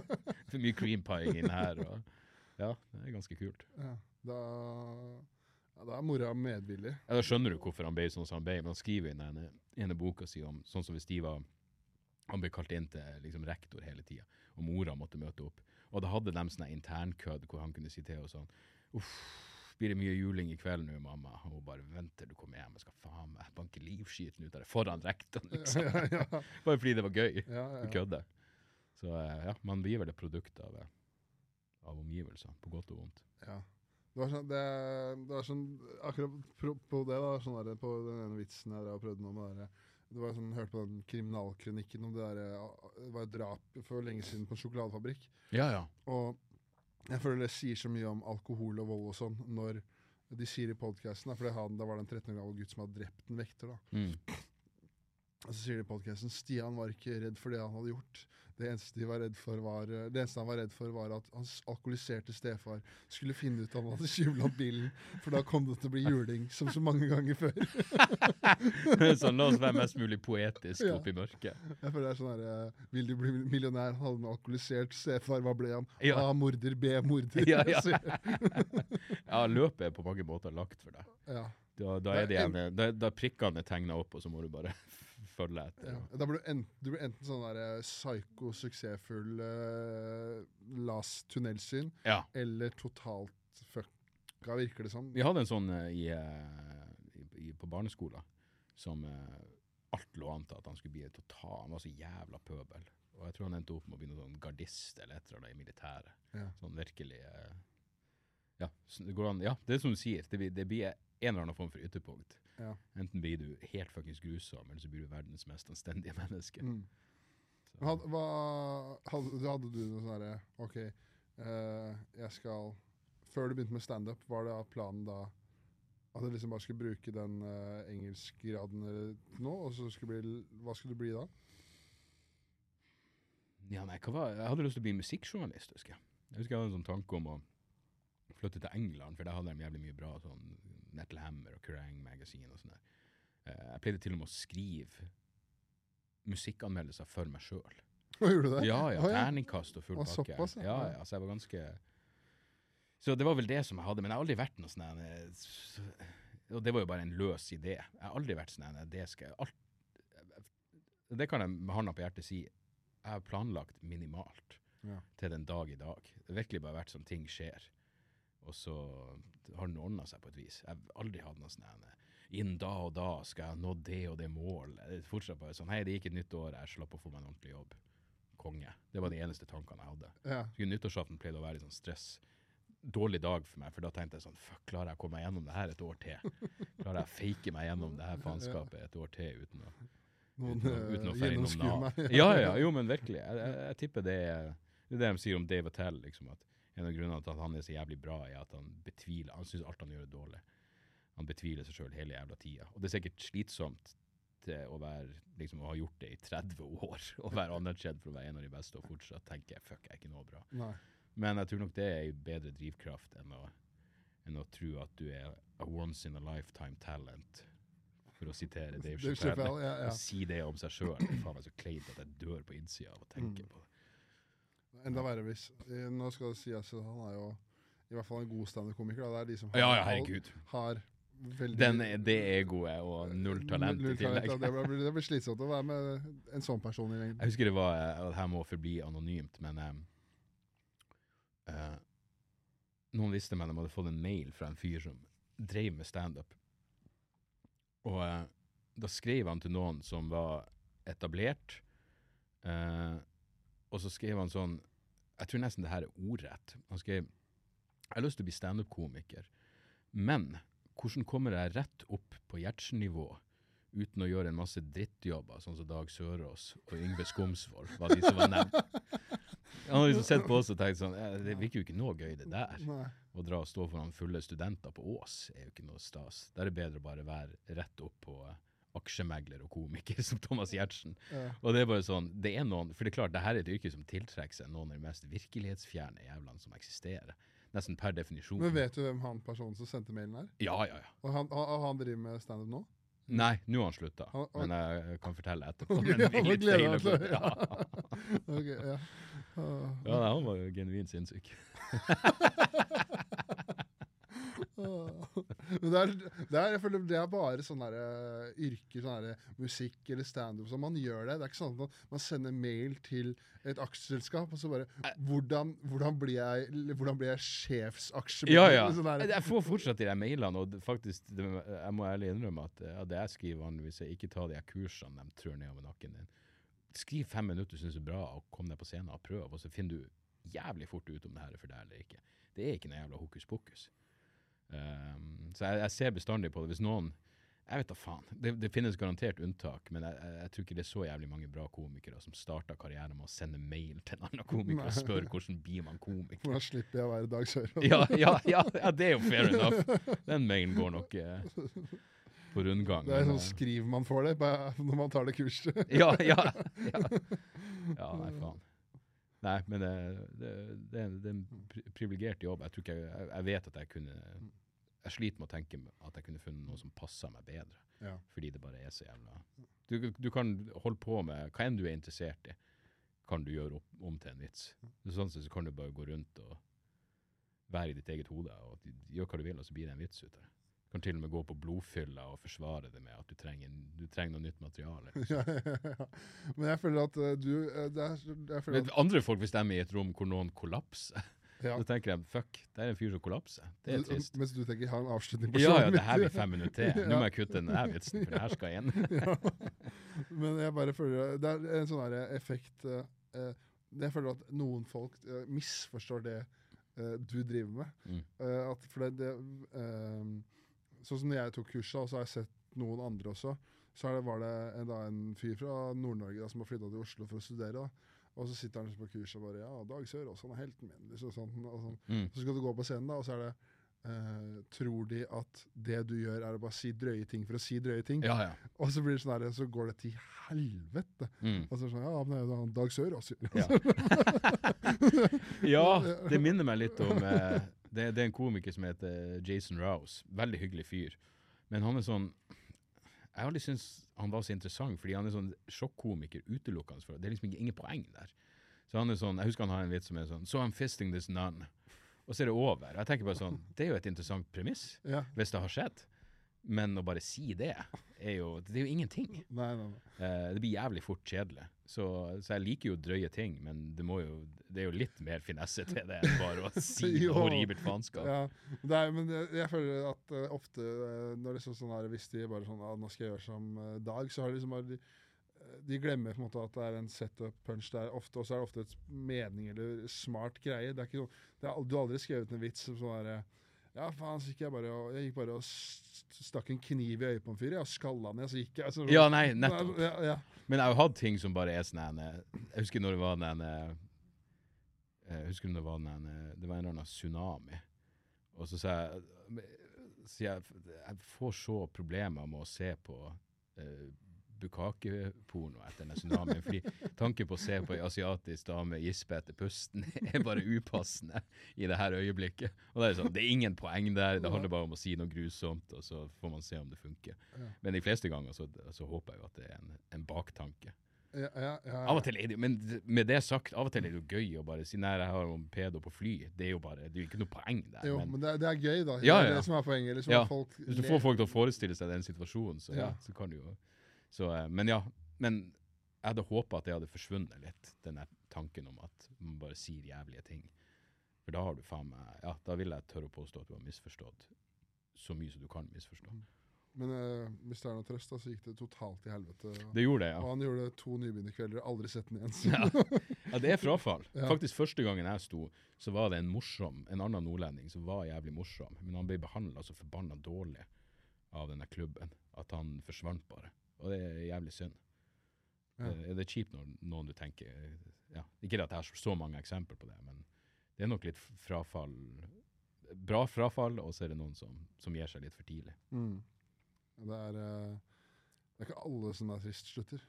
for mye cream pie inn her. Og, ja, det er ganske kult. Ja. Da, ja, da er mora medvillig. Ja, Da skjønner du hvorfor han ble sånn som han ble. Men han skriver i den ene boka si om sånn som hvis de var Han ble kalt inn til liksom, rektor hele tida, og mora måtte møte opp. Og da hadde de sånn internkødd hvor han kunne si til henne sånn Uff, blir det mye juling i kveld nå, mamma? Og hun bare venter du kommer hjem, jeg skal faen meg banke livskiten ut av deg foran rektoren, liksom. ja, ja, Bare fordi det var gøy ja, å kødde. Så eh, ja, man blir vel et produkt av, av omgivelsene, på godt og vondt. Ja. Det var sånn, det, det var sånn Akkurat på, det, da, sånn der, på den ene vitsen jeg og prøvde nå med det det var sånn, Hørte på den kriminalkronikken om det der eh, Det var et drap for lenge siden på en sjokoladefabrikk. Ja, ja. Og jeg føler det sier så mye om alkohol og vold og sånn når de sier i podkasten For det var det en 13 år gammel gutt som hadde drept en vekter. da Mm. Og så sier de i podcasten Stian var ikke redd for det han hadde gjort. Det eneste, de var redd for var, eh, det eneste han var redd for, var at hans alkoholiserte stefar skulle finne ut at han hadde tjuvlånt bilen, for da kom det til å bli juling, som så mange ganger før. sånn, la oss være mest mulig poetisk Ja. oppi mørket. Jeg føler det er sånn her, eh, Vil du bli millionær? Han hadde en alkoholisert stefar. Hva ble han? Ja. A. Morder. B. Morder. Ja, ja. Ja, løpet er på mange måter lagt for deg. ja. Da, da er det en, da, da prikkene er tegna opp, og så må du bare følge etter. Ja. Da blir du, enten, du blir enten sånn der eh, psyko, suksessfull uh, las tunnelsyn, Ja. eller totalt fucka, virker det som. Vi hadde en sånn uh, i, eh, i, på barneskolen som eh, alt lå an til at han skulle bli total Han var så jævla pøbel. Og jeg tror han endte opp med å bli noen sånn gardist eller et eller annet i militæret. Ja. Sånn virkelig eh, Ja, det går an. Ja, det er som du sier. Det blir, det blir en eller annen form for ytterpunkt. Ja. Enten blir du helt fuckings grusom, eller så blir du verdens mest anstendige menneske. Mm. Had, hva, hadde, hadde du noe sånn herre OK, uh, jeg skal Før du begynte med standup, var det planen da at du liksom bare skulle bruke den uh, engelskgraden nå, og så skulle bli Hva skulle du bli da? Ja, nei, hva var Jeg hadde lyst til å bli musikkjournalist, husker jeg. Jeg husker jeg hadde en sånn tanke om å flytte til England, for der hadde de jævlig mye bra sånn Nettle Hammer og Kerrang Magazine og sånn der. Eh, jeg pleide til og med å skrive musikkanmeldelser for meg sjøl. Gjorde du det? Ja, ja. Terningkast og full pakke. såpass, ja. ja, ja. Så jeg var ganske Så det var vel det som jeg hadde. Men jeg har aldri vært noe sånn eh, Og det var jo bare en løs idé. Jeg har aldri vært sånn her, det skal alt, Det kan jeg med hånda på hjertet si. Jeg har planlagt minimalt Ja. til den dag i dag. Det har virkelig bare vært sånn ting skjer. Og så har den ordna seg på et vis. Jeg har aldri hatt noe sånn Innen da og da skal jeg nå det og det målet. Det er fortsatt bare sånn Hei, det gikk et nytt år, jeg slapp å få meg en ordentlig jobb. Konge. Det var de eneste tankene jeg hadde. Ja. Så Nyttårsaften pleide å være litt sånn stress. Dårlig dag for meg, for da tenkte jeg sånn Fuck, klarer jeg å komme meg gjennom det her et år til? Klarer jeg å fake meg gjennom det her faenskapet et år til uten å Noen uten, å- uten å meg. Ja, ja, jo, men virkelig. Jeg, jeg, jeg tipper det er det er det de sier om Dave Attell. Liksom, at en av grunnene til at han er så jævlig bra, er at han betviler Han syns alt han gjør, er dårlig. Han betviler seg sjøl hele jævla tida. Og det er sikkert slitsomt å være liksom, å ha gjort det i 30 år og være anerkjent for å være en av de beste, og fortsatt tenke fuck, jeg er ikke noe bra. Nei. Men jeg tror nok det er en bedre drivkraft enn å, enn å tro at du er a once in a lifetime talent, for å sitere Dave Chappelle. Ja, ja. Si det om seg sjøl. Faen meg så kleint at jeg dør på innsida av å tenke Mm. på det. Enda verre hvis eh, Nå skal det sies at han er jo i hvert fall en god standup-komiker. Det er de som Ja, ja, har, herregud. har veldig Den det egoet og null talent i Null talent, tillegg. ja, Det blir, det blir slitsomt å være med en sånn person i lengden. Jeg husker det var Det her må forbli anonymt, men um, uh, Noen visste meg de hadde fått en mail fra en fyr som drev med standup. Og uh, da skrev han til noen som var etablert, eh, og så skrev han sånn Jeg tror nesten det her er ordrett. Han skrev Jeg har lyst til å bli standup-komiker, men hvordan kommer jeg rett opp på Gjertsen-nivå uten å gjøre en masse drittjobber, sånn som Dag Sørås og Yngve Skomsvold, var de som var nevnt. Han har liksom sett på oss og tenkt sånn "Eh, Det virker jo ikke noe gøy, det der. Nei. Å dra og stå foran fulle studenter på Ås er jo ikke noe stas. Der er det bedre å bare være rett opp på eh, aksjemegler og komiker som Thomas Giertsen. Ja. Og det er bare sånn, det er noen, for det er klart, det her er et yrke som tiltrekker seg noen av de mest virkelighetsfjerne jævlene som eksisterer. Nesten per definisjon. Men vet du hvem han personen som sendte mailen er? Ja, ja, ja. Og han, han, han driver med standup nå? Nei, nå har han slutta, men jeg kan fortelle etterpå. Okay, Men det blir litt gleder feil å til gå- ja. Ok, ja. Ja, nei, han var jo genuint sinnssyk. Men det er, det er, jeg føler det er bare sånne der, eh, yrker, sånn der, musikk eller standup, så man gjør det. Det er ikke sånn at man, sender mail til et aksjeselskap, og så bare Hvordan, hvordan blir jeg, hvordan blir jeg sjefsaksjemann? Ja, ja. Sånn Jeg får fortsatt de der mailene, og faktisk, det, jeg må ærlig innrømme at ja, det jeg skriver vanligvis, er ikke ta de kursene de trør nedover nakken din. Skriv fem minutter du syns er bra, og kom deg på scenen og prøv, og så finner du jævlig fort ut om det her er for deg eller ikke. Det er ikke noe jævla hokus pokus. Um, så jeg, jeg ser bestandig på det. Hvis noen Jeg vet da faen. Det, det finnes garantert unntak, men jeg, jeg, tror ikke det er så jævlig mange bra komikere som starter karrieren med å sende mail til en annen komiker og spørre hvordan blir man komiker. Hvordan slipper jeg å være Dag Sørås? Ja, ja, ja, ja, det er jo fair enough. Den mailen går nok eh. på rundgang. Det er sånn skriv man får det når man tar det kurset. eh, ja, ja, ja. Ja, nei, faen. Nei, men det, det, det, det er en pri privilegert jobb. Jeg tror ikke jeg, jeg, jeg vet at jeg kunne Jeg sliter med å tenke at jeg kunne funnet noe som passa meg bedre. Ja. Fordi det bare er så jævla Du, du kan holde på med hva enn du er interessert i, kan du gjøre opp, om til en vits. Sånn sett så kan du bare gå rundt og være i ditt eget hode og gjøre hva du vil, og så blir det en vits ut av det. Kan til og med gå på blodfylla og forsvare det med at du trenger, du trenger noe nytt materiale. Ja, ja, ja. Men jeg føler at eh, du eh, er, føler at, andre folk, hvis de er i et rom hvor noen kollapser, ja. Da tenker jeg fuck, det er en fyr som kollapser. Det er trist. Mens du tenker jeg har en avslutning på Ja, ja, det her blir fem minutter til. Nå må jeg kutte den der vitsen, for det her skal inn. Men jeg bare føler Det er en sånn effekt eh, Jeg føler at noen folk misforstår det du driver med. Mm. At for det, det Sånn som når jeg tok kurset, og så har jeg sett noen andre også, så er det, var det en, da, en fyr fra Nord-Norge som har flytta til Oslo for å studere. da. Og så sitter han liksom på kurset og bare Ja, Dag Sørås, han er helten min. Liksom, sånn, og sånn. Mm. Så skal du gå på scenen, da, og så er det eh, Tror de at det du gjør, er å bare si drøye ting for å si drøye ting? Ja, ja. Og så blir det sånn her, så går det til helvete. Mm. Og så er det sånn, ja, men det er jo Dag Sørås. Ja. ja, det minner meg litt om eh, det, det er en komiker som heter Jason Rouse. Veldig hyggelig fyr. Men han er sånn Jeg har aldri syntes han var så interessant, fordi han er sånn sjokkomiker utelukkende. For, det er liksom ingen poeng der. Så han er sånn, Jeg husker han har en vits som er sånn So I'm fisting this nun. Og så er det over. Og jeg tenker bare sånn, Det er jo et interessant premiss, Ja. hvis det har skjedd. Men å bare si det, er jo, det er jo ingenting. Nei, nei, nei. Eh, det blir jævlig fort kjedelig. Så, så jeg liker jo drøye ting, men det, må jo, det er jo litt mer finesse til det enn bare å si Jo. horribelt faenskap. Ja, det men jeg, jeg føler at uh, ofte uh, når det er sånn her, hvis de bare sånn ah, 'Nå skal jeg gjøre som uh, Dag', så har de liksom bare de, de glemmer på en måte at det er en setup-punch der ofte, og så er det ofte et mening eller smart greie. Det er ikke er, du har aldri skrevet en vits som sånn herre ja, faen, så gikk jeg bare og Jeg gikk bare og stakk en kniv i øyet på en fyr, jeg, skalla ned, så gikk jeg. Så, Ja, nei, nettopp. Ja, ja. Men jeg har jo hatt ting som bare er sånn eh, Jeg husker når det var den eh, Jeg husker når det var den eh, Det var en eller annen tsunami. Og så sa jeg så jeg, jeg får så problemer med å se på uh, bukakeporno etter en tsunamien. Fordi tanken på å se på ei asiatisk dame gispe etter pusten er bare upassende i det her øyeblikket. Og Det er sånn, det er ingen poeng der, det handler bare om å si noe grusomt, og så får man se om det funker. Men de fleste ganger så, så håper jeg jo at det er en, en baktanke. Ja, ja, ja, Av og til er det jo, men med det sagt, av og til er det jo gøy å bare si nei, jeg har en pedo på fly. Det er jo bare, det er jo ikke noe poeng der. Jo, men men det er, det er gøy, da. Ja, Det er det som er poenget. Liksom, hvis du får folk til å forestille seg den situasjonen, så, så kan du jo så, eh, Men ja, men jeg hadde håpa at det hadde forsvunnet litt, den tanken om at man bare sier jævlige ting. For da har du faen meg Ja, da vil jeg tørre å påstå at du har misforstått så mye som du kan misforstå. Men uh, hvis det er noe trøst, da, så gikk det totalt til helvete. Det gjorde det, ja. Og han gjorde to nybegynnerkvelder, aldri sett den igjen. Ja. ja, det er frafall. Ja. Faktisk Første gangen jeg sto, så var det en morsom, en annen nordlending som var jævlig morsom, men han ble behandla så forbanna dårlig av denne klubben at han forsvant bare. Og det er jævlig synd. Ja. Det, det er kjipt når noen du tenker ja, Ikke at jeg har så mange eksempler på det, men det er nok litt frafall. Bra frafall, og så er det noen som, som gir seg litt for tidlig. Mm. Det er eh, Det er ikke alle som er trist slutter.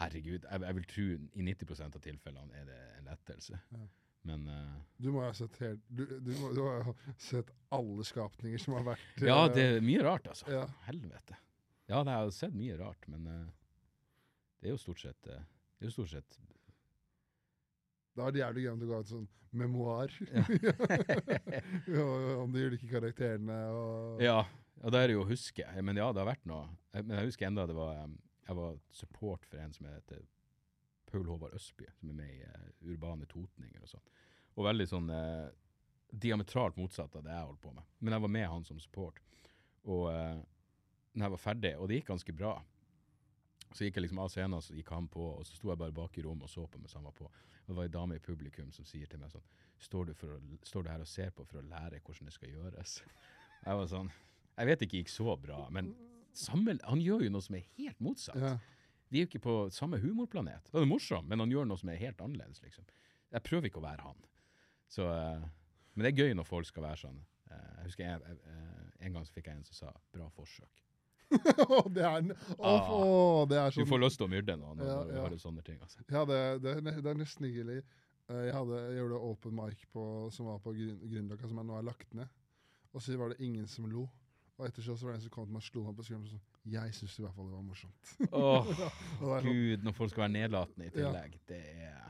Herregud, jeg, jeg vil tro i 90% av tilfellene er det en lettelse. Ja. Men uh, Du må ha sett helt Du, du, må, du må ha sett alle skapninger som har vært Ja, eh, det er mye rart, altså. Ja. Helvete. Ja, det har jeg sett mye rart, men uh, det er jo stort sett uh, Det er jo stort sett Det hadde vært jævlig gøy om du ga ut sånn memoar Ja. Om de ulike karakterene og Ja, og da er det jo å huske. Men ja, det har vært noe. Men jeg husker enda det var eh, Jeg var support for en som heter Paul Håvard Østby, som er med i uh, Urbane Totninger og sånn. Og veldig sånn uh, diametralt motsatt av det jeg holdt på med. Men jeg var med han som support. Og uh, når jeg var ferdig, og det gikk ganske bra, så gikk jeg liksom av scenen, så gikk han på, og så sto jeg bare bak i rommet og så på mens han var på. Og det var ei dame i publikum som sier til meg sånn står du, å, står du her og ser på for å lære hvordan det skal gjøres? Jeg var sånn Jeg vet ikke gikk så bra, men sammen, han gjør jo noe som er helt motsatt. ja. Vi er jo ikke på samme humorplanet. Det er morsomt, men han gjør noe som er helt annerledes, liksom. Jeg prøver ikke å være han. Så, eh, men det er gøy når folk skal være sånn. Eh, jeg husker jeg, jeg, en gang så fikk jeg en som sa 'bra forsøk'. Å, det er, n- Ah. oh, det er Du sånn får lyst til å myrde noen når Ja, du ja. sånne ting. Altså. Ja, det, det, det er nesten hyggelig. Eh, Jeg, hadde, jeg gjorde open mic på, som var på Grün- Grünerløkka, som jeg nå er lagt ned. Og så var det ingen som lo. Og etter så var det en som kom til meg og slo meg på skulderen sånn Jeg syns i hvert fall det var morsomt. Åh, Og sånn, gud, når folk skal være nedlatende i Ja. tillegg. Det er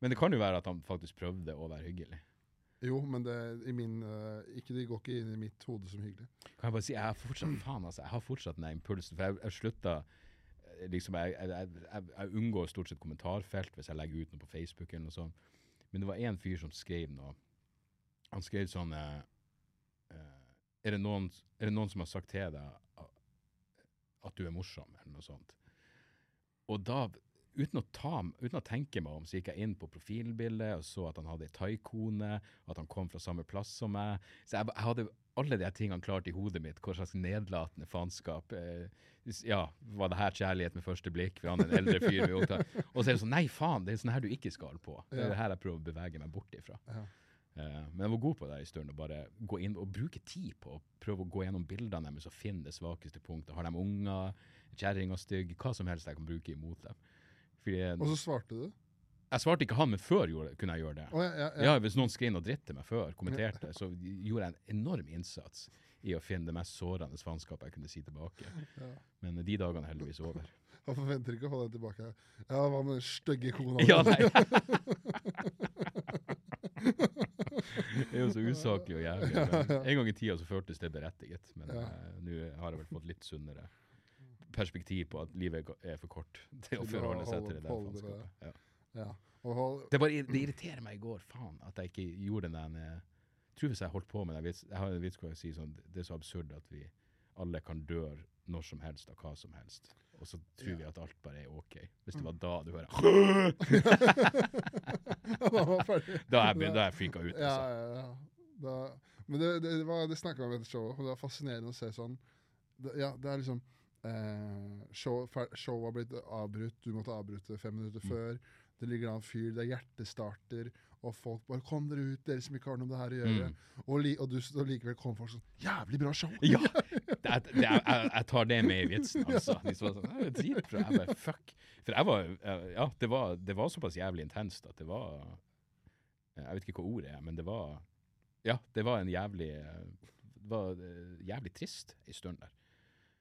Men det kan jo være at han faktisk prøvde å være hyggelig. Jo, men det, min, uh, ikke, de går ikke inn i mitt hode som hyggelig. Kan jeg bare si, jeg har fortsatt faen altså, jeg har fortsatt den impulsen. For jeg, jeg slutta eh, liksom, jeg, jeg, jeg, unngår stort sett kommentarfelt hvis jeg legger ut noe på Facebook. eller noe sånt. Men det var en fyr som skrev noe. Han skrev sånn eh, er, det noen, er det noen som har sagt til deg at du er morsom, eller noe sånt? Og da, uten å, ta, uten å tenke meg om, så gikk jeg inn på profilbildet og så at han hadde ei thaikone, og at han kom fra samme plass som meg. Så jeg, jeg hadde alle de tingene klart i hodet mitt. Hva slags nedlatende faenskap. Eh, ja, var det her kjærlighet med første blikk? For han er en eldre fyr. vi opptar. Og så er det sånn, nei faen, det er sånn her du ikke skal på. Det er det her jeg prøver å bevege meg bort ifra. Ja. Eh, men jeg var god på det i stund, å bare gå inn og bruke tid på å prøve å gå gjennom bildene deres og finne det svakeste punktet. Har de unger, kjerring og stygg, hva som helst jeg kan bruke imot dem. Og så svarte du? jeg svarte ikke han, men før gjorde, kunne jeg gjøre det. Oh, ja, ja, ja. Ja, Hvis noen skrev noe dritt til meg før, kommenterte, så gjorde jeg en enorm innsats i å finne det mest sårende faenskapet jeg kunne si tilbake. Ja. Men de dagene er heldigvis over. Han forventer ikke å få det tilbake. Ja, hva med den stygge kona? Ja, nei. Det er jo så usaklig og jævlig. En gang i tida så føltes det berettiget, men eh, nå har jeg vel fått litt sunnere perspektiv på at livet er for kort til å forholde seg til det der det faenskapet. Ja. Ja. Det, bare, det irriterer meg i går, faen, at jeg ikke gjorde den der Jeg tror hvis jeg holdt på med det, jeg, har en vits hvor jeg sier sånn, det er så absurd at vi alle kan dø når som helst av hva som helst. Og så tror vi at alt bare er OK. Hvis det var da du hører da er jeg, jeg freaka ut. Altså. ja, ja. Da, men det, det, var- det snakka vi om i showet, og det var fascinerende å se sånn det, Ja, det er liksom eh, show, har blitt avbrutt, du måtte avbryte fem minutter Mm. før. Det ligger an fyr, det er hjertestarter, og folk bare 'Kom dere ut, dere som ikke har noe med det her å gjøre'. Mm. Og, li, og, du, og likevel kommer folk sånn 'Jævlig bra show'! Ja! Det, det, jeg, jeg tar det med i vitsen, altså. De som var sånn, «Det er dritbra. Jeg bare, fuck. For jeg var eh, Ja, det var, det var såpass jævlig intenst at det var Jeg vet ikke hva ordet er, men det var Ja, det var en jævlig eh, Det var eh, jævlig trist ei stund der.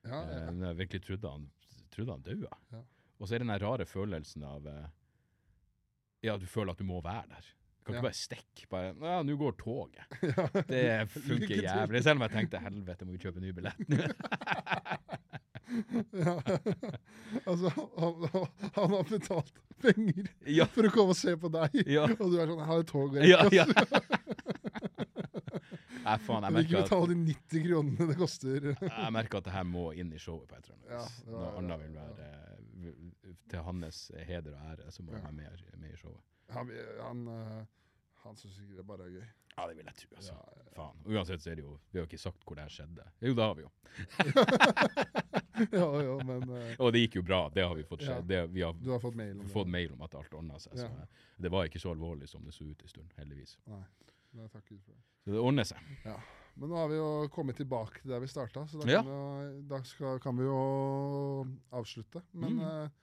Ja, ja, Eh, jeg virkelig trodde han, trodde han daua. Ja. Og så er det den rare følelsen av eh, Ja, du føler at du må være der. Du kan ikke bare stikke. Bare Ja, nå går toget. Det funker jævlig. Selv om jeg tenkte helvete, må vi kjøpe ny billett ja. altså, han, han, han har betalt penger for å komme og se på deg, og du er sånn 'Jeg har et tog', ja. Erik, Nei, faen, jeg merker, at, betale de 90 kronene det koster. jeg merker at det her må inn i showet på et eller annet Ja, vis. ja, ja, annet vil være eh, til hans heder og ære, så må han være med, med i showet. Han, han, eh, han syns sikkert det bare er gøy. Ja, det vil jeg tro. Altså. Ja, ja. Faen. Uansett så er det jo Vi har jo ikke sagt hvor det her skjedde. Jo, det har vi jo. ja, ja, men Uh, Og det gikk jo bra. Det har vi fått se. Ja. Det, vi har du har fått mail om fått mail om at alt ordna seg. Så det var ikke så alvorlig som det så ut en stund, heldigvis. Nei, nei, takk Gud for det. Så det ordner seg. Men nå har vi jo kommet tilbake til der vi starta, så da, Ja. kan, jo, da skal, kan vi jo avslutte. Men Mm.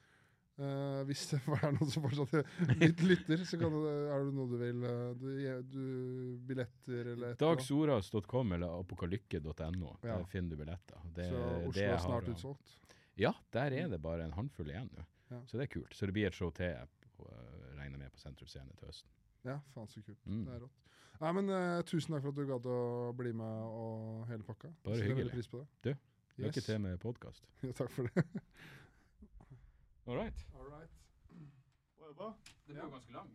Uh, hvis det er noen som fortsatt litt lytter, så kan du, er det noe du vil eh, du, du, Billetter eller et? Dagsoras.com eller apokalykke.no. Ja. Der finner du billetter. Det, Så Oslo er snart av- utsolgt. Ja, der er det bare en håndfull igjen nå. Ja. Så det er kult. Så det blir et show til jeg regner med på Sentrum Scene til høsten. Ja, faen så kult. Mm. Det er rått. Nei, men uh, Tusen takk for at du gadd å bli med og hele pakka. Bare hyggelig. pris på det. Du, Lykke Yes. til med podkast. Ja, takk for det. All right. All right. Det ble jo ganske lang.